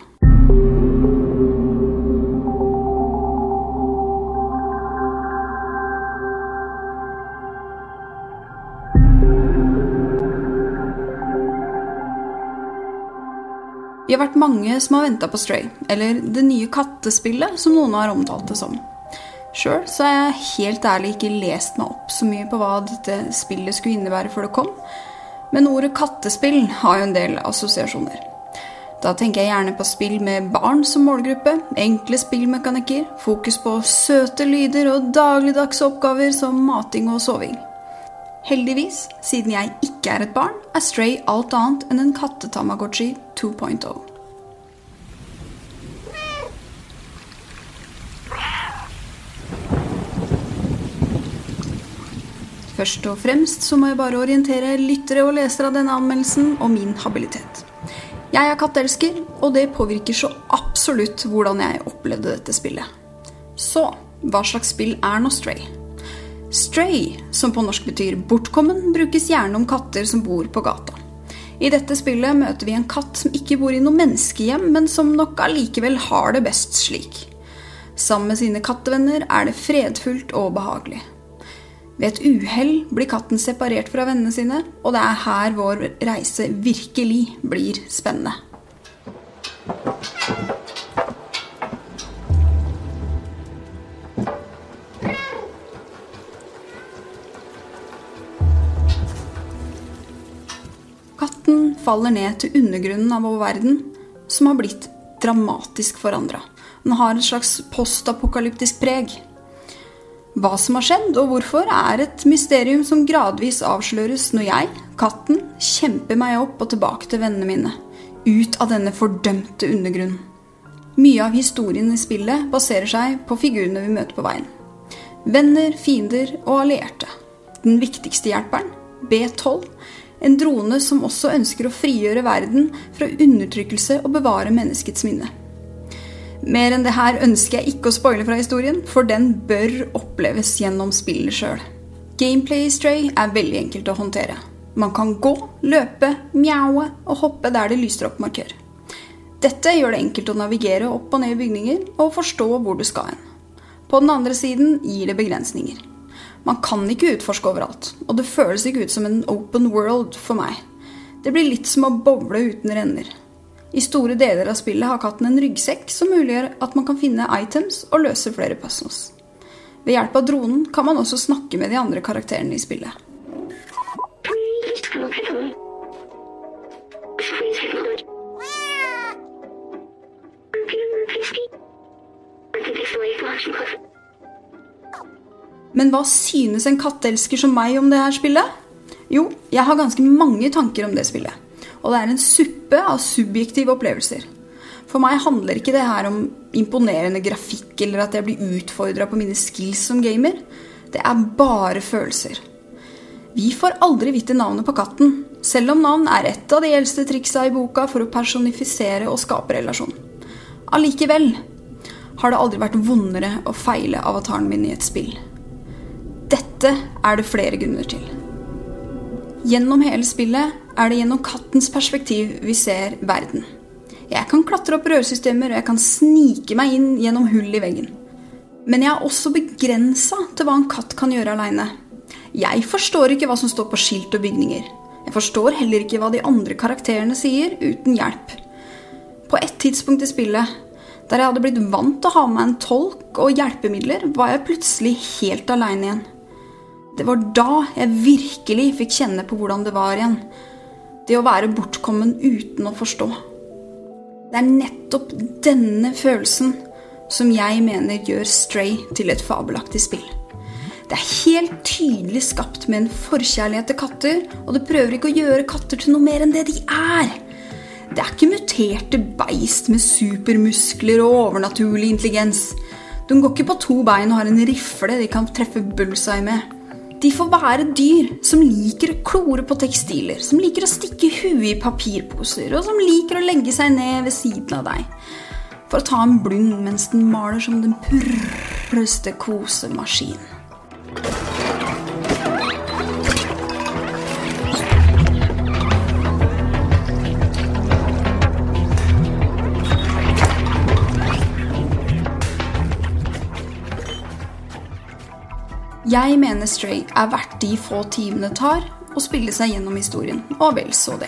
Vi har vært mange som har venta på Stray, eller det nye kattespillet, som noen har omtalt det som. Sjøl så har jeg helt ærlig ikke lest meg opp så mye på hva dette spillet skulle innebære før det kom, men ordet kattespill har jo en del assosiasjoner. Da tenker jeg gjerne på spill med barn som målgruppe, enkle spillmekanikker, fokus på søte lyder og dagligdagse oppgaver som mating og soving. Heldigvis, siden jeg ikke er et barn, er Stray alt annet enn en kattetamagotchi 2.0. Først og fremst så må jeg bare orientere lyttere og lesere av denne anmeldelsen om min habilitet. Jeg er katteelsker, og det påvirker så absolutt hvordan jeg opplevde dette spillet. Så hva slags spill er nå Stray? Stray, som på norsk betyr bortkommen, brukes gjerne om katter som bor på gata. I dette spillet møter vi en katt som ikke bor i noe menneskehjem, men som nok allikevel har det best slik. Sammen med sine kattevenner er det fredfullt og behagelig. Ved et uhell blir katten separert fra vennene sine, og det er her vår reise virkelig blir spennende. Faller ned til undergrunnen av vår verden, som har blitt dramatisk forandra. Den har et slags postapokalyptisk preg. Hva som har skjedd og hvorfor, er et mysterium som gradvis avsløres når jeg, katten, kjemper meg opp og tilbake til vennene mine. Ut av denne fordømte undergrunnen. Mye av historien i spillet baserer seg på figurene vi møter på veien. Venner, fiender og allierte. Den viktigste hjelperen, B12, en drone som også ønsker å frigjøre verden fra undertrykkelse og bevare menneskets minne. Mer enn det her ønsker jeg ikke å spoile fra historien, for den bør oppleves gjennom spillet sjøl. Gameplay i Stray er veldig enkelt å håndtere. Man kan gå, løpe, mjaue og hoppe der det lyser opp markør. Dette gjør det enkelt å navigere opp og ned i bygninger og forstå hvor du skal hen. På den andre siden gir det begrensninger. Man kan ikke utforske overalt, og det føles ikke ut som en open world for meg. Det blir litt som å boble uten renner. I store deler av spillet har katten en ryggsekk som muliggjør at man kan finne items og løse flere puzzles. Ved hjelp av dronen kan man også snakke med de andre karakterene i spillet. Men hva synes en katteelsker som meg om det her spillet? Jo, jeg har ganske mange tanker om det spillet. Og det er en suppe av subjektive opplevelser. For meg handler ikke det her om imponerende grafikk eller at jeg blir utfordra på mine skills som gamer. Det er bare følelser. Vi får aldri vite navnet på katten, selv om navn er et av de eldste triksa i boka for å personifisere og skape relasjon. Allikevel har det aldri vært vondere å feile avataren min i et spill. Dette er det flere grunner til. Gjennom hele spillet er det gjennom kattens perspektiv vi ser verden. Jeg kan klatre opp rørsystemer, og jeg kan snike meg inn gjennom hull i veggen. Men jeg er også begrensa til hva en katt kan gjøre aleine. Jeg forstår ikke hva som står på skilt og bygninger. Jeg forstår heller ikke hva de andre karakterene sier, uten hjelp. På et tidspunkt i spillet, der jeg hadde blitt vant til å ha med en tolk og hjelpemidler, var jeg plutselig helt aleine igjen. Det var da jeg virkelig fikk kjenne på hvordan det var igjen. Det å være bortkommen uten å forstå. Det er nettopp denne følelsen som jeg mener gjør Stray til et fabelaktig spill. Det er helt tydelig skapt med en forkjærlighet til katter, og det prøver ikke å gjøre katter til noe mer enn det de er. Det er ikke muterte beist med supermuskler og overnaturlig intelligens. De går ikke på to bein og har en rifle de kan treffe bullseye med. De får være dyr som liker å klore på tekstiler, som liker å stikke huet i papirposer, og som liker å legge seg ned ved siden av deg for å ta en blund mens den maler som den purreste kosemaskin. Jeg mener Stray er verdt de få timene tar å spille seg gjennom historien, og vel så det.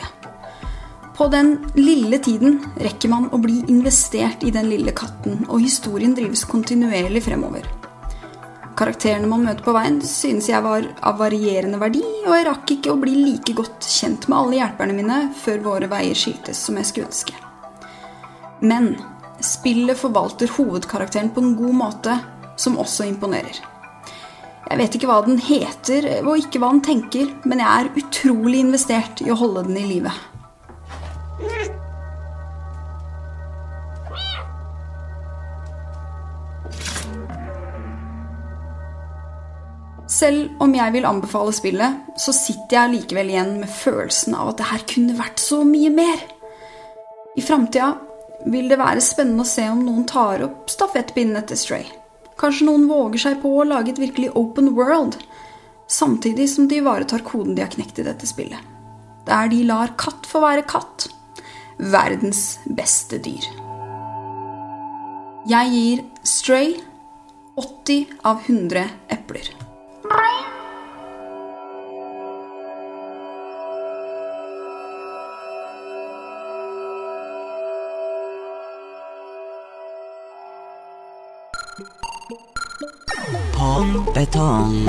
På den lille tiden rekker man å bli investert i den lille katten, og historien drives kontinuerlig fremover. Karakterene man møter på veien, synes jeg var av varierende verdi, og jeg rakk ikke å bli like godt kjent med alle hjelperne mine før våre veier skiltes som jeg skulle ønske. Men spillet forvalter hovedkarakteren på en god måte, som også imponerer. Jeg vet ikke hva den heter, og ikke hva den tenker, men jeg er utrolig investert i å holde den i live. Selv om jeg vil anbefale spillet, så sitter jeg likevel igjen med følelsen av at det her kunne vært så mye mer. I framtida vil det være spennende å se om noen tar opp stafettpinnen etter Stray. Kanskje noen våger seg på å lage et virkelig open world, samtidig som de ivaretar koden de har knekt i dette spillet. Der de lar katt få være katt. Verdens beste dyr. Jeg gir Stray 80 av 100 epler. Pong betong.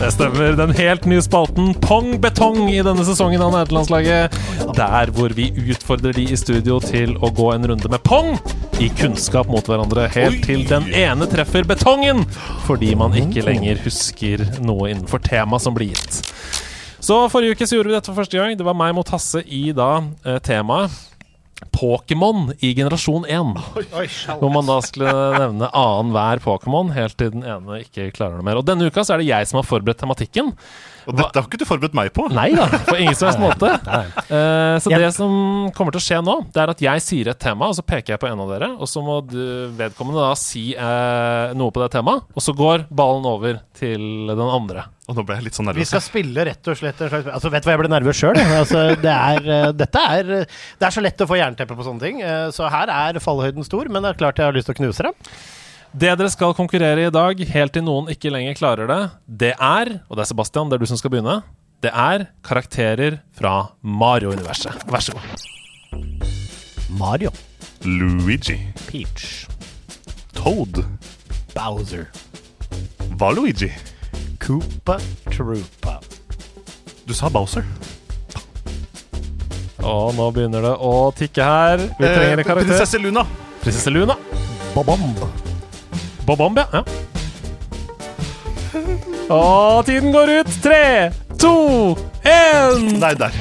Det stemmer. Den helt nye spalten Pong betong i denne sesongen av Nederlandslaget. Der hvor vi utfordrer de i studio til å gå en runde med pong i kunnskap mot hverandre, helt til den ene treffer betongen fordi man ikke lenger husker noe innenfor temaet som blir gitt. Så forrige uke så gjorde vi dette for første gang. Det var meg mot Hasse i da eh, temaet Pokémon i generasjon 1. Hvor man da skulle nevne annenhver Pokémon helt til den ene ikke klarer noe mer. Og denne uka så er det jeg som har forberedt tematikken. Og dette har ikke du forberedt meg på. Nei da, på ingen som helst måte. Uh, så det som kommer til å skje nå, det er at jeg sier et tema, og så peker jeg på en av dere, og så må du, vedkommende da si uh, noe på det temaet, og så går ballen over til den andre. Og nå ble jeg litt sånn Vi skal spille rett og slett en slags altså, Vet du hva, jeg ble nervøs sjøl. Altså, det, er, eh, dette er, det er så lett å få jernteppe på sånne ting. Så her er fallhøyden stor, men det er klart jeg har lyst til å knuse det. Det dere skal konkurrere i i dag, helt til noen ikke lenger klarer det, det er Og det er Sebastian, det er du som skal begynne. Det er karakterer fra Mario-universet. Vær så god. Mario. Luigi. Peach. Toad. Bowser. Valuigi. Koopa Troopa. Du sa Bowser. Og nå begynner det å tikke her. Vi trenger en Eh, karakter. Prinsesse Luna. Prinsesse Luna. Bobomb. Bobomb, ja. ja. Og tiden går ut. Tre, to, én. Nei, der.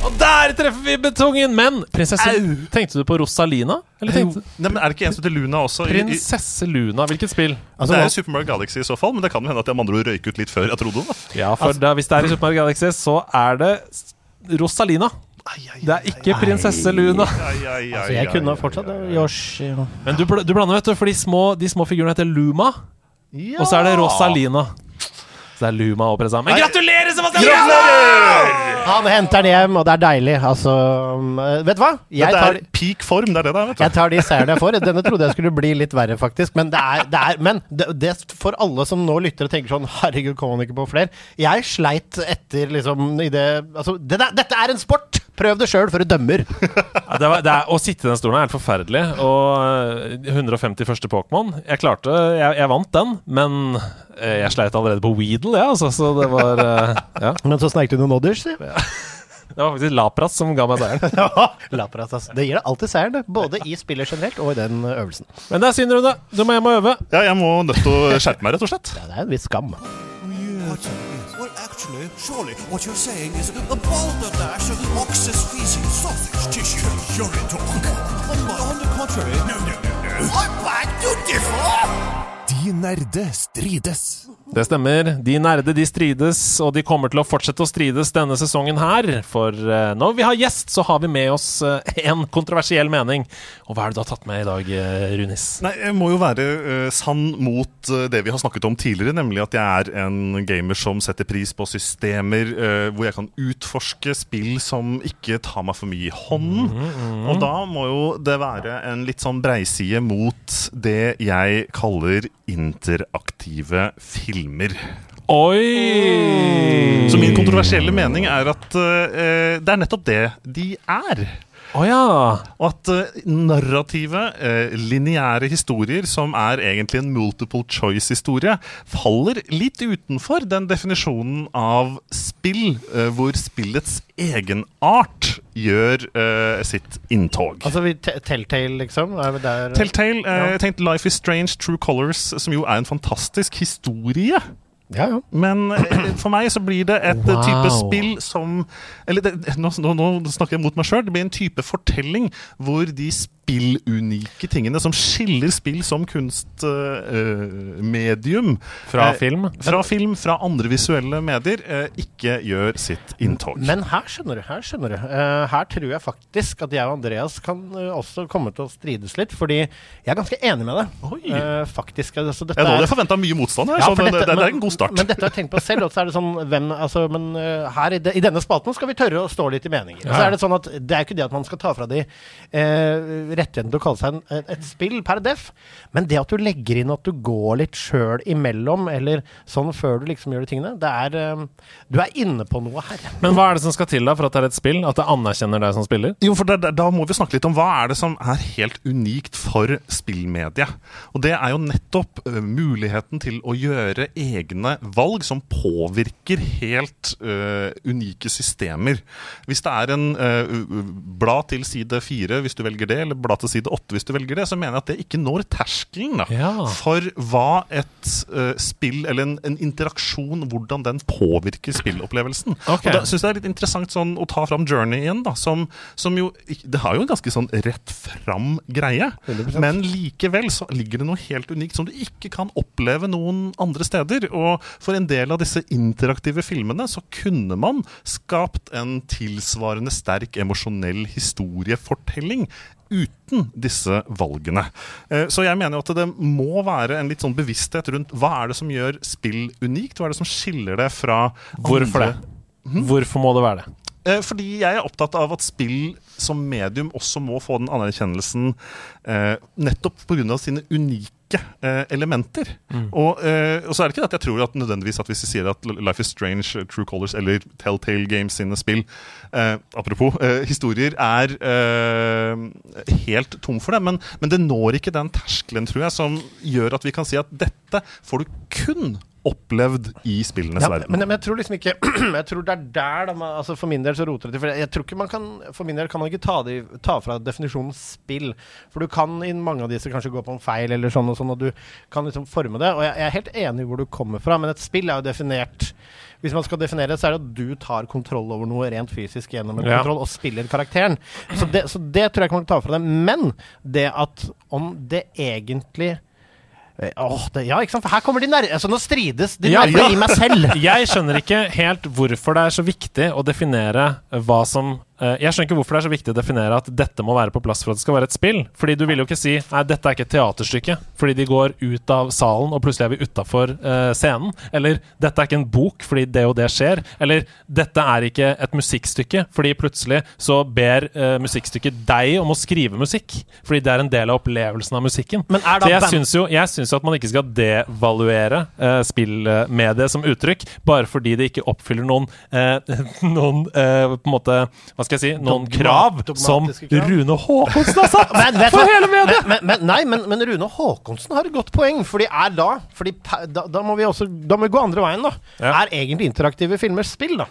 Og der treffer vi betongen! Men prinsesse Tenkte du på Rosalina? Eller tenkte Nei, men Er det ikke en som heter Luna også? I- i- Prinsesse Luna, hvilket spill? Altså, det er jo Super Mario Galaxy i så fall, men det kan jo hende at jeg med andre ord røyk ut litt før jeg trodde. da Ja, for da, hvis det er i Super Mario Galaxy, så er det s- Rosalina. Det er ikke prinsesse Luna. altså, jeg kunne fortsatt. Yoshi Men du, bl- du blander, vet du, for de små, de små figurene heter Luma, og så er det Rosalina. Så det er Luma og Presa. Men gratulerer, Sebastian! Han henter den hjem, og det er deilig. Altså um, Vet du hva? Jeg tar, det er peak form, det er det det er. jeg tar de seierne jeg får. Denne trodde jeg skulle bli litt verre, faktisk. Men det er, det er Men det, det for alle som nå lytter og tenker sånn Herregud, kom han ikke på flere? Jeg sleit etter liksom i det Altså, det der, dette er en sport! Prøv det sjøl før du dømmer. Ja, det var, det er, å sitte i den stolen er helt forferdelig. Og eh, 150 første Pokémon Jeg klarte jeg, jeg vant den, men eh, jeg sleit allerede på Weedle, ja, altså, så det var eh, Ja. Men så sneik du noen odders, si. Det var faktisk Lapras som ga meg seieren. Lapras, altså. Det gir deg alltid seieren, det. Både i spillet generelt og i den øvelsen. Men det er synd, Rune. Du må hjem og øve. Ja, jeg må nødt til å skjerpe meg, rett og slett. Ja, det er en viss skam. Well, actually, surely what you're saying is a balderdash of ox's feces, sausage tissue, urine talk. On, on the contrary, no, no, no, no. I beg to differ! De nerde strides. Det stemmer. De nerde de strides, og de kommer til å fortsette å strides denne sesongen her. For eh, når vi har gjest, så har vi med oss eh, en kontroversiell mening. Og hva er det du har tatt med i dag, eh, Runis? Nei, Jeg må jo være sann mot det vi har snakket om tidligere, nemlig at jeg er en gamer som setter pris på systemer hvor jeg kan utforske spill som ikke tar meg for mye i hånden. Og da må jo det være en litt sånn breiside mot det jeg kaller interaktive filmer. Oi! Så min kontroversielle mening er at uh, det er nettopp det de er. Å ja. Og at uh, narrative, uh, lineære historier, som er egentlig en multiple choice-historie, faller litt utenfor den definisjonen av spill, uh, hvor spillets egenart gjør uh, sitt inntog. Altså vi Telltale, liksom? Er der Telltale, uh, Ja. jeg tenkte Life is Strange, True Colors, som jo er en fantastisk historie. Ja, ja. Men eh, for meg så blir det et eh, Wow. type spill som Eller det, nå, nå, nå snakker jeg mot meg sjøl. Det blir en type fortelling hvor de spillunike tingene som skiller spill som kunstmedium Fra film? Fra film, fra andre visuelle medier, eh, ikke gjør sitt inntog. Men her skjønner du, her skjønner du. Uh, her tror jeg faktisk at jeg og Andreas kan uh, også komme til å strides litt, fordi jeg er ganske enig med deg. Oi. Eh, faktisk. Altså, dette jeg hadde forventa mye motstand her, Ja, så for det, dette- det, det er en god start. Men dette har jeg tenkt på selv. Og så er det sånn hvem, altså, Men uh, her i, de, i denne spalten skal vi tørre å stå litt i meninger. Ja. så er Det sånn at det er ikke det at man skal ta fra de uh, rettigheten til å kalle seg en, et, spill per def, men det at du legger inn at du går litt sjøl imellom, eller sånn før du liksom gjør de tingene, det er uh, Du er inne på noe her. Men hva er det som skal til da for at det er et spill? At det anerkjenner deg som spiller? Jo, for da, da- må vi snakke litt om hva er det som er helt unikt for spillmediet. Og det er jo nettopp muligheten til å gjøre egne valg som påvirker helt uh, unike systemer. Hvis det er en ø, blad til side fire hvis du velger det, eller blad til side åtte hvis du velger det, så mener jeg at det ikke når terskelen da, Ja. for hva et uh, spill, eller en, en interaksjon, hvordan den påvirker spillopplevelsen. Okay. Og da syns jeg det er litt interessant sånn, å ta fram Journey igjen, da, som, som jo Det har jo en ganske sånn rett fram greie, 100%. men likevel så ligger det noe helt unikt som du ikke kan oppleve noen andre steder. Og for en del av disse interaktive filmene så kunne man skapt en tilsvarende sterk emosjonell historiefortelling. Uten disse valgene. Eh, Så jeg mener jo at det må være en litt sånn bevissthet rundt hva er det som gjør spill unikt? Hva er det som skiller det fra Hvorfor det? andre Hvorfor må det være det? Eh, Fordi jeg er opptatt av at spill som medium også må få den anerkjennelsen eh, nettopp pga. sine unike eh, elementer. Og, eh, og så er det ikke det at jeg tror at nødvendigvis at hvis vi sier at Life is Strange, True Colors eller Telltale Games sine spill eh, Apropos eh, historier er eh, helt tom for det. Men, men det når ikke den terskelen, tror jeg, som gjør at vi kan si at dette får du kun opplevd i spillenes Ja, verden. men, men jeg tror liksom ikke Jeg tror det er der da, man, altså For min del så roter det til. For jeg, jeg tror ikke man kan For min del kan man ikke ta, de, ta fra definisjonen spill. For du kan i mange av disse kanskje gå på en feil, eller sånn og sånn, og du kan liksom forme det. Og jeg, jeg er helt enig i hvor du kommer fra, men et spill er jo definert hvis man skal definere det, så er det at du tar kontroll over noe rent fysisk gjennom en Ja. kontroll, og spiller karakteren. Så det, så det tror jeg ikke man kan ta fra det. Men det at om det egentlig Åh, det, ja, ikke sant? For her kommer de nærmere Altså, nå strides de Ja, nærmere ja. i meg selv. Jeg skjønner ikke helt hvorfor det er så viktig å definere hva som eh, Jeg skjønner ikke hvorfor det er så viktig å definere at dette må være på plass for at det skal være et spill. Fordi du vil jo ikke si Nei, dette er ikke et teaterstykke. Fordi de går ut av salen, og plutselig er vi utafor scenen. Eller dette er ikke en bok, fordi det og det skjer. Eller dette er ikke et musikkstykke, fordi plutselig så ber uh, musikkstykket deg om å skrive musikk. Fordi det er en del av opplevelsen av musikken. Er Så jeg syns jo, jeg syns jo at man ikke skal devaluere uh, spillmediet som uttrykk, bare fordi det ikke oppfyller noen, eh, noen eh, på en måte Hva skal jeg si Noen krav som krav. Rune Haakonsen har satt Men, vet for hva? hele mediet! Men, men, nei, men, men Rune Haakonsen har et godt poeng. Fordi er da fordi da, da må vi også Da må vi gå andre veien, da. Ja. Er egentlig interaktive filmer spill, da?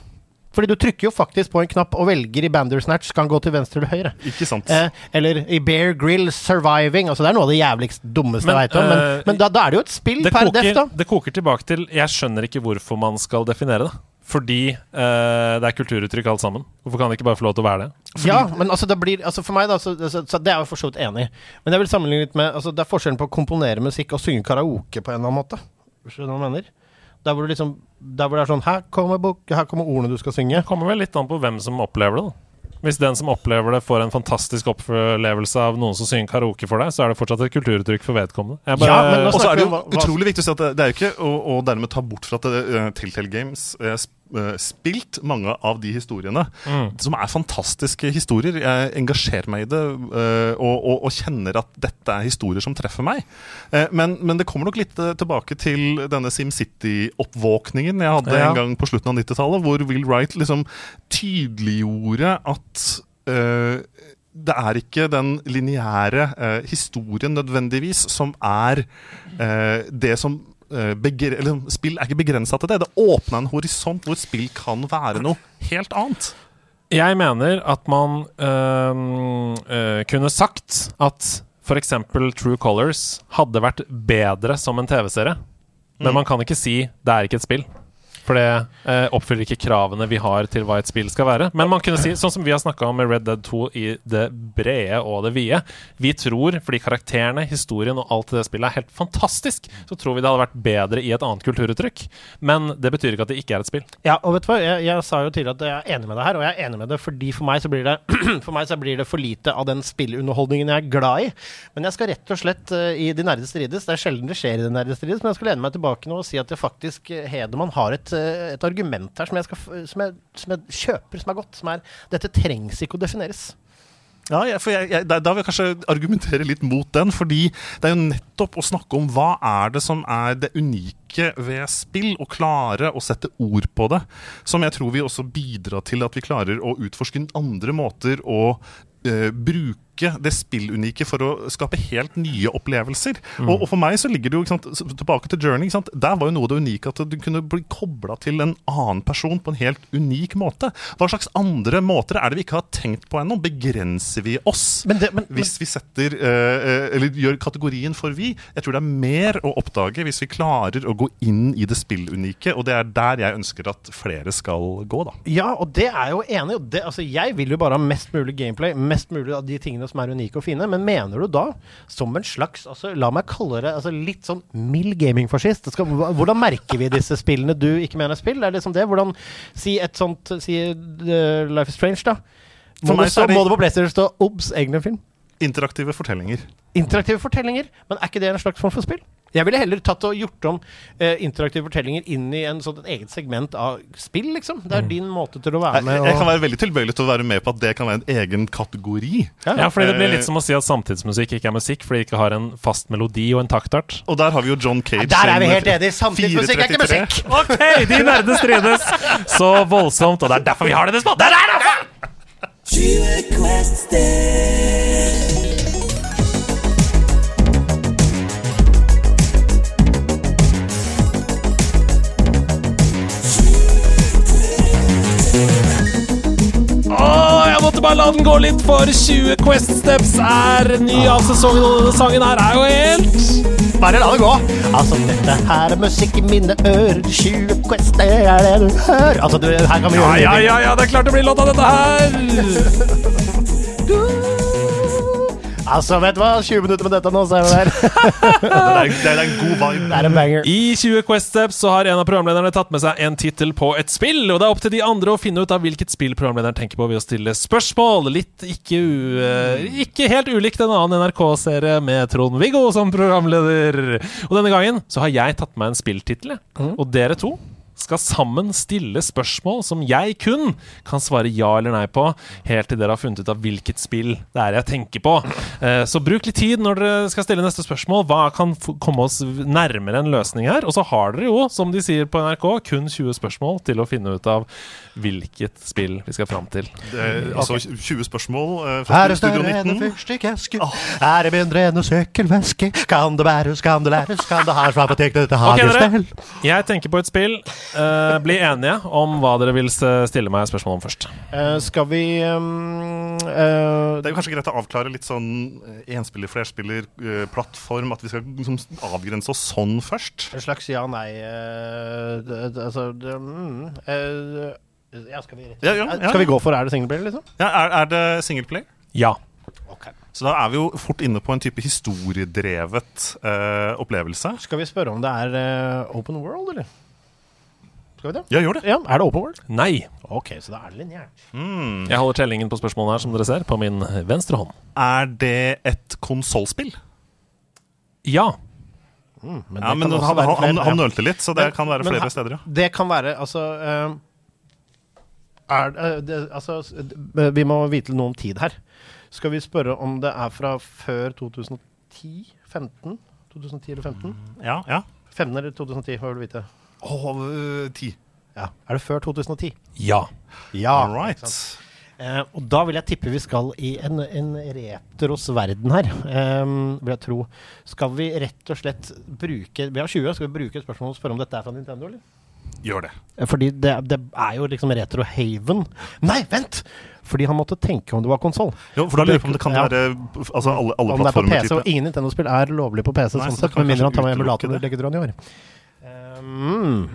Fordi du trykker jo faktisk på en knapp og velger i Bandersnatch skal han gå til venstre eller høyre. Ikke sant? Eh, eller i Bear Grill Surviving. Altså Det er noe av det jævligst dummeste Men, jeg veit om. Men, eh, men da, da er det jo et spill Det per def, da. det koker tilbake til Jeg skjønner ikke hvorfor man skal definere det. Fordi uh, det er kulturuttrykk alt sammen. Hvorfor kan det ikke bare få lov til å være det? Ja, men altså det blir Altså for meg, da, så, så, så det er jeg jo for så vidt enig i. Men jeg vil sammenligne litt med altså Det er forskjellen på å komponere musikk og synge karaoke på en eller annen måte. Skjønner du hva jeg mener? Der hvor du liksom Der hvor det er sånn Her kommer, bok, her kommer ordene du skal synge. Det kommer vel litt an på hvem som opplever det. da. Hvis den som opplever det, får en fantastisk opplevelse av noen som synger karaoke for deg, så er det fortsatt et kulturuttrykk for vedkommende. Jeg Ja, men nå Og så er det jo hva- hva- utrolig viktig å si at det, det er jo ikke å, å dermed ta bort fra at det, uh, Telltale Games eh, spilt mange av de historiene, Mm. som er fantastiske historier. Jeg engasjerer meg i det eh, og, og, og kjenner at dette er historier som treffer meg. Eh, men, men det kommer nok litt eh, tilbake til denne SimCity-oppvåkningen jeg hadde Ja. en gang på slutten av 90-tallet, hvor Will Wright liksom tydeliggjorde at uh, det er ikke den lineære uh, historien nødvendigvis som er uh, det som eh, begre eller, Spill er ikke begrensa til det. Det åpner en horisont hvor spill kan være noe helt annet. Jeg mener at man øh, øh, kunne sagt at f.eks. True Colors hadde vært bedre som en TV-serie. Men Mm. man kan ikke si det er ikke et spill. For det eh, oppfyller ikke kravene vi har til hva et spill skal være. Men man kunne si, sånn som vi har snakka om med Red Dead 2 i det brede og det vide Vi tror, fordi karakterene, historien og alt i det spillet er helt fantastisk, så tror vi det hadde vært bedre i et annet kulturuttrykk. Men det betyr ikke at det ikke er et spill. Ja, og vet du hva, jeg, jeg sa jo tidligere at jeg er enig med deg her, og jeg er enig med det fordi for meg så blir det For meg så blir det for lite av den spillunderholdningen jeg er glad i. Men jeg skal rett og slett uh, i De nerde strides. Det er sjelden det skjer i De nerde strides, men jeg skal lene meg tilbake nå og si at det faktisk eh, Hedemann har et, et argument her som jeg, skal, som, jeg, som jeg kjøper, som er godt. Som er Dette trengs ikke å defineres. Ja, jeg, jeg, da, vil jeg kanskje argumentere litt mot den, fordi det er jo nettopp å snakke om hva er det som er det unike ved spill, og klare å sette ord på det, som jeg tror vil også bidra til at vi klarer å utforske andre måter å uh, bruke det spillunike for å skape helt nye opplevelser. Mm. Og, og for meg så ligger det jo sant, tilbake til Journey. Sant? Der var jo noe av det unike at du kunne bli kobla til en annen person på en helt unik måte. Hva slags andre måter er det vi ikke har tenkt på ennå? Begrenser vi oss Men det, men, hvis vi setter eh, Eller gjør kategorien for vi? Jeg tror det er mer å oppdage hvis vi klarer å gå inn i det spillunike, og det er der jeg ønsker at flere skal gå, da. Ja, og det er jeg jo enig i. Det, altså, jeg vil jo bare ha mest mulig gameplay, mest mulig av de tingene som er unike og fine. Men mener du da, som en slags altså, La meg kalle det altså, litt sånn mild gamingfascist. Skal- Hvordan merker vi disse spillene du ikke mener er spill? Det er liksom det. Hvordan Si et sånt Si uh, Life is Strange, da. Må det, så må det på PlayStation stå OBS, egen film? Interaktive fortellinger. Interaktive fortellinger. Men er ikke det en slags form for spill? Jeg ville heller tatt og gjort om eh, interaktive fortellinger inn i en sånn, et eget segment av spill, liksom. Det er din måte til å være Jeg, med jeg kan være veldig tilbøyelig til å være med på at det kan være en egen kategori. Ja, fordi det blir Eh, litt som å si at samtidsmusikk ikke er musikk fordi det ikke har en fast melodi og en taktart. Og der har vi jo John Cage. Der er vi helt enige. Samtidsmusikk er ikke musikk! OK, de nerdene strides så voldsomt, og det er derfor vi har det i spalten! Der er det! Bare la den gå litt, for 20 Quest Steps er ny av sesongen, og denne sangen her er jo helt Bare la det gå. Altså, dette her er musikk i mine ører. 20 Quest, det er det du hører. Altså, du, her kan vi gjøre ja, ja, ja, ja, det er klart det blir låt av dette her! Altså, vet du hva? 20 minutter med dette nå, så er vi der. Det er, det er en god vibe. Det er en banger. I 20 Quest Steps så har en av programlederne tatt med seg en tittel på et spill, og det er opp til de andre å finne ut av hvilket spill programlederen tenker på ved å stille spørsmål. Litt ikke, u, eh, ikke helt ulikt en annen NRK-serie med Trond-Viggo som programleder. Og denne gangen så har jeg tatt med meg en spilltittel, jeg. og dere to skal sammen stille spørsmål som jeg kun kan svare ja eller nei på, helt til dere har funnet ut av hvilket spill det er jeg tenker på. Eh, Så bruk litt tid når dere skal stille neste spørsmål. Hva kan komme oss nærmere en løsning her? Og så har dere jo, som de sier på NRK, kun 20 spørsmål til å finne ut av hvilket spill vi skal fram til. Det er, altså 20 spørsmål eh, Er det større enn en fyrstikkeske? Oh. Er det mindre enn en søkkelveske? Kan det bæres, kan det læres, kan det ha en apotek, dette har Okay, dere. Jeg tenker på et spill. Eh, bli enige om hva dere vil stille meg spørsmål om først. Eh, skal vi um, eh, Det er jo kanskje greit å avklare litt sånn eh, enspiller, flerspiller, eh, plattform. At vi skal liksom avgrense oss sånn først. En slags ja-nei eh, Altså det, mm, ja, skal, vi, Ja, ja, ja. skal vi gå for er det singleplayer, liksom? Ja, er, er det singleplay? Ja. Så da er vi jo fort inne på en type historiedrevet uh, opplevelse. Skal vi spørre om det er uh, open world, eller? Skal vi det? Ja, gjør det. Ja, Er det open world? Nei. Ok, så da er det lineært. Jeg holder tellingen på spørsmålene her, som dere ser, på min venstre hånd. Er det et konsollspill? Ja. Men Ja, men han, han, han, han nølte litt, så det Men- kan være flere ha- steder, ja. Det kan være altså eh, Er, det- altså, vi må vite noe om tid her. Skal vi spørre om det er fra før 2010? 15? 2010 eller 15? Ja, ja. 15 eller 2010, hva vil du vite? Å, øh, ti. Ja. Er det før 2010? Ja. Ja. All right. Eh, og da vil jeg tippe vi skal i en, en retros verden her, eh, vil jeg tro. Skal vi rett og slett bruke Vi har 20, skal vi bruke et spørsmål og spørre om dette er fra Nintendo, eller? Gjør det. Eh, Fordi det, det er jo liksom retro haven. Nei, vent! Fordi han måtte tenke om det var konsoll. Jo, for da lurer jeg på om det kan Ja. være altså alle, alle Om det er på plattformer. PC, og ingen Nintendo-spill er lovlig på PC, Nei, sånn sett, med mindre han tar med emulator og legger i år. Um,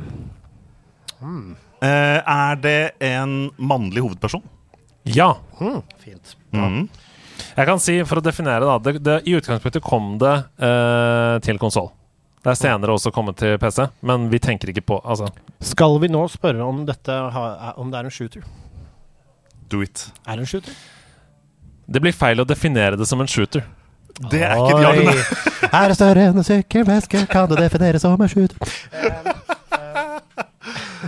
Eh, er det en mannlig hovedperson? Ja. mm, fint. Mhm. Jeg kan si, for å definere, da det, det, I utgangspunktet kom det uh, til konsoll. Det er senere også kommet til PC, men vi tenker ikke på Altså. Skal vi nå spørre om dette om det er en shooter? Do it. Er det en shooter? Det blir feil å definere det som en shooter. Det er ikke ja. Er det større enn en sykkelveske, kan det defineres som en shooter.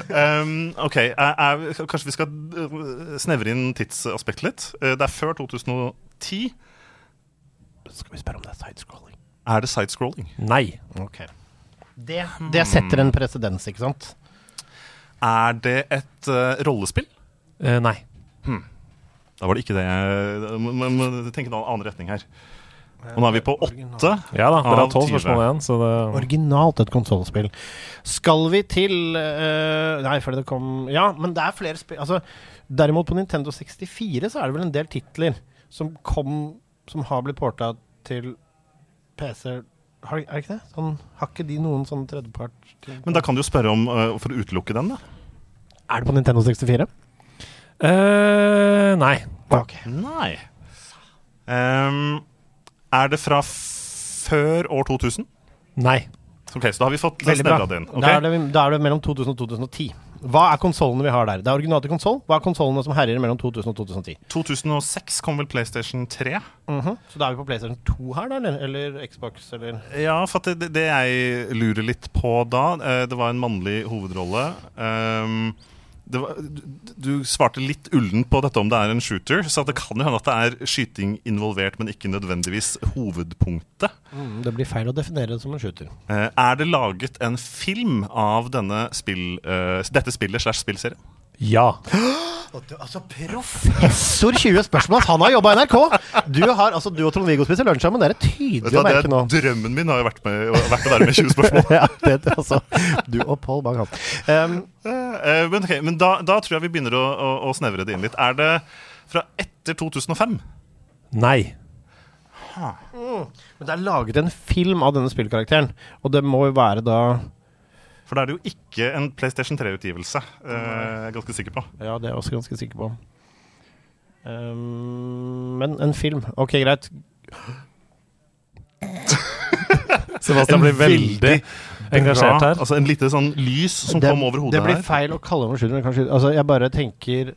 Um, ok, er, er, kanskje vi skal øh, snevre inn tidsaspektet litt. Eh, det er før 2010. Skal vi spørre om det er sidescrolling? Er det sidescrolling? Nei. Ok. Det, det setter en presedens, ikke sant? Er det et uh, rollespill? Uh, nei. Da var det ikke det jeg Tenk må, må en annen retning her. Og nå er vi på åtte. Ja da, dere har tolv spørsmål igjen, så det Originalt et konsollspill. Skal vi til uh, Nei, fordi det kom Ja, men det er flere spill Altså, derimot på Nintendo 64 så er det vel en del titler som kom Som har blitt porta til PC. Har, er det ikke det? Sånn, har ikke de noen sånn tredjepart Men da kan du jo spørre om uh, for å utelukke den, da. Er det på Nintendo 64? Uh, Nei. Okay. Nei. Um, er det fra før år 2000? Nei. Ok, så da har vi fått snevra det inn. Okay? Da, er det, da er det mellom 2000 og 2010. Hva er konsollene vi har der? Det er original til konsoll. Hva er konsollene som herjer mellom 2000 og 2010? 2006 kom vel PlayStation 3. Så da er vi på PlayStation 2 her, da? Eller, eller Xbox, eller Ja, for det, det jeg lurer litt på da eh, Det var en mannlig hovedrolle. Det var, du, du svarte litt ullent på dette om det er en shooter, så det kan jo hende at det er skyting involvert, men ikke nødvendigvis hovedpunktet. Mm, Det blir feil å definere det som en shooter. Eh, er det laget en film av denne spill, eh, dette spillet slash spillserien? Ja. Altså, professor 20 spørsmål! Han har jobba i NRK! Du, har, altså, du og Trond-Viggo spiser lunsj sammen. Det er tydelig å merke nå. Drømmen min har jo vært, med, vært å være med i 20 spørsmål. ja, det, altså, du og Pål Bang-Han. Um, Eh, men okay, men da, da tror jeg vi begynner å, å, å snevre det inn litt. Er det fra etter 2005? Nei. men det er laget en film av denne spillkarakteren, og det må jo være da For da er det jo ikke en PlayStation 3-utgivelse. Uh, er ganske sikker på. Ja, det er jeg også ganske sikker på. Um, men en film. Ok, greit. Sebastian blir veldig engasjert her. Altså En lite sånn lys som det, kom over hodet her. det blir feil å kalle det shooter. Kanskje, altså, jeg bare tenker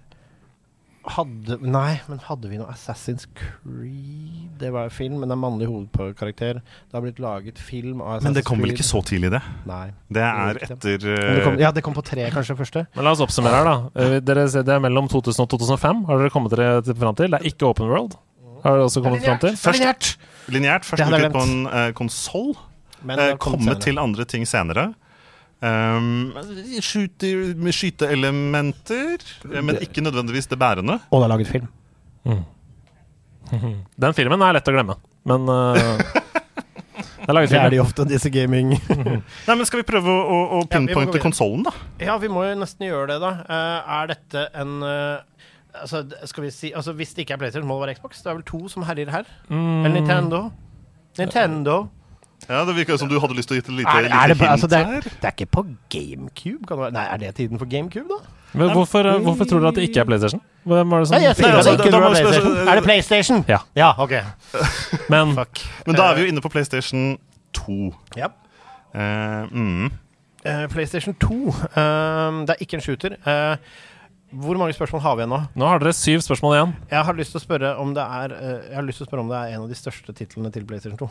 hadde, Nei, men hadde vi noe Assassin's Creed? Det var jo film, men det er mannlig hovedkarakter. Det har blitt laget film av Assassin's Creed. Men det kom vel ikke så tidlig, det? Nei. Det er etter det kom, eh, ja, det kom på tre, kanskje, første. Men la oss oppsummere her, da. Eh, Dere ser Det er mellom 2000 og 2005. Har dere kommet dere til- fram til? Det er ikke Open World. Har dere også kommet fram til? Lineært! lineært. Først dukket på en uh, konsoll. Kommet kommet senere. til andre ting senere. Um, skyteelementer, eh, men ikke nødvendigvis det bærende. Og det er laget film. Den filmen er lett å glemme, men uh, Det er laget Det er de ofte, disse gaming... Nei, men Skal vi prøve å, å, Ja, pinpointe videre. konsollen, da? Ja, vi må jo nesten gjøre det, da. Uh, er dette en uh, Altså, skal vi si Altså, Hvis det ikke er PlayStation, må det være Xbox. Det er vel to som herjer her. Mm. Eller Nintendo. Nintendo. Ja, Det virka som du hadde lyst til å gi et lite, Er, lite er det, hint altså, det, er, her. det er ikke på GameCube? Kan det være? Nei, er det tiden for GameCube, da? Men hvorfor, eh, hvorfor tror dere at det ikke er PlayStation? Hvem er det som Nei, jeg sier Nei, altså, det spørre- PlayStation. Er det PlayStation? Ja. Ja, ok. Men Fuck. Men da er vi jo inne på PlayStation 2. Ja. Uh, mm. uh, PlayStation 2. Uh, det er ikke en shooter. Eh, hvor mange spørsmål har vi igjen nå? nå har dere syv spørsmål igjen. Jeg har lyst til å spørre om det er eh, Jeg har lyst til å spørre om det er en av de største titlene til PlayStation 2.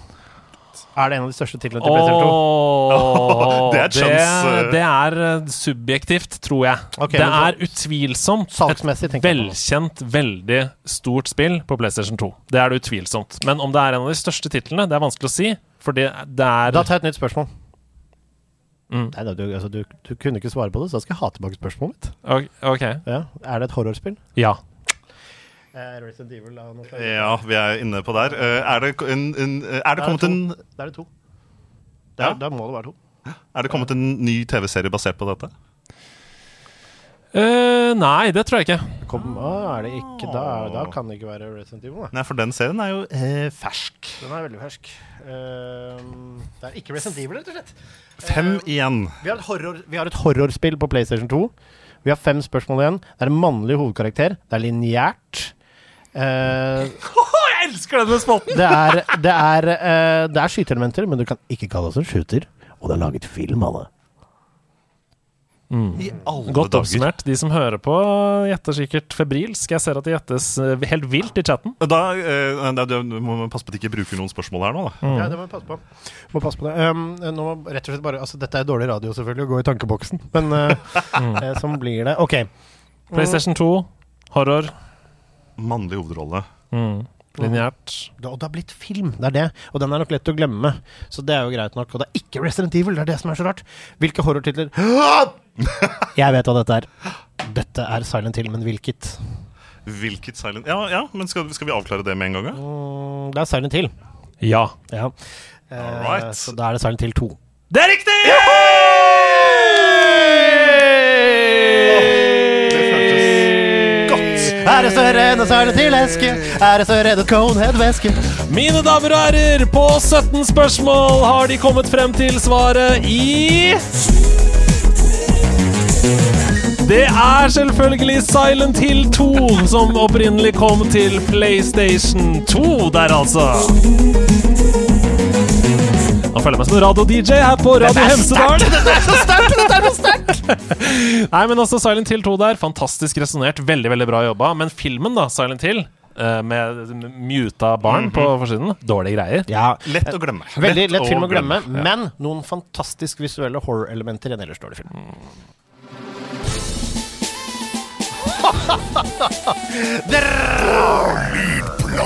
Er det en av de største titlene til PlayStation 2? Det er et det, eh. det er eh, subjektivt, tror jeg. Okay, det er utvilsomt et velkjent, veldig stort spill på PlayStation 2. Det er det utvilsomt. Men om det er en av de største titlene, det er vanskelig å si. For det, det er Da tar jeg et nytt spørsmål. Mm. Nei, du, altså, du, du kunne ikke svare på det, så da skal jeg ha tilbake spørsmålet mitt. Ok. ok. Ja. Er det et horrorspill? Ja. Eh, Resident Evil av noe slag? Ja, vi er inne på der. Eh, Er det, en, en, er det er kommet det en. Da er det to. Da, Ja. da må det være to. Er det kommet en ny TV-serie basert på dette? Eh, nei, det tror jeg ikke. Kom, å, er det ikke da, da kan det ikke være Resident Evil. Da. Nei, for den serien er jo eh, fersk. Den er veldig fersk. Eh, det er ikke Resident Evil, rett og slett. Fem igjen. Vi har, et horror, vi har et horrorspill på PlayStation 2. Vi har fem spørsmål igjen. Det er en mannlig hovedkarakter. Det er lineært. Eh, jeg elsker denne spotten! det er, det er, eh, det er skyteelementer, men du kan ikke kalle det en shooter. Og det er laget film av det. I alle Godt dager. oppsummert. De som hører på, gjetter sikkert febrilsk. Jeg ser at det gjettes eh, helt vilt i chatten. Da, eh, da, du må passe på at du ikke bruker noen spørsmål her nå, da. Mm. Ja, det må vi passe på. Må passe på det. Um, nå må rett og slett bare altså, Dette er dårlig radio, selvfølgelig, å gå i tankeboksen, men uh, eh, sånn blir det. OK. PlayStation 2, horror, Mannlig hovedrolle. mm. lineært. Og det har blitt film, det er det. Og den er nok lett å glemme. Så det er jo greit nok. Og det er ikke Resident Evil, det er det som er så rart. Hvilke horrortitler Jeg vet hva dette er. Dette er Silent Hill, men hvilket? Hvilket Silent Ja, ja men skal, skal vi avklare det med en gang, da? Mm, det er Silent Hill. Ja. Ja. Eh, Så da er det Silent Hill 2. Det er riktig! Det Er det en Silent Hill-eske? Er det større enn en Conehead-veske? Mine damer og herrer, på 17 spørsmål har de kommet frem til svaret i Det er selvfølgelig Silent Hill 2 som opprinnelig kom til PlayStation 2 der, altså. Nå følger jeg meg som en radio-DJ her på Radio Hemsedal. Det er så sterkt! Nei, men altså Silent Hill 2 der, fantastisk resonnert. Veldig, veldig bra jobba. Men filmen, da, Silent Hill, eh, med muta barn på forsiden, dårlige greier. Ja, Lett å glemme. Veldig lett film å glemme, Ja. men noen fantastisk visuelle horror-elementer i en ellers dårlig film.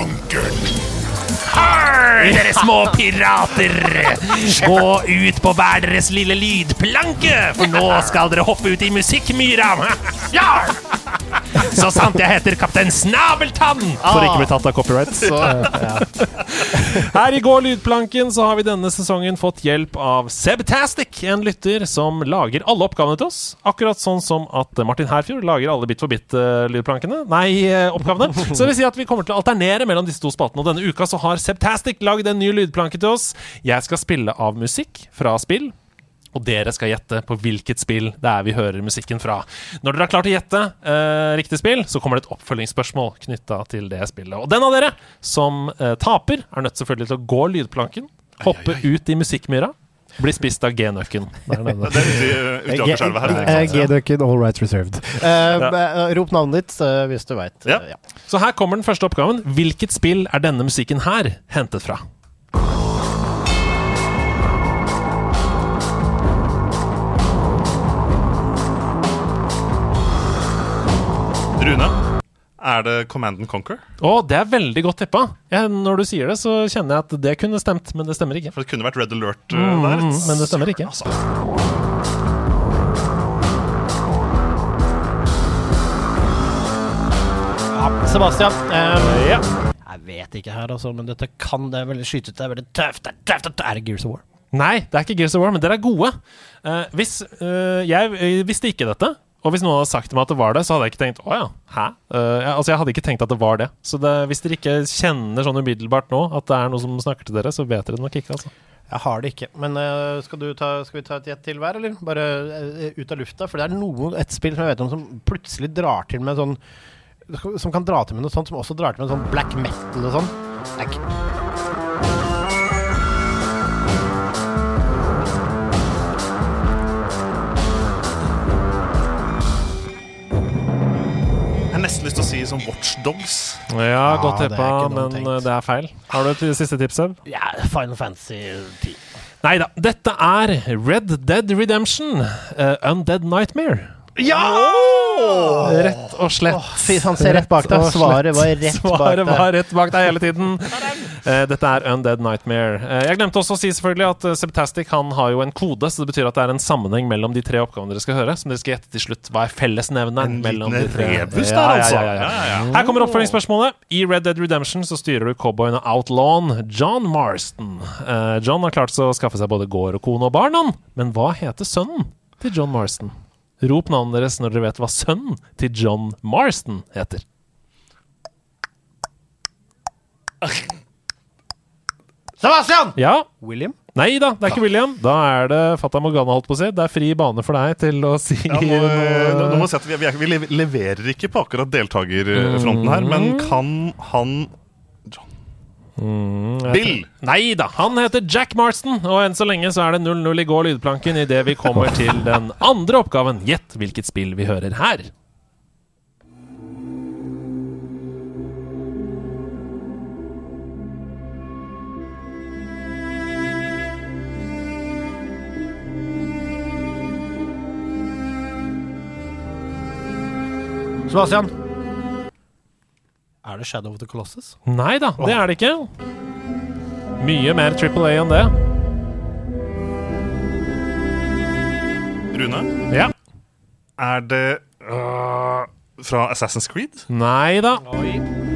Dere små pirater! Gå ut på hver deres lille lydplanke, for nå skal dere hoppe ut i musikkmyra. Ja! Så sant jeg heter kaptein Snabeltann! For ikke bli tatt av copyright. Så. Her i Går lydplanken så har vi denne sesongen fått hjelp av Sebtastic, en lytter som lager alle oppgavene til oss. Akkurat sånn som at Martin Herfjord lager alle Bit for bit-lydplankene. Nei, eh, oppgavene. Så det vil si at vi kommer til å alternere mellom disse to spaltene. Og denne uka så har Sebtastic lagd en ny lydplanke til oss. Jeg skal spille av musikk fra spill. Og dere skal gjette på hvilket spill det er vi hører musikken fra. Når dere har klart å gjette eh, riktig spill, så kommer det et oppfølgingsspørsmål knytta til det spillet. Og den av dere som eh, taper, er nødt selvfølgelig til å gå lydplanken, hoppe ut i musikkmyra, bli spist av G-nøkken. Uh, her. Eh, G-ducken, all rights reserved. Uh, ja. Rop navnet ditt uh, hvis du veit. Ja. ja. Så her kommer den første oppgaven. Hvilket spill er denne musikken her hentet fra? Rune, er det Command and Conquer? Å, det er veldig godt teppa. Ja, når du sier det, så kjenner jeg at det kunne stemt, men det stemmer ikke. For det kunne vært Red Alert uh, der. Mm, men det stemmer ikke. Altså. Sebastian. Um, Ja. jeg vet ikke her, altså, men dette kan det er veldig skytete. Det er veldig tøft. Det er tøft. det Er Gears of War? Nei, det er ikke Gears of War, men dere er gode. Uh, hvis uh, Jeg eh, visste ikke dette. Og hvis noen hadde sagt til meg at det var det, så hadde jeg ikke tenkt å ja, hæ? Uh, jeg, altså jeg hadde ikke tenkt at det var det. Så det, hvis dere ikke kjenner sånn umiddelbart nå at det er noe som snakker til dere, så vet dere det nok ikke, altså. Jeg har det ikke. Men uh, skal, ta, skal vi ta et gjett til hver, eller? Bare uh, ut av lufta? For det er noe, et spill som jeg vet om som plutselig drar til med sånn Som kan dra til med noe sånt, som også drar til med sånn black metal og sånn. Det ikke Nesten lyst til å si som Watchdogs. Ja, godt teppa, tippa, men tenkt. eh, det er feil. Har du et siste tips, Seb? Ja, Final Fantasy 10. Nei da. Dette er Red Dead Redemption. uh, Undead Nightmare. Rett og slett. Fy faen, se rett bak deg. Svaret var rett bak Svaret deg. var rett bak deg hele tiden. Eh, dette er Undead Nightmare. Eh, jeg glemte også å si selvfølgelig at uh, Septastic han har jo en kode, så det betyr at det er en sammenheng mellom de tre oppgavene dere skal høre, som dere skal gjette til slutt. Hva er fellesnevneren En mellom de tre? rebus der, Ja, ja, altså. ja, ja, ja. Ja, ja, ja. Her kommer oppfølgingsspørsmålet. I Red Dead Redemption så styrer du cowboyen og outlawen John Marston. Eh, John har klart å skaffe seg både gård og kone og barn, han. Men hva heter sønnen til John Marston? Rop navnet deres når dere vet hva sønnen til John Marston heter. Sebastian! Ja, William? Nei da, det er ikke William. Da er det Fata Morgana, holdt på å si. Det er fri bane for deg til å si Ja, nå, noe. nå, nå må jeg si at vi, vi, er- vi lev- leverer ikke på akkurat deltakerfronten her, men kan han Bill! Nei da, han heter Jack Marston, og enn så lenge så er det 0-0 i går lydplanken idet vi kommer til den andre oppgaven. Gjett hvilket spill vi hører her. Sebastian? Er det Shadow of the Colossus? Nei da, det er det ikke. Mye mer Triple A enn det. Rune? Ja. Er det øh, fra Assassin's Creed? Nei da. Ja,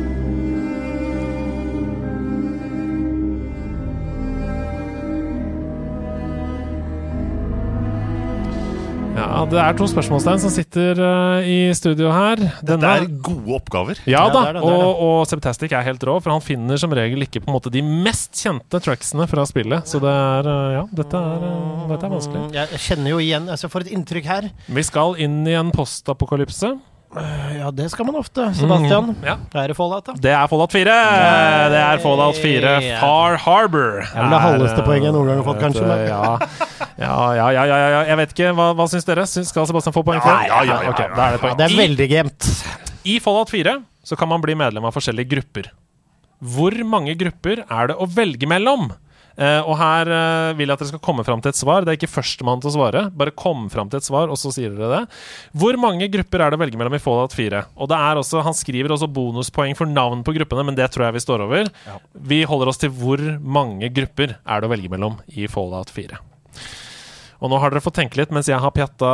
det er to spørsmålstegn som sitter uh, i studio her. Dette er gode oppgaver. Ja Ja, da, det er det, det er det. og, og Septastic er helt rå, for han finner som regel ikke på en måte de mest kjente tracksene fra spillet. Så det er uh, Ja, dette er, uh, dette er vanskelig. Mm, Jeg kjenner jo igjen altså For et inntrykk her. Vi skal inn i en postapokalypse. Ja, det skal man ofte. Sebastian? Ja. Er det Fallout, da? Det er Fallout 4! Det er Fallout 4 Far Harbor. Det er det halveste poenget jeg noen gang har fått, kanskje, men- Ja, ja, ja, ja, ja. Jeg vet ikke. Hva, hva syns dere? Skal Sebastian få poeng for det? Ja, ja, ja, Ok, ja, ja. da er det. Det er I- veldig gemt. I Fallout 4 så kan man bli medlem av forskjellige grupper. Hvor mange grupper er det å velge mellom? Eh, og her eh, vil jeg at dere skal komme fram til et svar. Det er ikke førstemann til å svare. Bare kom fram til et svar, og så sier dere det. Hvor mange grupper er det å velge mellom i Fallout 4? Og det er også, Han skriver også bonuspoeng for navn på gruppene, men det tror jeg vi står over. Vi holder oss til hvor mange grupper er det å velge mellom i Fallout 4. Og nå har dere fått tenke litt mens jeg har pjatta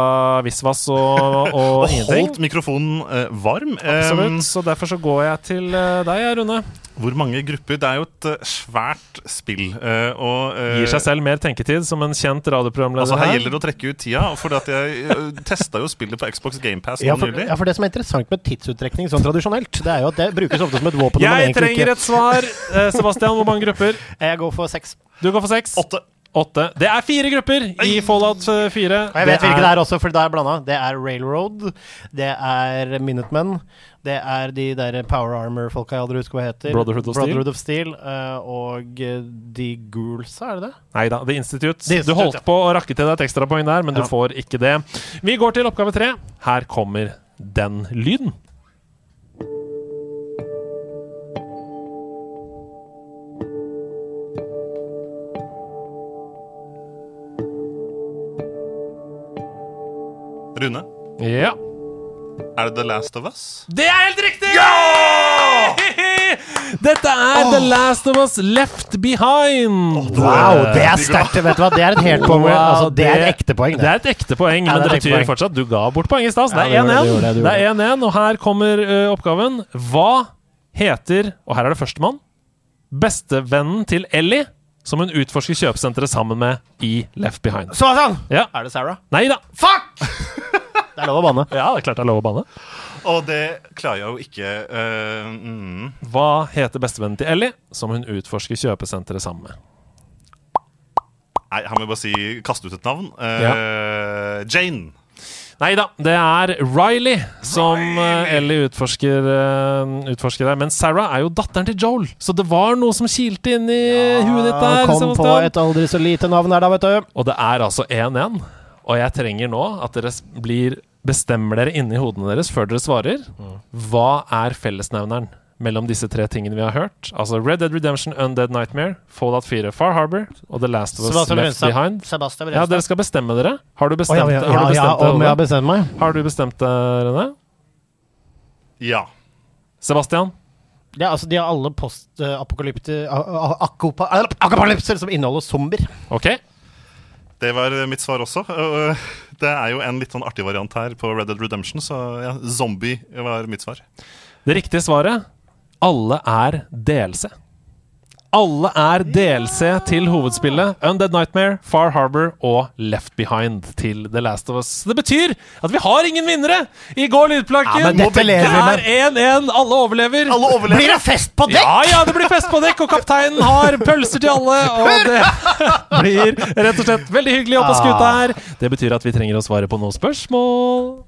visvas og, og Og ingenting. holdt mikrofonen eh, varm. Absolutt, Um, så derfor så går jeg til eh, deg, Rune. hvor mange grupper? Det er jo et eh, svært spill. Uh, og, uh, Gir seg selv mer tenketid som en kjent radioprogramleder Altså, her her. gjelder det å trekke ut tida, for at jeg uh, testa jo spillet på Xbox GamePass Ja nå for, nylig. ja, for det som er interessant med tidsuttrekning sånn tradisjonelt, det er jo at det brukes ofte som et våpen. Jeg trenger ikke- et svar. Sebastian, hvor mange grupper? Jeg går for seks. Du går for seks. Åtte. Åtte. Det er fire grupper i Fallout eh, 4. Og jeg vet hvilke det er også, for det er blanda. Det er Railroad, det er Minutemen, det er de der Power Armor-folka jeg aldri husker hva heter. Brotherhood of Steel. Of Steel eh, og de The Ghoulsa, er det det? Nei da, The Institute. The du holdt på å rakke til deg et ekstrapoeng der, men Ja. du får ikke det. Vi går til oppgave tre. Her kommer den lyden. Rune, Ja. er det The Last of Us? Det er helt riktig! Dette er The Last of Us Left Behind. Wow, det er sterkt! Vet du hva, det er et helt poeng. Altså, det er et ekte poeng. Det er et ekte poeng, Ja, men det det betyr poeng. fortsatt du ga bort poeng i stad. så Det er det gjorde det, 1-1. det det, det Det er 1-1, og her kommer ø, oppgaven. Hva heter, og her er det førstemann, bestevennen til Ellie, som hun utforsker kjøpesenteret sammen med i Left Behind? Sånn! Ja. Er det Sarah? Nei da. Fuck! Det er lov å banne. Ja, det er klart det er lov å banne. Og det klarer jeg jo ikke uh, mm. Hva heter bestevennen til Ellie, som hun utforsker kjøpesenteret sammen med? Nei, her må jeg bare si kaste ut et navn. Eh, Jane. Nei da, det er Riley som Riley. Ellie utforsker, eh, utforsker der. Men Sarah er jo datteren til Joel, så det var noe som kilte inn i huet ditt der. Kom på et aldri så lite navn her, da, vet du. Og det er altså 1-1. Og jeg trenger nå at dere blir Bestemmer dere inni hodene deres før dere svarer. Hva er fellesnevneren mellom disse tre tingene vi har hørt? Altså Red Dead Redemption, Undead Nightmare, Fallout 4, Far Harbor og The Last of Us Sebastian Left Brunstad. Behind. Sebastian Ja, dere skal bestemme dere. Har du Å, bestemt, ja, ja, har du ja, bestemt ja, det, om jeg har bestemt meg? Har du bestemt det, René? Ja. Sebastian? Ja, altså De har alle post-apokalypser som inneholder zombier. Ok. Det var mitt svar også. Øh, Det er jo en litt sånn artig variant her på Red Dead Redemption, så ja, zombie var mitt svar. Det riktige svaret alle er DLC. Alle er DLC til hovedspillet Undead Nightmare, Far Harbor og Left Behind til The Last of Us. Det betyr at vi har ingen vinnere i Går lydplakken! Ja, men dette lever vi med. Det er 1-1. Alle overlever. Alle overlever! Blir det fest på dekk?! Ja, ja, det blir fest på dekk, og kapteinen har pølser til alle. Og det blir rett og slett veldig hyggelig å på skuta her. Det betyr at vi trenger å svare på noen spørsmål.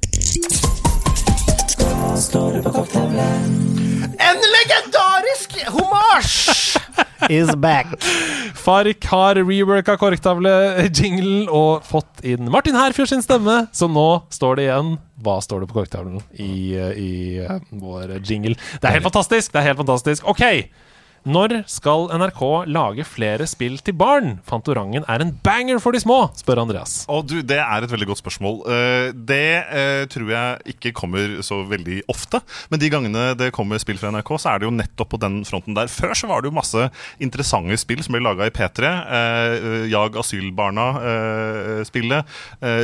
En legendarisk homasj is back. Fark har reworka korktavle-jinglen og fått inn Martin Herfjord sin stemme, så nå står det igjen Hva står det på korktavlen i, i eh, vår jingle? Det er helt fantastisk! Det er helt fantastisk. OK! Når skal NRK lage flere spill til barn? Fantorangen er en banger for de små, spør Andreas. Og du, Det er et veldig godt spørsmål. Eh, Det eh, tror jeg ikke kommer så veldig ofte. Men de gangene det kommer spill fra NRK, så er det jo nettopp på den fronten der. Før så var det jo masse interessante spill som ble laga i P3. Eh, Jag asylbarna-spillet.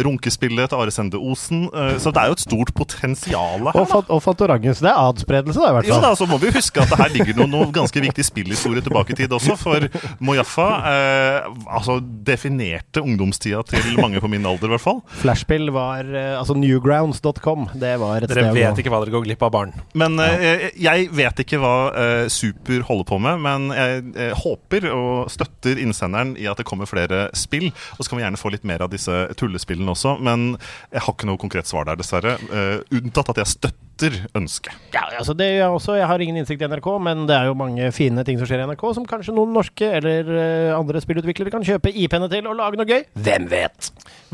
Runkespillet til Are Sende Osen. Så det er jo et stort potensial her. Og, og Fantorangen, så det er adspredelse, da, i hvert Jo fall. da, så må vi huske at det her ligger noe, noe ganske viktig spillhistorie tilbake i tid også. For Mojaffa eh, altså definerte ungdomstida til mange på min alder, i hvert fall. Flashspill var eh, altså newgrounds.com. Det var et Dere sted å vet ikke hva dere går glipp av barn. Men eh, jeg vet ikke hva eh, Super holder på med, men jeg eh, håper og støtter innsenderen i at det kommer flere spill. Og så kan vi gjerne få litt mer av disse tullespillene også, men jeg har ikke noe konkret svar der, dessverre. Eh, unntatt at jeg støtter ønsket. Ja, altså det gjør jeg også. Jeg har ingen innsikt i NRK, men det er jo mange fine ting som skjer i NRK, som kanskje noen norske eller eh, andre spillutviklere kan kjøpe IP-ene til og lage noe gøy. Hvem vet?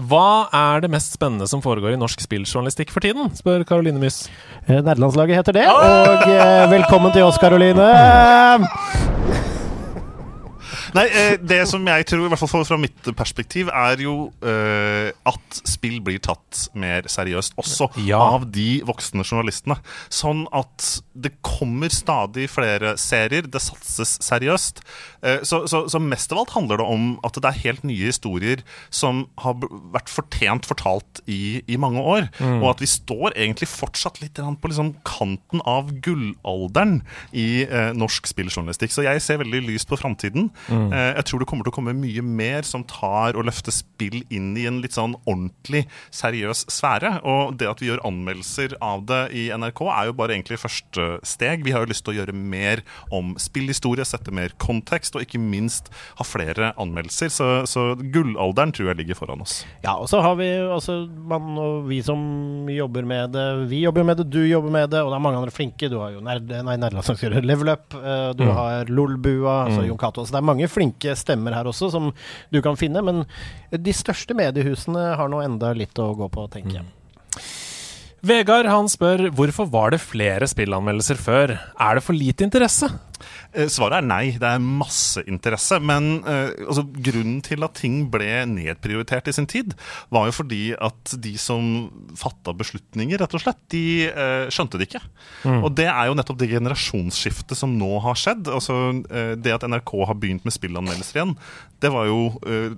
Hva er det mest spennende som foregår i norsk spilljournalistikk for tiden? spør Karoline Myss. Nederlandslaget heter det. Og eh, velkommen til oss, Karoline. Nei, eh, det som jeg tror, i hvert fall fra mitt perspektiv, er jo eh, at spill blir tatt mer seriøst også Ja. av de voksne journalistene. Sånn at det kommer stadig flere serier, det satses seriøst. Eh, så, så, så mest av alt handler det om at det er helt nye historier som har vært fortjent fortalt i, i mange år. Og at vi står egentlig fortsatt litt på liksom kanten av gullalderen i eh, norsk spilljournalistikk. Så jeg ser veldig lyst på framtiden. Eh, jeg tror det kommer til å komme mye mer som tar og løfter spill inn i en litt sånn ordentlig seriøs sfære. Og det at vi gjør anmeldelser av det i NRK, er jo bare egentlig første steg. Vi har jo lyst til å gjøre mer om spillhistorie, sette mer kontekst, og ikke minst ha flere anmeldelser. Så, så gullalderen tror jeg ligger foran oss. Ja, og så har vi altså man og vi som jobber med det. Vi jobber med det, du jobber med det, og det er mange andre flinke. Du har jo nerd, nei, nerdelandslagsstyret Level Up, du du har Lolbua, altså Jon Cato. Så det er mange flinke stemmer her også som du kan finne. Men de største mediehusene har nå enda litt å gå på, tenker jeg. Vegard han spør hvorfor var det flere spillanmeldelser før. Er det for lite interesse? Eh, Svaret er nei. Det er masse interesse. Men eh, altså, grunnen til at ting ble nedprioritert i sin tid, var jo fordi at de som fatta beslutninger, rett og slett, de eh, skjønte det ikke. Og det er jo nettopp det generasjonsskiftet som nå har skjedd. Altså, eh, det at NRK har begynt med spillanmeldelser igjen, det var jo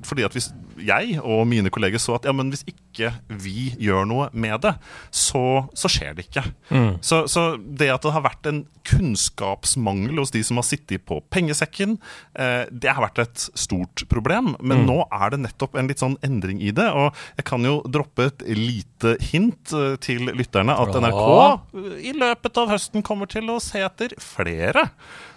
fordi at hvis jeg og mine kolleger så at ja, men hvis ikke vi gjør noe med det, så, så skjer det ikke. Så, så det at det har vært en kunnskapsmangel hos de som har sittet på pengesekken, eh, det har vært et stort problem. Men nå er det nettopp en litt sånn endring i det. Og jeg kan jo droppe et lite hint eh, til lytterne at NRK i løpet av høsten kommer til å se etter flere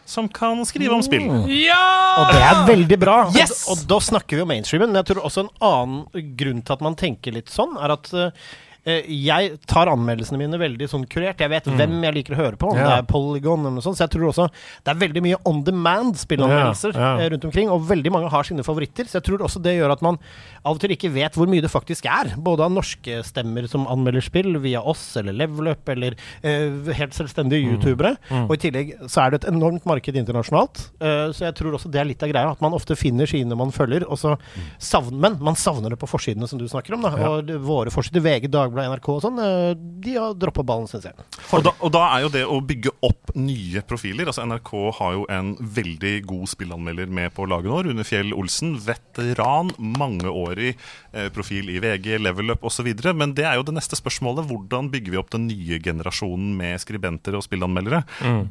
som kan skrive om spill. Ja! Og det er veldig bra. Yes! Og, og da snakker vi om mainstreamen. Men jeg tror også en annen grunn til at man tenker litt sånn, er at eh, eh, Jeg tar anmeldelsene mine veldig sånn kurert. Jeg vet hvem jeg liker å høre på, om Mm. Ja. det er Polygon eller noe sånt. Så jeg tror også det er veldig mye on demand spillanmeldelser Ja, ja. eh, rundt omkring, og veldig mange har sine favoritter. Så jeg tror også det gjør at man av og til ikke vet hvor mye det faktisk er. Både av norske stemmer som anmelder spill via oss eller Levelup, eller uh, helt selvstendige Mm. youtubere. Og i tillegg så er det et enormt marked internasjonalt. uh, så jeg tror også det er litt av greia, at man ofte finner skiene man følger, og så savner Men man savner det på forsidene som du snakker om, da. Og våre forsider, VG, Dagbladet, NRK og sånn, eh, de har droppa ballen, syns jeg. Og da, og da er jo det å bygge opp nye profiler altså NRK har jo en veldig god spillanmelder med på laget nå. Rune Fjell Olsen, veteran, mangeårig eh, profil i VG, Level Up osv. Men det er jo det neste spørsmålet. Hvordan bygger vi opp den nye generasjonen med skribenter og spillanmeldere?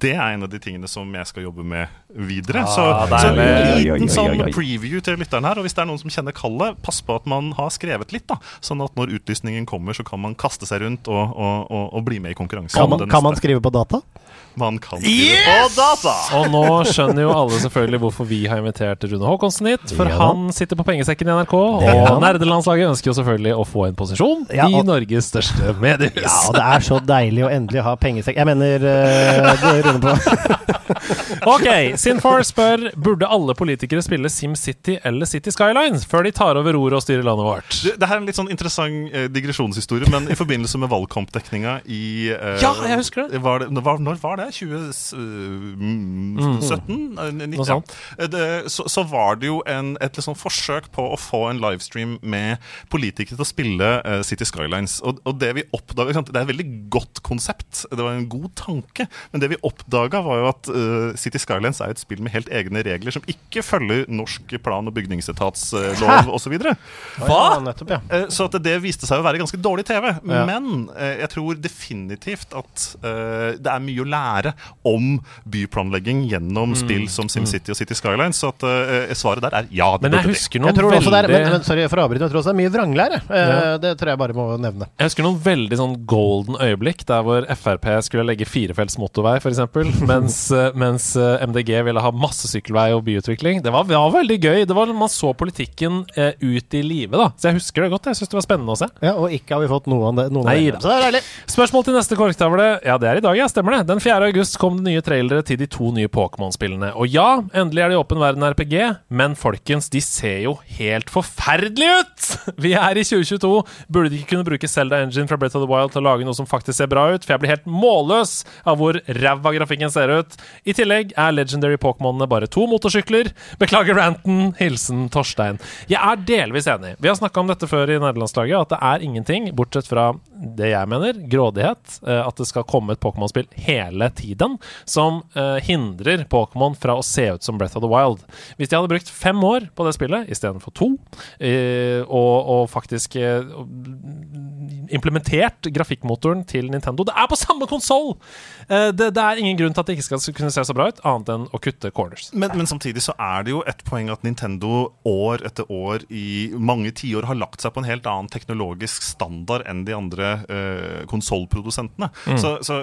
Det er en av de tingene som jeg skal jobbe med videre. så, så en liten sånn preview til lytteren her. Og hvis det er noen som kjenner kallet, pass på at man har skrevet litt. da Sånn at når utlysningen kommer, så kan man kaste seg rundt og, og, og, og bli med i konkurransen. Kan man, kan man skrive på data? Man kan skrive på data! Og nå skjønner jo alle selvfølgelig hvorfor vi har invitert Rune Håkonsen hit. For Ja. han sitter på pengesekken i NRK, og nerdelandslaget ønsker jo selvfølgelig å få en posisjon Ja, i Norges største mediehus. Ja, og det er så deilig å endelig ha pengesekk Jeg mener uh, Rune runder på. Ok, Sinfor spør Burde alle politikere spille SimCity eller City Skylines før de tar over roret og styrer landet vårt. Det, det her er en litt sånn interessant eh, digresjonshistorie, men i forbindelse med valgkampdekninga i eh, Ja, jeg husker det. Var det var, når var det? 2017? Mm. Noe sånt. Det, så, så var det jo en, et sånn forsøk på å få en livestream med politikere til å spille eh, City Skylines. Og, og det vi oppdaga Det er et veldig godt konsept, det var en god tanke, men det vi oppdaga, var jo at eh, City Skylines er et spill med helt egne regler som ikke følger norsk plan- og bygningsetatslov osv. Ja, nettopp, ja. Eh, Så at det viste seg å være ganske dårlig TV. Ja. Men eh, jeg tror definitivt at eh, det er mye å lære om byplanlegging gjennom spill som SimCity og City Skylines. Så at svaret der er ja. det Men jeg husker noen Jeg tror også det er, men, men sorry for å avbryte, jeg tror også det er mye vranglære. Ja. Det tror jeg bare må nevne. Jeg husker noen veldig sånn golden øyeblikk der hvor Frp skulle legge firefelts motorvei, f.eks., mens, mens MDG ville ha masse sykkelvei og byutvikling. Det var, det var veldig gøy. Det var, man så politikken eh, ut i live, da. Så jeg husker det godt. Jeg syns det var spennende å se. Ja, Og ikke har vi fått noe av det. Noen Nei av det. Så det er deilig. Spørsmål til neste korktavle. Ja, det er i dag, ja. Stemmer det. Den 4. august kom det nye trailere til de to nye Pokémon-spillene. Og ja, endelig er det åpen verden RPG, men folkens, de ser jo helt forferdelige ut! Vi er i 2022. Burde de ikke kunne bruke Zelda Engine fra Breath of the Wild til å lage noe som faktisk ser bra ut? For jeg blir helt målløs av hvor ræva grafikken ser ut. I tillegg er Legendary Pokémonene bare to motorsykler. Beklager ranten. Hilsen Torstein. Jeg er delvis enig. Vi har snakka om dette før i nederlandslaget, at det er ingenting, bortsett fra det jeg mener, grådighet, eh, at det skal komme et Pokémon-spill hele tiden, som eh, hindrer Pokémon fra å se ut som Breath of the Wild. Hvis de hadde brukt fem år på det spillet istedenfor to, eh, og, og faktisk implementert grafikkmotoren til Nintendo Det er på samme konsoll! Det, det er ingen grunn til at det ikke skal kunne se så bra ut, annet enn å kutte corners. Men, men samtidig så er det jo et poeng at Nintendo år etter år i mange tiår har lagt seg på en helt annen teknologisk standard enn de andre uh, konsollprodusentene. Mm. Så, så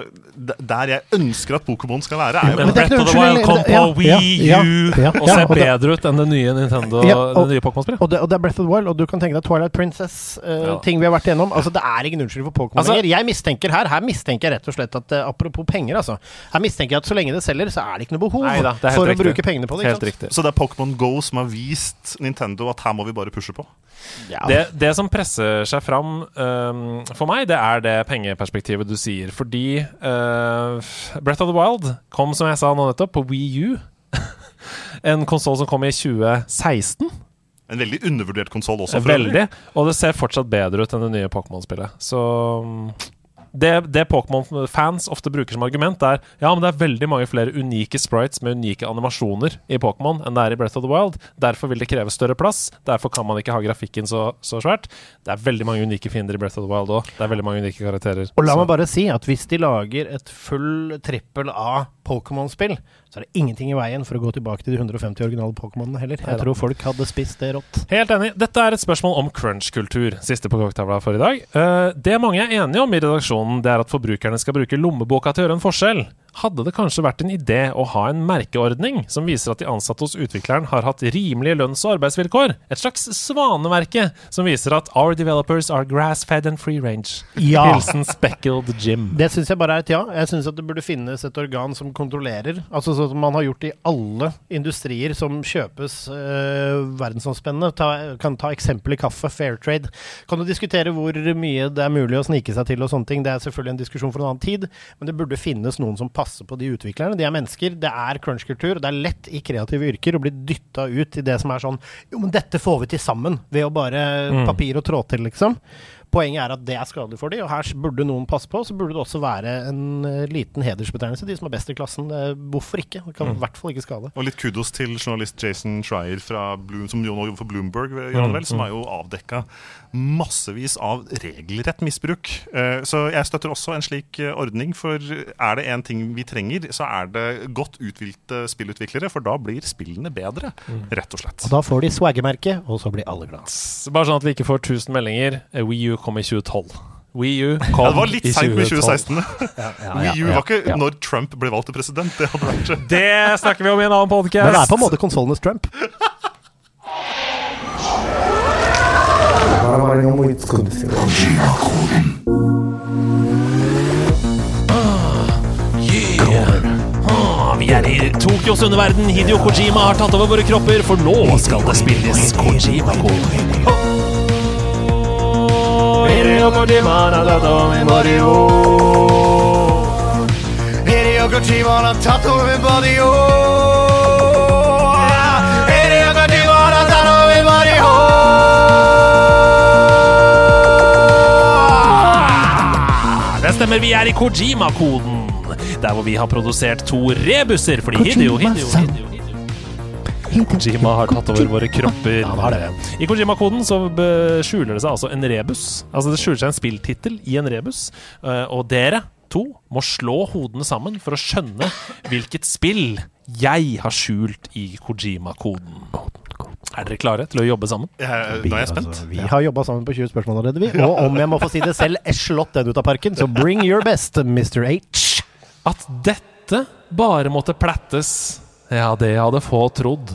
der jeg ønsker at Pokémon skal være, er jo Men er ikke of the noe Wild kom på unnskyldning. Ja, Wii ja, U ja, og ser bedre ut enn det nye Nintendo Ja, og- Det nye Pokémon-spillet. Og og det er Breath of the Wild, og du kan tenke deg Twilight Princess, uh, Ja. ting vi har vært igjennom. Altså, det er ingen unnskyldning for Pokémon Altså- lenger. Jeg mistenker her Her mistenker jeg rett og slett at uh, apropos penger, altså. Her mistenker jeg at så lenge det selger, så er det ikke noe behov Neida, for riktig. å bruke pengene på det. Så det er Pokémon Go som har vist Nintendo at her må vi bare pushe på. Ja. Det, det som presser seg fram um, for meg, det er det pengeperspektivet du sier. Fordi uh, Breath of the Wild kom, som jeg sa nå nettopp, på Wii U. en konsoll som kom i 2016. En veldig undervurdert konsoll også. Veldig. Og det ser fortsatt bedre ut enn det nye Pokémon-spillet. Så mm, det, det Pokémon-fans ofte bruker som argument, er ja, men det er veldig mange flere unike sprites med unike animasjoner i Pokémon enn det er i Breath of the Wild. Derfor vil det kreve større plass. Derfor kan man ikke ha grafikken så, så svært. Det er veldig mange unike fiender i Breath of the Wild òg. Det er veldig mange unike karakterer. Og la meg bare si at hvis de lager et full trippel A Pokémon-spill, så er det ingenting i veien for å gå tilbake til de 150 originale Pokémonene heller. Jeg tror folk hadde spist det rått. Helt enig. Dette er et spørsmål om crunch-kultur. Siste på kokktavla for i dag. Eh, det mange er enige om i redaksjonen, det er at forbrukerne skal bruke lommeboka til å gjøre en forskjell. Hadde det kanskje vært en idé å ha en merkeordning som viser at de ansatte hos utvikleren har hatt rimelige lønns- og arbeidsvilkår. Et slags svanemerke som viser at our developers are grass-fed and free range. Ja. Hilsen Speckled Jim. Det syns jeg bare er et ja. Jeg syns at det burde finnes et organ som kontrollerer. Altså sånn som man har gjort i alle industrier som kjøpes øh, verdensomspennende. Ta, kan ta eksempel i kaffe, fair trade. Kan du diskutere hvor mye det er mulig å snike seg til og sånne ting. Det er selvfølgelig en diskusjon for en annen tid, men det burde finnes noen som passer på de utviklerne. De er mennesker, det er crunch-kultur. Det er lett i kreative yrker å bli dytta ut i det som er sånn Jo, men dette får vi til sammen ved å bare papir og trå til, liksom. Poenget er at det er skadelig for dem, og her burde noen passe på. Så burde det også være en eh, liten hedersbetegnelse. De som er best i klassen. Eh, hvorfor ikke? Det kan i hvert fall ikke skade. Og litt kudos til journalist Jason Schreier fra Bloom, som nå jobber for Bloomberg, gjør han som har jo avdekka massevis av regelrett misbruk. Eh, Så jeg støtter også en slik eh, ordning, for er det én ting vi trenger, så er det godt uthvilte spillutviklere, for da blir spillene bedre, rett og slett. Og da får de swaggermerket, og så blir alle glad. Bare sånn at vi ikke får 1000 meldinger. Eh, Wii U kom i 2012. Wii U kom Ja, det var litt i seint med 2012. 2016. Wii U var ikke når Trump ble valgt til president. Det hadde vært Det snakker vi om i en annen podcast. Men det er på en måte konsollenes Trump. Ah, vi er i Tokyos underverden. Hidio Kojima har tatt over våre kropper, for nå skal det spilles Kojima-kode. Det stemmer, vi er i Kojima-koden. Der hvor vi har produsert to rebuser. Fordi Hideo, Hideo, Hideo, Hideo Kojima har tatt over våre kropper. I Kojima-koden så skjuler det seg altså en rebus. Altså Det skjuler seg en spilltittel i en rebus. eh, Og dere to må slå hodene sammen for å skjønne hvilket spill jeg har skjult i Kojima-koden. Er dere klare til å jobbe sammen? Ja, nå er jeg spent. Altså, vi har jobba sammen på 20 spørsmål allerede, vi. Og om jeg må få si det selv, er slått den ut av parken. Så bring your best, Mr. H. At dette bare måtte plettes, ja, det hadde få trodd.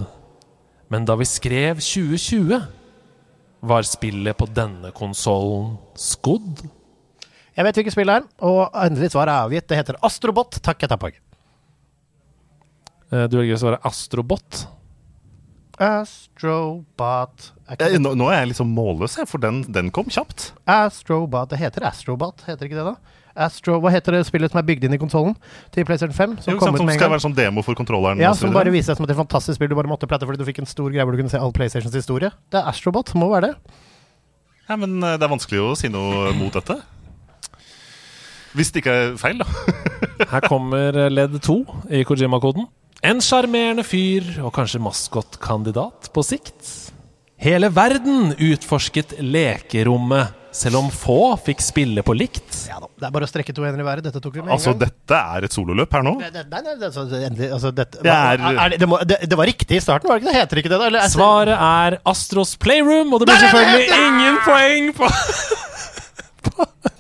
Men da vi skrev 2020, var spillet på denne konsollen skodd. Jeg vet hvilket spill det er, og endelig svar er avgitt. Det heter Astrobot. Takk, jeg tar poeng. Eh, Du velger å svare Astrobot. Astrobot ikke Eh, det- Nå, nå er jeg liksom målløs, her, for den, den kom kjapt. Astrobot Det heter Astrobot, heter ikke det da? Astro, hva heter det spillet som er bygd inn i konsollen til PlayStation 5? Som Jo, kom sant, ut som skal være sånn demo for kontrolleren. Ja, som bare viser seg som et fantastisk spill du bare måtte plette fordi du fikk en stor greie hvor du kunne se all PlayStations historie. Det er Astrobot, må være det. Ja, men eh, det er vanskelig å si noe mot dette. Hvis det ikke er feil, da. Her kommer ledd to i Kojima-koden. En sjarmerende fyr, og kanskje maskotkandidat på sikt. Hele verden utforsket lekerommet, selv om få fikk spille på likt. Ja da, Det er bare å strekke to hender i været. Dette tok vi med Altså, en gang. dette er et sololøp her nå. Nei, nei, nei, det, altså, endelig, altså, dette, Det hva- er- er det, det, må, det, det var riktig i starten, var det ikke det? Heter ikke det, da? Eller, er- Svaret er Astros Playroom, og det blir selvfølgelig ingen poeng på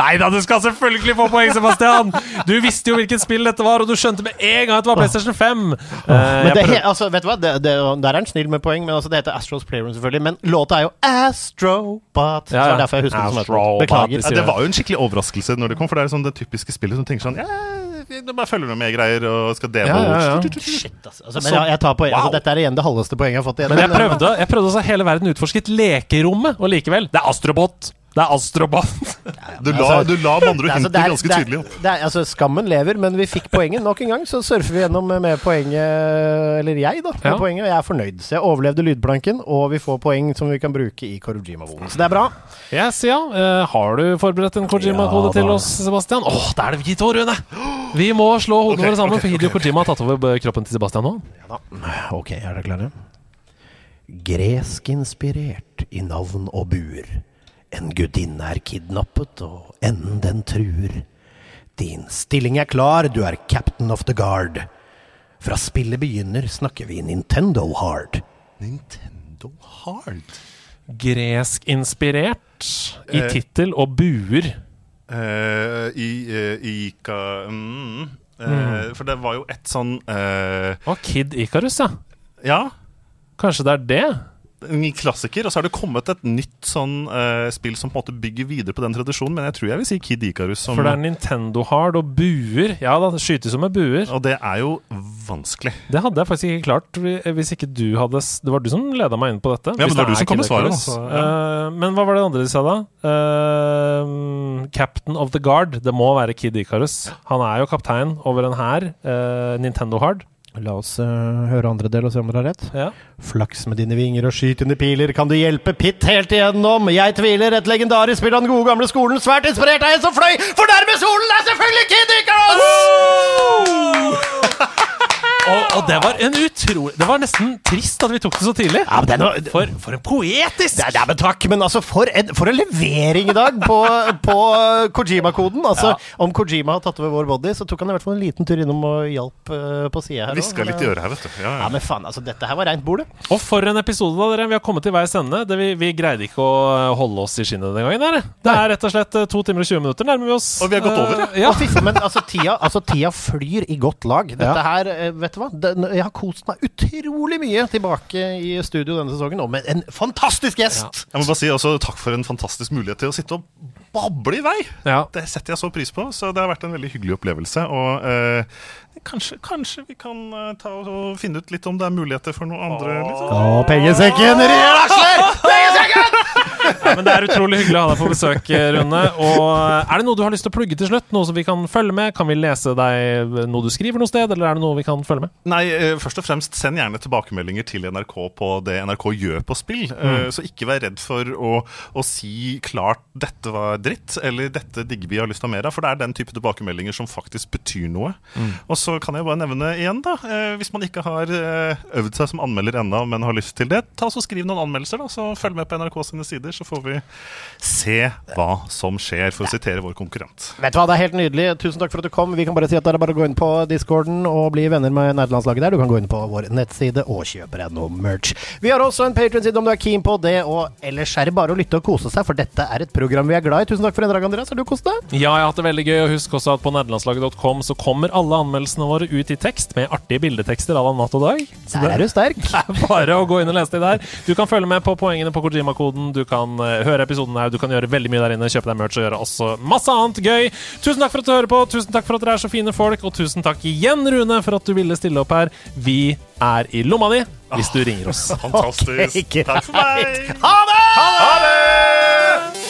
Nei da, du skal selvfølgelig få poeng, Sebastian! Du visste jo hvilket spill dette var, og du skjønte med en gang at det var PlayStation 5. Uh, Men det, he, altså, vet du hva? Det, det, der er han snill med poeng, men altså, det heter Astros Playroom, selvfølgelig. Men låta er jo Astrobot. Så Ja, det ja. er derfor jeg husker det som. Beklager. Ja, det var jo en skikkelig overraskelse når det kom, for det er sånn det typiske spillet som tenker sånn Ja, det bare følger med greier og skal demo. Ja, ja, ja. Shit, altså. altså men jeg, jeg tar poeng. Altså, dette er igjen det halveste poenget jeg har fått igjen. Men jeg prøvde, jeg prøvde også hele verden utforsket lekerommet, og likevel Det er Astrobot! Det er astroband! Du la, Altså, du la med andre ord altså, hintet det ganske det er- tydelig opp. det er- altså, skammen lever, men vi fikk poenget nok en gang. Så surfer vi gjennom med poenget, eller jeg, da, med Ja. poenget, og jeg er fornøyd. Så jeg overlevde lydplanken, og vi får poeng som vi kan bruke i Korojima-volen. Så det er bra. Yes, ja. Eh, har du forberedt en Kojima-kode Ja, til oss, Sebastian? Åh, det er det vi to, Rune! Vi må slå hodene Ok, våre sammen, ok, for Hidio ok, Kojima har tatt over kroppen til Sebastian nå. Ok, er dere klare? Gresk-inspirert i navn og bur. En gudinne er kidnappet, og enden den truer. Din stilling er klar, du er captain of the guard. Fra spillet begynner snakker vi Nintendo hard. Nintendo Hard. Gresk-inspirert i Eh. tittel og buer. Eh, I eh, Ika mm, Eh, For det var jo et sånn eh, Og Kid Icarus, ja. Ja, Kanskje det er det? En klassiker. Og så har det kommet et nytt sånn uh, spill som på en måte bygger videre på den tradisjonen, men jeg tror jeg vil si Kid Icarus. Som, For det er Nintendo Hard og buer. Ja da, skytes som med buer. Og det er jo vanskelig. Det hadde jeg faktisk ikke klart hvis ikke du hadde Det var du som leda meg inn på dette. Ja, men det var du som kom med svaret, Altså. Ja. Eh, men hva var det andre de sa da? Uh, Captain of the Guard. Det må være Kid Icarus. Han er jo kaptein over en hær. Nintendo Hard. La oss uh, høre andre del og se om dere har rett. Ja. Flaks med dine vinger og skytende piler, kan du hjelpe Pitt helt igjennom? Jeg tviler, et legendarisk spill av den gode gamle skolen, svært inspirert av en som fløy, for nærme solen er selvfølgelig Kid Icarus! Og, og det var en utrolig Det var nesten trist at vi tok det så tidlig. Ja, men det noe, For, for en poetisk! det det er, men takk, men altså, for en, for en levering i dag på, på Kojima-koden. Altså, Om Kojima har tatt over vår body, så tok han i hvert fall en liten tur innom og hjalp uh, på sida her. Hviska litt i øret her, vet du. Ja, Ja, ja. men faen, altså, dette her var reint bord, det. Og for en episode, da, dere. Vi har kommet til veis ende. Det, vi, vi greide ikke å holde oss i skinnet den gangen. Der. Det er rett og slett eh, to timer og 20 minutter nærmer vi oss. Og vi har gått over, uh, ja. Men altså tida, altså, tida flyr i godt lag. Dette Ja. her, eh, vet du hva? Den, jeg har kost meg utrolig mye tilbake i studio denne sesongen, og med en fantastisk gjest! Jeg må bare si også takk for en fantastisk mulighet til å sitte og bable i vei. Ja. Det setter jeg så pris på, så det har vært en veldig hyggelig opplevelse. Og eh, kanskje, kanskje vi kan eh, ta og finne ut litt om det er muligheter for noen andre. Liksom. Å, pengesekken rir! Ja, men Det er utrolig hyggelig å ha deg på besøk, Rune. Og Er det noe du har lyst til å plugge til slutt? Noe som vi kan følge med? Kan vi lese deg noe du skriver noe sted, eller er det noe vi kan følge med? Nei, eh, først og fremst send gjerne tilbakemeldinger til NRK på det NRK gjør på spill. Mm. Så ikke vær redd for å, å si klart 'dette var dritt', eller 'dette digger vi har lyst til å ha mer av', for det er den type tilbakemeldinger som faktisk betyr noe. Og så kan jeg bare nevne igjen, da, eh, hvis man ikke har eh, øvd seg som anmelder ennå, men har lyst til det, ta så skriv noen anmeldelser, da, så følg med på NRK sine sider, så får vi se hva som skjer, for å sitere vår konkurrent. Vet du hva, det er helt nydelig. Tusen takk for at du kom. Vi kan bare si at det er bare å gå inn på discorden og bli venner med nerdelandslaget der. Du kan gå inn på vår nettside og kjøpe deg noe merch. Vi har også en Patreon-side om du er keen på det, og ellers er det bare å lytte og kose seg, for dette er et program vi er glad i. Tusen takk for en dag, Andreas. Har du kost deg? Ja, jeg har hatt det veldig gøy. Og husk også at på nederlandslaget.com så kommer alle anmeldelsene våre ut i tekst, med artige bildetekster à la natt og dag. Så Der er du sterk. det er bare å gå inn og lese de der. Du kan følge med på poengene på Kojima-koden. Du kan eh, høre episoden her. Du kan gjøre veldig mye der inne. Kjøpe deg merch og gjøre også masse annet gøy. Tusen takk for at du hører på. Tusen takk for at dere er så fine folk. Og tusen takk igjen, Rune, for at du ville stille opp her. Vi er i lomma di hvis du ringer oss. Fantastisk. Okay, Takk for meg! Ha det! Ha det!